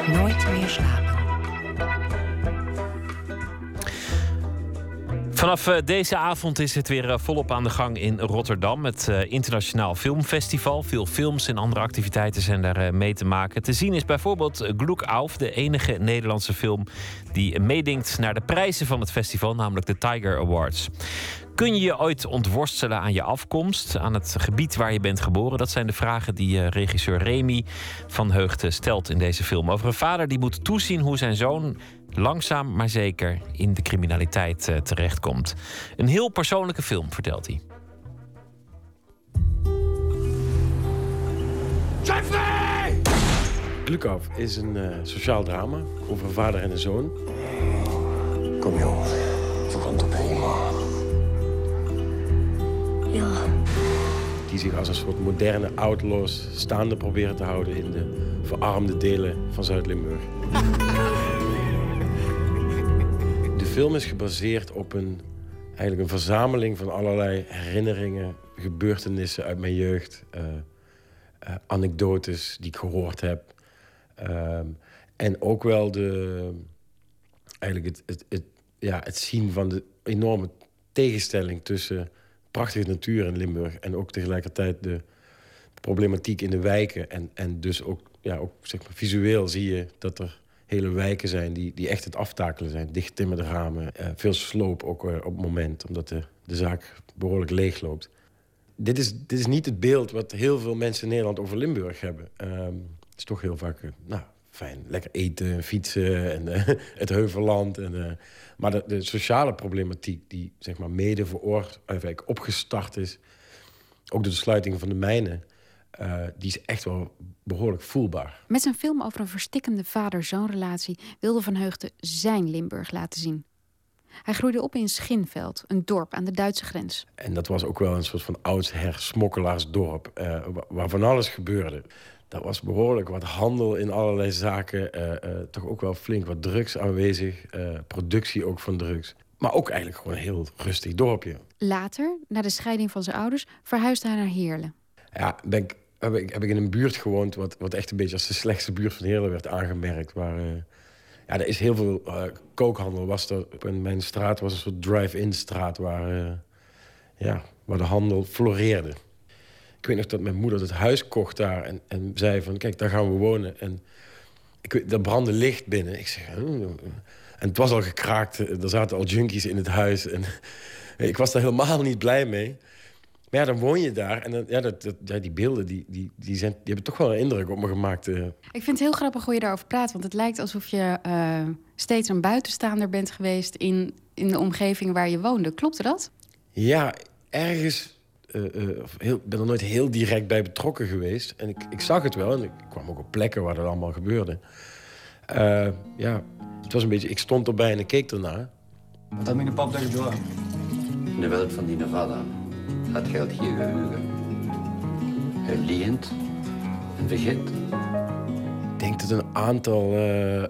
Nooit meer slapen. Vanaf uh, deze avond is het weer uh, volop aan de gang in Rotterdam. Het Internationaal Filmfestival. Veel films en andere activiteiten zijn daar mee te maken. Te zien is bijvoorbeeld Gloek Auf, de enige Nederlandse film die meedingt naar de prijzen van het festival, namelijk de Tiger Awards. Kun je je ooit ontworstelen aan je afkomst, aan het gebied waar je bent geboren? Dat zijn de vragen die regisseur Remy van Heugden stelt in deze film. Over een vader die moet toezien hoe zijn zoon langzaam maar zeker in de criminaliteit uh, terechtkomt. Een heel persoonlijke film, vertelt hij. Jeffrey! Glukov is een uh, sociaal drama over een vader en een zoon. Kom joh, we gaan op Die zich als een soort moderne outlaws staande proberen te houden in de verarmde delen van Zuid-Limburg. De film is gebaseerd op een, eigenlijk een verzameling van allerlei herinneringen, gebeurtenissen uit mijn jeugd, uh, uh, anekdotes die ik gehoord heb. Um, en ook wel de, eigenlijk het, het, het, ja, het zien van de enorme tegenstelling tussen prachtige natuur in Limburg en ook tegelijkertijd de problematiek in de wijken. En, en dus ook, ja, ook zeg maar, visueel zie je dat er hele wijken zijn die, die echt het aftakelen zijn. Dichttimmerde ramen, uh, veel sloop ook uh, op het moment, omdat de, de zaak behoorlijk leeg loopt. Dit is, dit is niet het beeld wat heel veel mensen in Nederland over Limburg hebben. Uh, het is toch heel vaak, uh, nou, fijn, lekker eten, fietsen en het heuvelland. En, maar de, de, sociale problematiek die zeg maar mede veroorzaakt, opgestart is, ook door de sluiting van de mijnen... Uh, die is echt wel behoorlijk voelbaar. Met zijn film over een verstikkende vader-zoonrelatie wilde Van Heugden zijn Limburg laten zien. Hij groeide op in Schinveld, een dorp aan de Duitse grens. En dat was ook wel een soort van oudsher smokkelaarsdorp, uh, waar van alles gebeurde. Dat was behoorlijk wat handel in allerlei zaken. Uh, toch ook wel flink wat drugs aanwezig. productie ook van drugs. Maar ook eigenlijk gewoon een heel rustig dorpje. Later, na de scheiding van zijn ouders, verhuisde hij naar Heerlen. Ja, ben ik heb ik, heb ik in een buurt gewoond... Wat, wat echt een beetje als de slechtste buurt van Heerlen werd aangemerkt. Waar, ja, er is heel veel kookhandel. Was er, in mijn straat was een soort drive-in straat... Waar, ja, waar de handel floreerde. Ik weet nog dat mijn moeder het huis kocht daar... en, en zei van, kijk, daar gaan we wonen. En ik, er brandde licht binnen. Ik zeg... En het was al gekraakt. Er zaten al junkies in het huis. En ik was daar helemaal niet blij mee. Maar ja, dan woon je daar. En dan, ja, dat, dat, ja, die beelden die, die, die, zijn, die hebben toch wel een indruk op me gemaakt. Uh. Ik vind het heel grappig hoe je daarover praat. Want het lijkt alsof je uh, steeds een buitenstaander bent geweest... In, in de omgeving waar je woonde. Klopt dat? Ja, ergens... Uh, heel, ben er nooit heel direct bij betrokken geweest. En ik, ik zag het wel. En ik kwam ook op plekken waar dat allemaal gebeurde. ja, het was een beetje... Ik stond erbij en ik keek ernaar. Wat had mijn pap daar gedaan? In de wereld van die Nevada het geld hier gehugen. Hij leent en vergeet. Ik denk dat het een aantal uh, uh,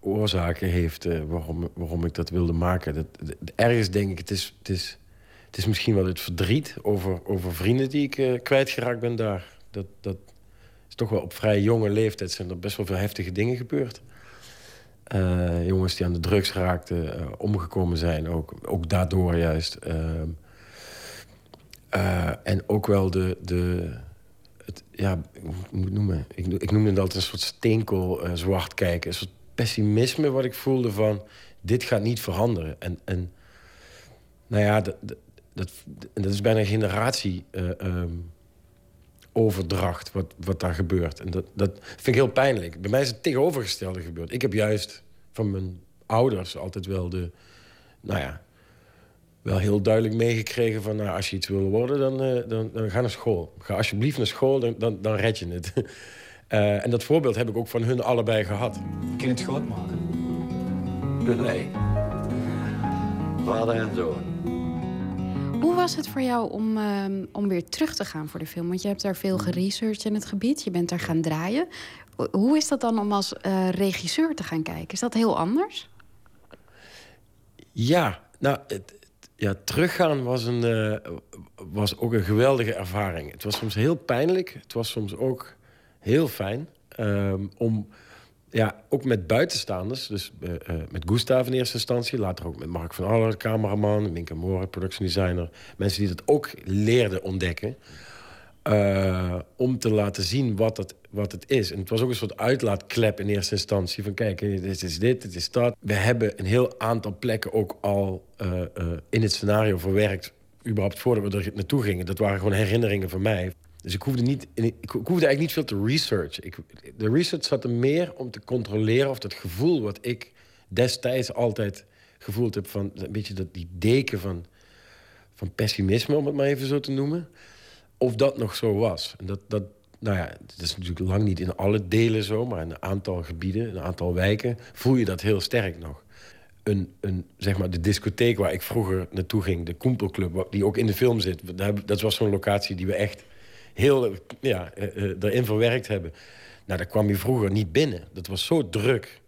oorzaken heeft uh, waarom, waarom ik dat wilde maken. Dat, ergens denk ik, het is, het, is, het is misschien wel het verdriet over, over vrienden die ik kwijtgeraakt ben daar. Dat, dat is toch wel op vrij jonge leeftijd zijn er best wel veel heftige dingen gebeurd. jongens die aan de drugs raakten, omgekomen zijn, ook, ook daardoor juist. Ehm, en ook wel de, de het, ja, moet noemen? Ik, ik noemde het een soort steenkool zwart kijken. Een soort pessimisme wat ik voelde van... dit gaat niet veranderen. En, en nou ja, dat, dat, is bijna een generatie... Uh, um, overdracht wat, wat daar gebeurt. En dat, dat vind ik heel pijnlijk. Bij mij is het tegenovergestelde gebeurd. Ik heb juist van mijn ouders altijd wel de... Nou ja, wel heel duidelijk meegekregen van... Nou, als je iets wil worden, dan, uh, dan, dan, ga naar school. Ga alsjeblieft naar school, dan, dan, red je het. uh, en dat voorbeeld heb ik ook van hun allebei gehad. Het groot maken? Nee. Vader en zoon. Hoe was het voor jou om, uh, om weer terug te gaan voor de film? Want je hebt daar veel geresearched in het gebied. Je bent daar gaan draaien. Hoe is dat dan om als uh, regisseur te gaan kijken? Is dat heel anders? Ja, nou, het, ja, teruggaan was, een, eh, was ook een geweldige ervaring. Het was soms heel pijnlijk. Het was soms ook heel fijn. ehm, om ja, ook met buitenstaanders, dus eh, eh, met Gustav in eerste instantie, later ook met Mark van Aller, cameraman, Minke Moore, production designer, mensen die dat ook leerden ontdekken, eh, om te laten zien wat het, wat het is. En het was ook een soort uitlaatklep in eerste instantie van kijk, dit is dit, dit is dat. We hebben een heel aantal plekken ook al in het scenario verwerkt, überhaupt voordat we er naartoe gingen. Dat waren gewoon herinneringen van mij. Dus ik hoefde, niet, ik, hoefde eigenlijk niet veel te researchen. Ik, de research zat er meer om te controleren of dat gevoel wat ik destijds altijd gevoeld heb van een beetje dat, die deken van, van pessimisme, om het maar even zo te noemen, of dat nog zo was. En dat, dat, nou ja, dat is natuurlijk lang niet in alle delen zo, maar in een aantal gebieden, een aantal wijken, voel je dat heel sterk nog. Een, een, zeg maar de discotheek waar ik vroeger naartoe ging, de Koempelclub, die ook in de film zit, dat was zo'n locatie die we echt heel ja, uh, uh, erin verwerkt hebben. Nou, daar kwam je vroeger niet binnen. Dat was zo druk.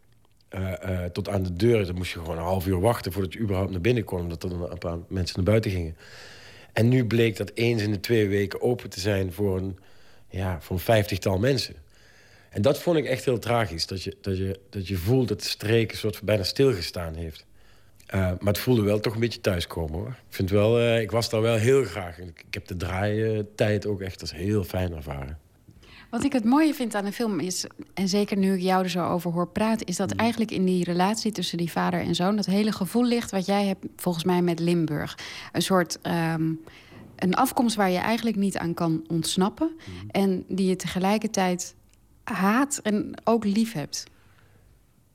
Uh, tot aan de deur. Dan moest je gewoon een half uur wachten voordat je überhaupt naar binnen kon. Omdat er dan een paar mensen naar buiten gingen. En nu bleek dat eens in de twee weken open te zijn voor een, ja, voor een vijftigtal mensen. En dat vond ik echt heel tragisch. Dat je, dat je, dat je voelt dat de streek een soort van bijna stilgestaan heeft. Uh, maar het voelde wel toch een beetje thuiskomen hoor. Ik, vind wel, uh, ik was daar wel heel graag. Ik, ik heb de draaitijd ook echt als heel fijn ervaren. Wat ik het mooie vind aan de film is, en zeker nu ik jou er zo over hoor praten, is dat eigenlijk in die relatie tussen die vader en zoon dat hele gevoel ligt wat jij hebt volgens mij met Limburg. Een soort um, een afkomst waar je eigenlijk niet aan kan ontsnappen mm. en die je tegelijkertijd haat en ook lief hebt.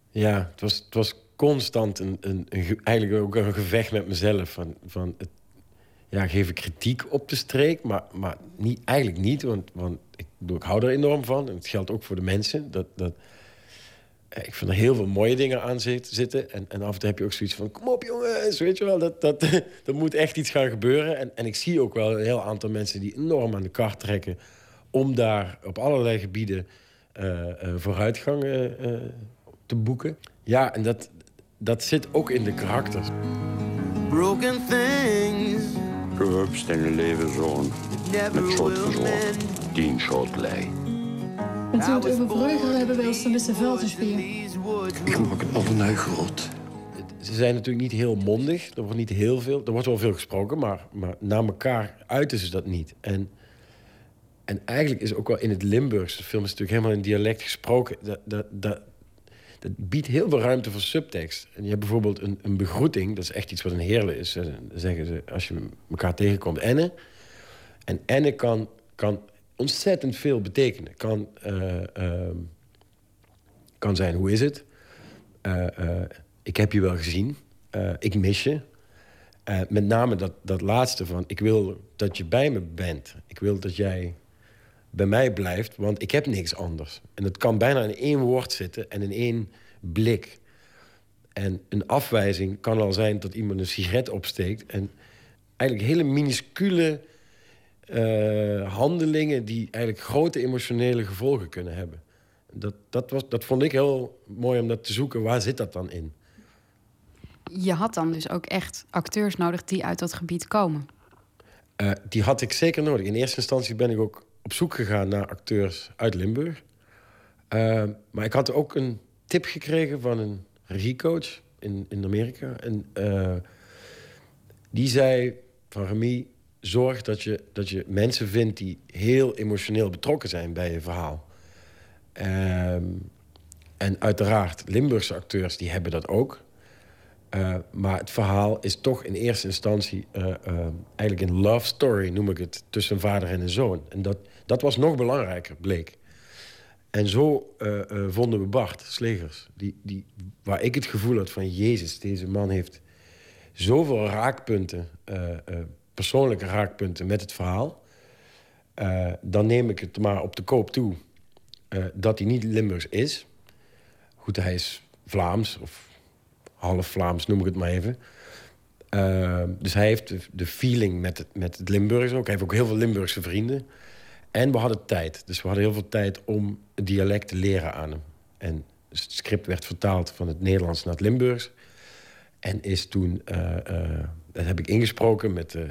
Ja, het was, het was constant een, een, eigenlijk ook een gevecht met mezelf. Van, van het, ja, geef ik kritiek op de streek, maar, maar niet, eigenlijk niet. Want, want ik, ik hou er enorm van. En het geldt ook voor de mensen. Dat, dat, ik vind er heel veel mooie dingen aan zitten. En, en af en toe heb je ook zoiets van... kom op jongens, weet je wel. Dat, dat, er moet echt iets gaan gebeuren. En, en ik zie ook wel een heel aantal mensen die enorm aan de kar trekken... om daar op allerlei gebieden uh, uh, vooruitgang te boeken. Ja, en dat, dat zit ook in de karakters. Broken things. In een levenzoon. Met schot verzorgd. Tien schot lei. En toen we het over Breugel hebben, wel eens, dan is de vuilnisbier. Ik maak het allemaal groot. Ze zijn natuurlijk niet heel mondig. Er wordt niet heel veel. Er wordt wel veel gesproken, maar, maar naar elkaar uiten ze dat niet. En, en eigenlijk is ook wel in het Limburgs, de film is natuurlijk helemaal in dialect gesproken. Dat, dat, dat, dat biedt heel veel ruimte voor subtekst. En je hebt bijvoorbeeld een, een begroeting, dat is echt iets wat een heerlijk is. Zeggen ze, als je elkaar tegenkomt, enne. En enne kan, kan ontzettend veel betekenen. Kan, uh, uh, kan zijn, hoe is het? Uh, ik heb je wel gezien. ik mis je. met name dat, dat laatste van, ik wil dat je bij me bent. Ik wil dat jij bij mij blijft, want ik heb niks anders. En het kan bijna in één woord zitten en in één blik. En een afwijzing kan al zijn dat iemand een sigaret opsteekt. En eigenlijk hele minuscule uh, handelingen die eigenlijk grote emotionele gevolgen kunnen hebben. Dat, dat, was, dat vond ik heel mooi om dat te zoeken. Waar zit dat dan in? Je had dan dus ook echt acteurs nodig die uit dat gebied komen. Uh, die had ik zeker nodig. In eerste instantie ben ik ook op zoek gegaan naar acteurs uit Limburg. Uh, maar ik had ook een tip gekregen van een regiecoach in, in Amerika. En uh, die zei van Remy, zorg dat je, dat je mensen vindt die heel emotioneel betrokken zijn bij je verhaal. Um, en uiteraard, Limburgse acteurs die hebben dat ook. Uh, maar het verhaal is toch in eerste instantie uh, eigenlijk een love story, noem ik het, tussen een vader en een zoon. En dat, dat was nog belangrijker, bleek. En zo vonden we Bart Slegers, die, die, waar ik het gevoel had van... Jezus, deze man heeft zoveel raakpunten, persoonlijke raakpunten met het verhaal. dan neem ik het maar op de koop toe dat hij niet Limburgs is. Goed, hij is Vlaams of half Vlaams, noem ik het maar even. Dus hij heeft de, de, feeling met het, met het Limburgs ook. Hij heeft ook heel veel Limburgse vrienden. En we hadden tijd. Dus we hadden heel veel tijd om het dialect te leren aan hem. En dus het script werd vertaald van het Nederlands naar het Limburgs. En is toen uh, uh, dat heb ik ingesproken met uh,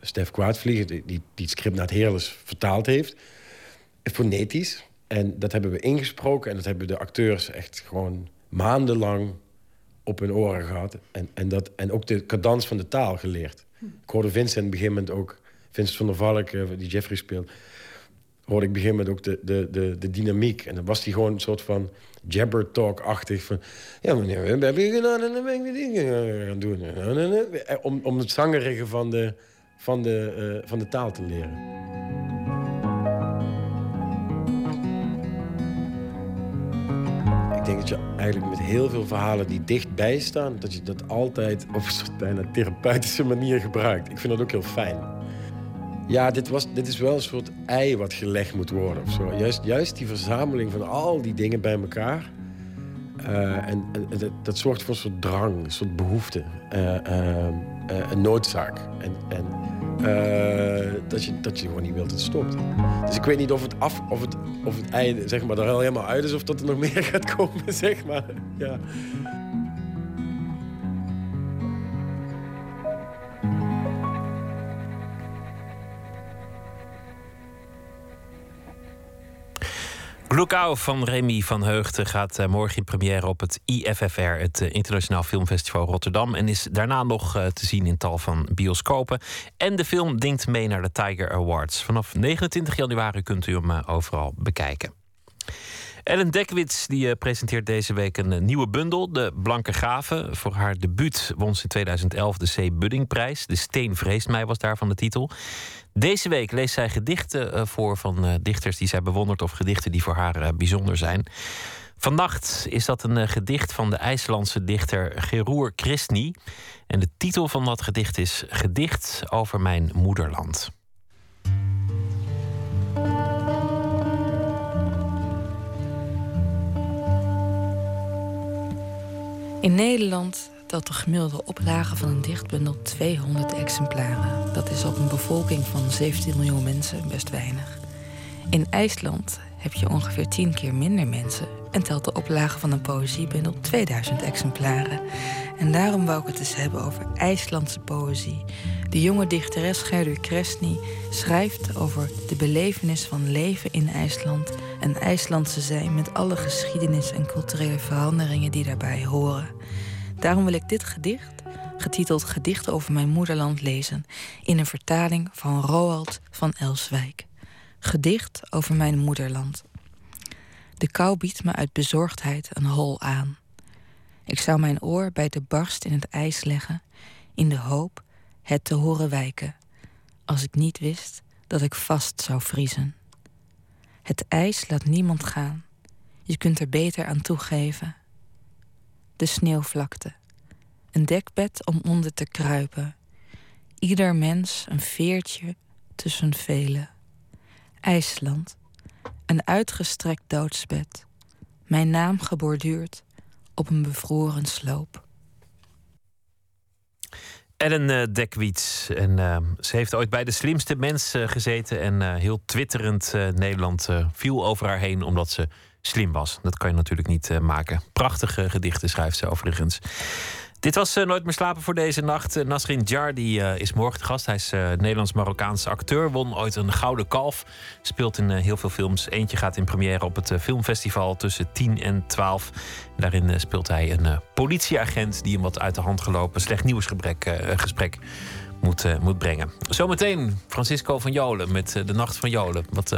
Stef Kwaadvlieger... Die, die, het script naar het Heerles vertaald heeft. Fonetisch. En dat hebben we ingesproken. En dat hebben de acteurs echt gewoon maandenlang op hun oren gehad. En, en, dat, en ook de cadans van de taal geleerd. Ik hoorde Vincent op een gegeven moment ook... Vincent van der Valk, die Jeffrey speelt hoorde ik begin met ook de, de, de, de dynamiek. En dan was hij gewoon een soort van jabber talk-achtig. Van, ja, meneer, we hebben je gedaan en dan ben ik dingen gaan doen. Om, om het zangerige van de, van, de, uh, van de taal te leren. Ik denk dat je eigenlijk met heel veel verhalen die dichtbij staan... dat je dat altijd op een soort bijna therapeutische manier gebruikt. Ik vind dat ook heel fijn. Ja, dit, was, dit is wel een soort ei wat gelegd moet worden. Of zo. Juist, juist die verzameling van al die dingen bij elkaar. Uh, en, en dat, zorgt voor een soort drang, een soort behoefte. Uh, uh, een noodzaak. En, en dat, je, dat je gewoon niet wilt dat het stopt. Dus ik weet niet of het, af, of het, of het ei zeg maar, er al helemaal uit is... of dat er nog meer gaat komen, zeg maar. Ja. Lookout van Remy van Heugten gaat eh, morgen in première op het IFFR, het eh, Internationaal Filmfestival Rotterdam. En is daarna nog eh, te zien in tal van bioscopen. En de film dingt mee naar de Tiger Awards. Vanaf 29 januari kunt u hem overal bekijken. Ellen Dekwits die presenteert deze week een nieuwe bundel, De Blanke Gaven. Voor haar debuut won ze in 2011 de C. Buddingprijs. De Steen vreest mij was daarvan de titel. Deze week leest zij gedichten eh, voor van eh, dichters die zij bewondert of gedichten die voor haar eh, bijzonder zijn. Vannacht is dat een gedicht van de IJslandse dichter Geroer Christny. En de titel van dat gedicht is Gedicht over mijn moederland. In Nederland telt de gemiddelde oplage van een dichtbundel 200 exemplaren. Dat is op een bevolking van 17 miljoen mensen best weinig. In IJsland heb je ongeveer 10 keer minder mensen en telt de oplage van een poëziebundel 2000 exemplaren. En daarom wou ik het eens hebben over IJslandse poëzie. De jonge dichteres Gerdur Kresny schrijft over de belevenis van leven in IJsland, een IJslandse zijn met alle geschiedenis en culturele veranderingen die daarbij horen. Daarom wil ik dit gedicht, getiteld Gedichten over mijn moederland, lezen in een vertaling van Roald van Elswijk. Gedicht over mijn moederland. De kou biedt me uit bezorgdheid een hol aan. Ik zou mijn oor bij de barst in het ijs leggen, in de hoop het te horen wijken, als ik niet wist dat ik vast zou vriezen. Het ijs laat niemand gaan. Je kunt er beter aan toegeven de sneeuwvlakte. Een dekbed om onder te kruipen. Ieder mens een veertje tussen velen. IJsland, een uitgestrekt doodsbed. Mijn naam geborduurd op een bevroren sloop. Ellen uh, Dekwiets. En uh, ze heeft ooit bij de slimste mensen gezeten. En uh, heel twitterend Nederland viel over haar heen omdat ze slim was. Dat kan je natuurlijk niet maken. Prachtige gedichten schrijft ze overigens. Dit was uh, Nooit meer slapen voor deze nacht. Uh, Nasrin Jar die, is morgen de gast. Hij is Nederlands-Marokkaanse acteur. Won ooit een gouden kalf. Speelt in heel veel films. Eentje gaat in première op het filmfestival tussen 10 en 12. Daarin speelt hij een politieagent... die een wat uit de hand gelopen slecht nieuwsgesprek gesprek moet, moet brengen. Zometeen Francisco van Jolen met De Nacht van Jolen. Wat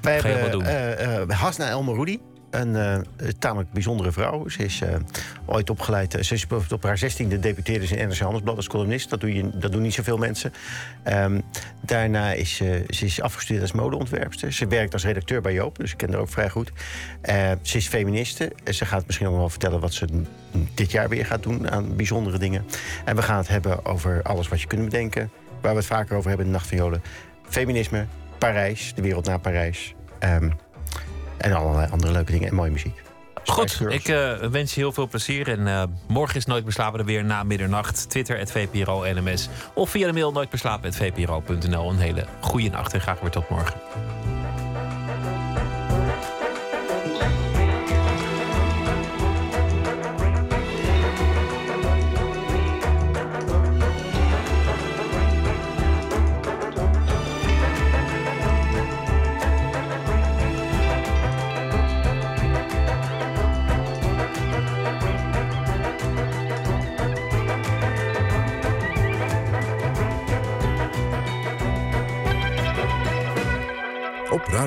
wij ga je hebben, doen? Uh, uh, Hasna Elmeroudi. Een uh, tamelijk bijzondere vrouw. Ze is ooit opgeleid. ze is op haar zestiende debuteerde ze in NRC Handelsblad als columnist. Dat, doe je, dat doen niet zoveel mensen. Um, daarna is ze is afgestudeerd als modeontwerpster. Ze werkt als redacteur bij Joop, dus ik ken haar ook vrij goed. ze is feministe. Ze gaat misschien nog wel vertellen wat ze dit jaar weer gaat doen aan bijzondere dingen. En we gaan het hebben over alles wat je kunt bedenken. Waar we het vaker over hebben in de Nacht van Jolen. Feminisme, Parijs, de wereld na Parijs. Um, en allerlei andere leuke dingen en mooie muziek. Goed, ik uh, wens je heel veel plezier. En uh, morgen is Nooit Beslapen er weer na middernacht. Twitter, VPRO NMS. Of via de mail nooitbeslapen.vpro.nl. Een hele goede nacht en graag weer tot morgen.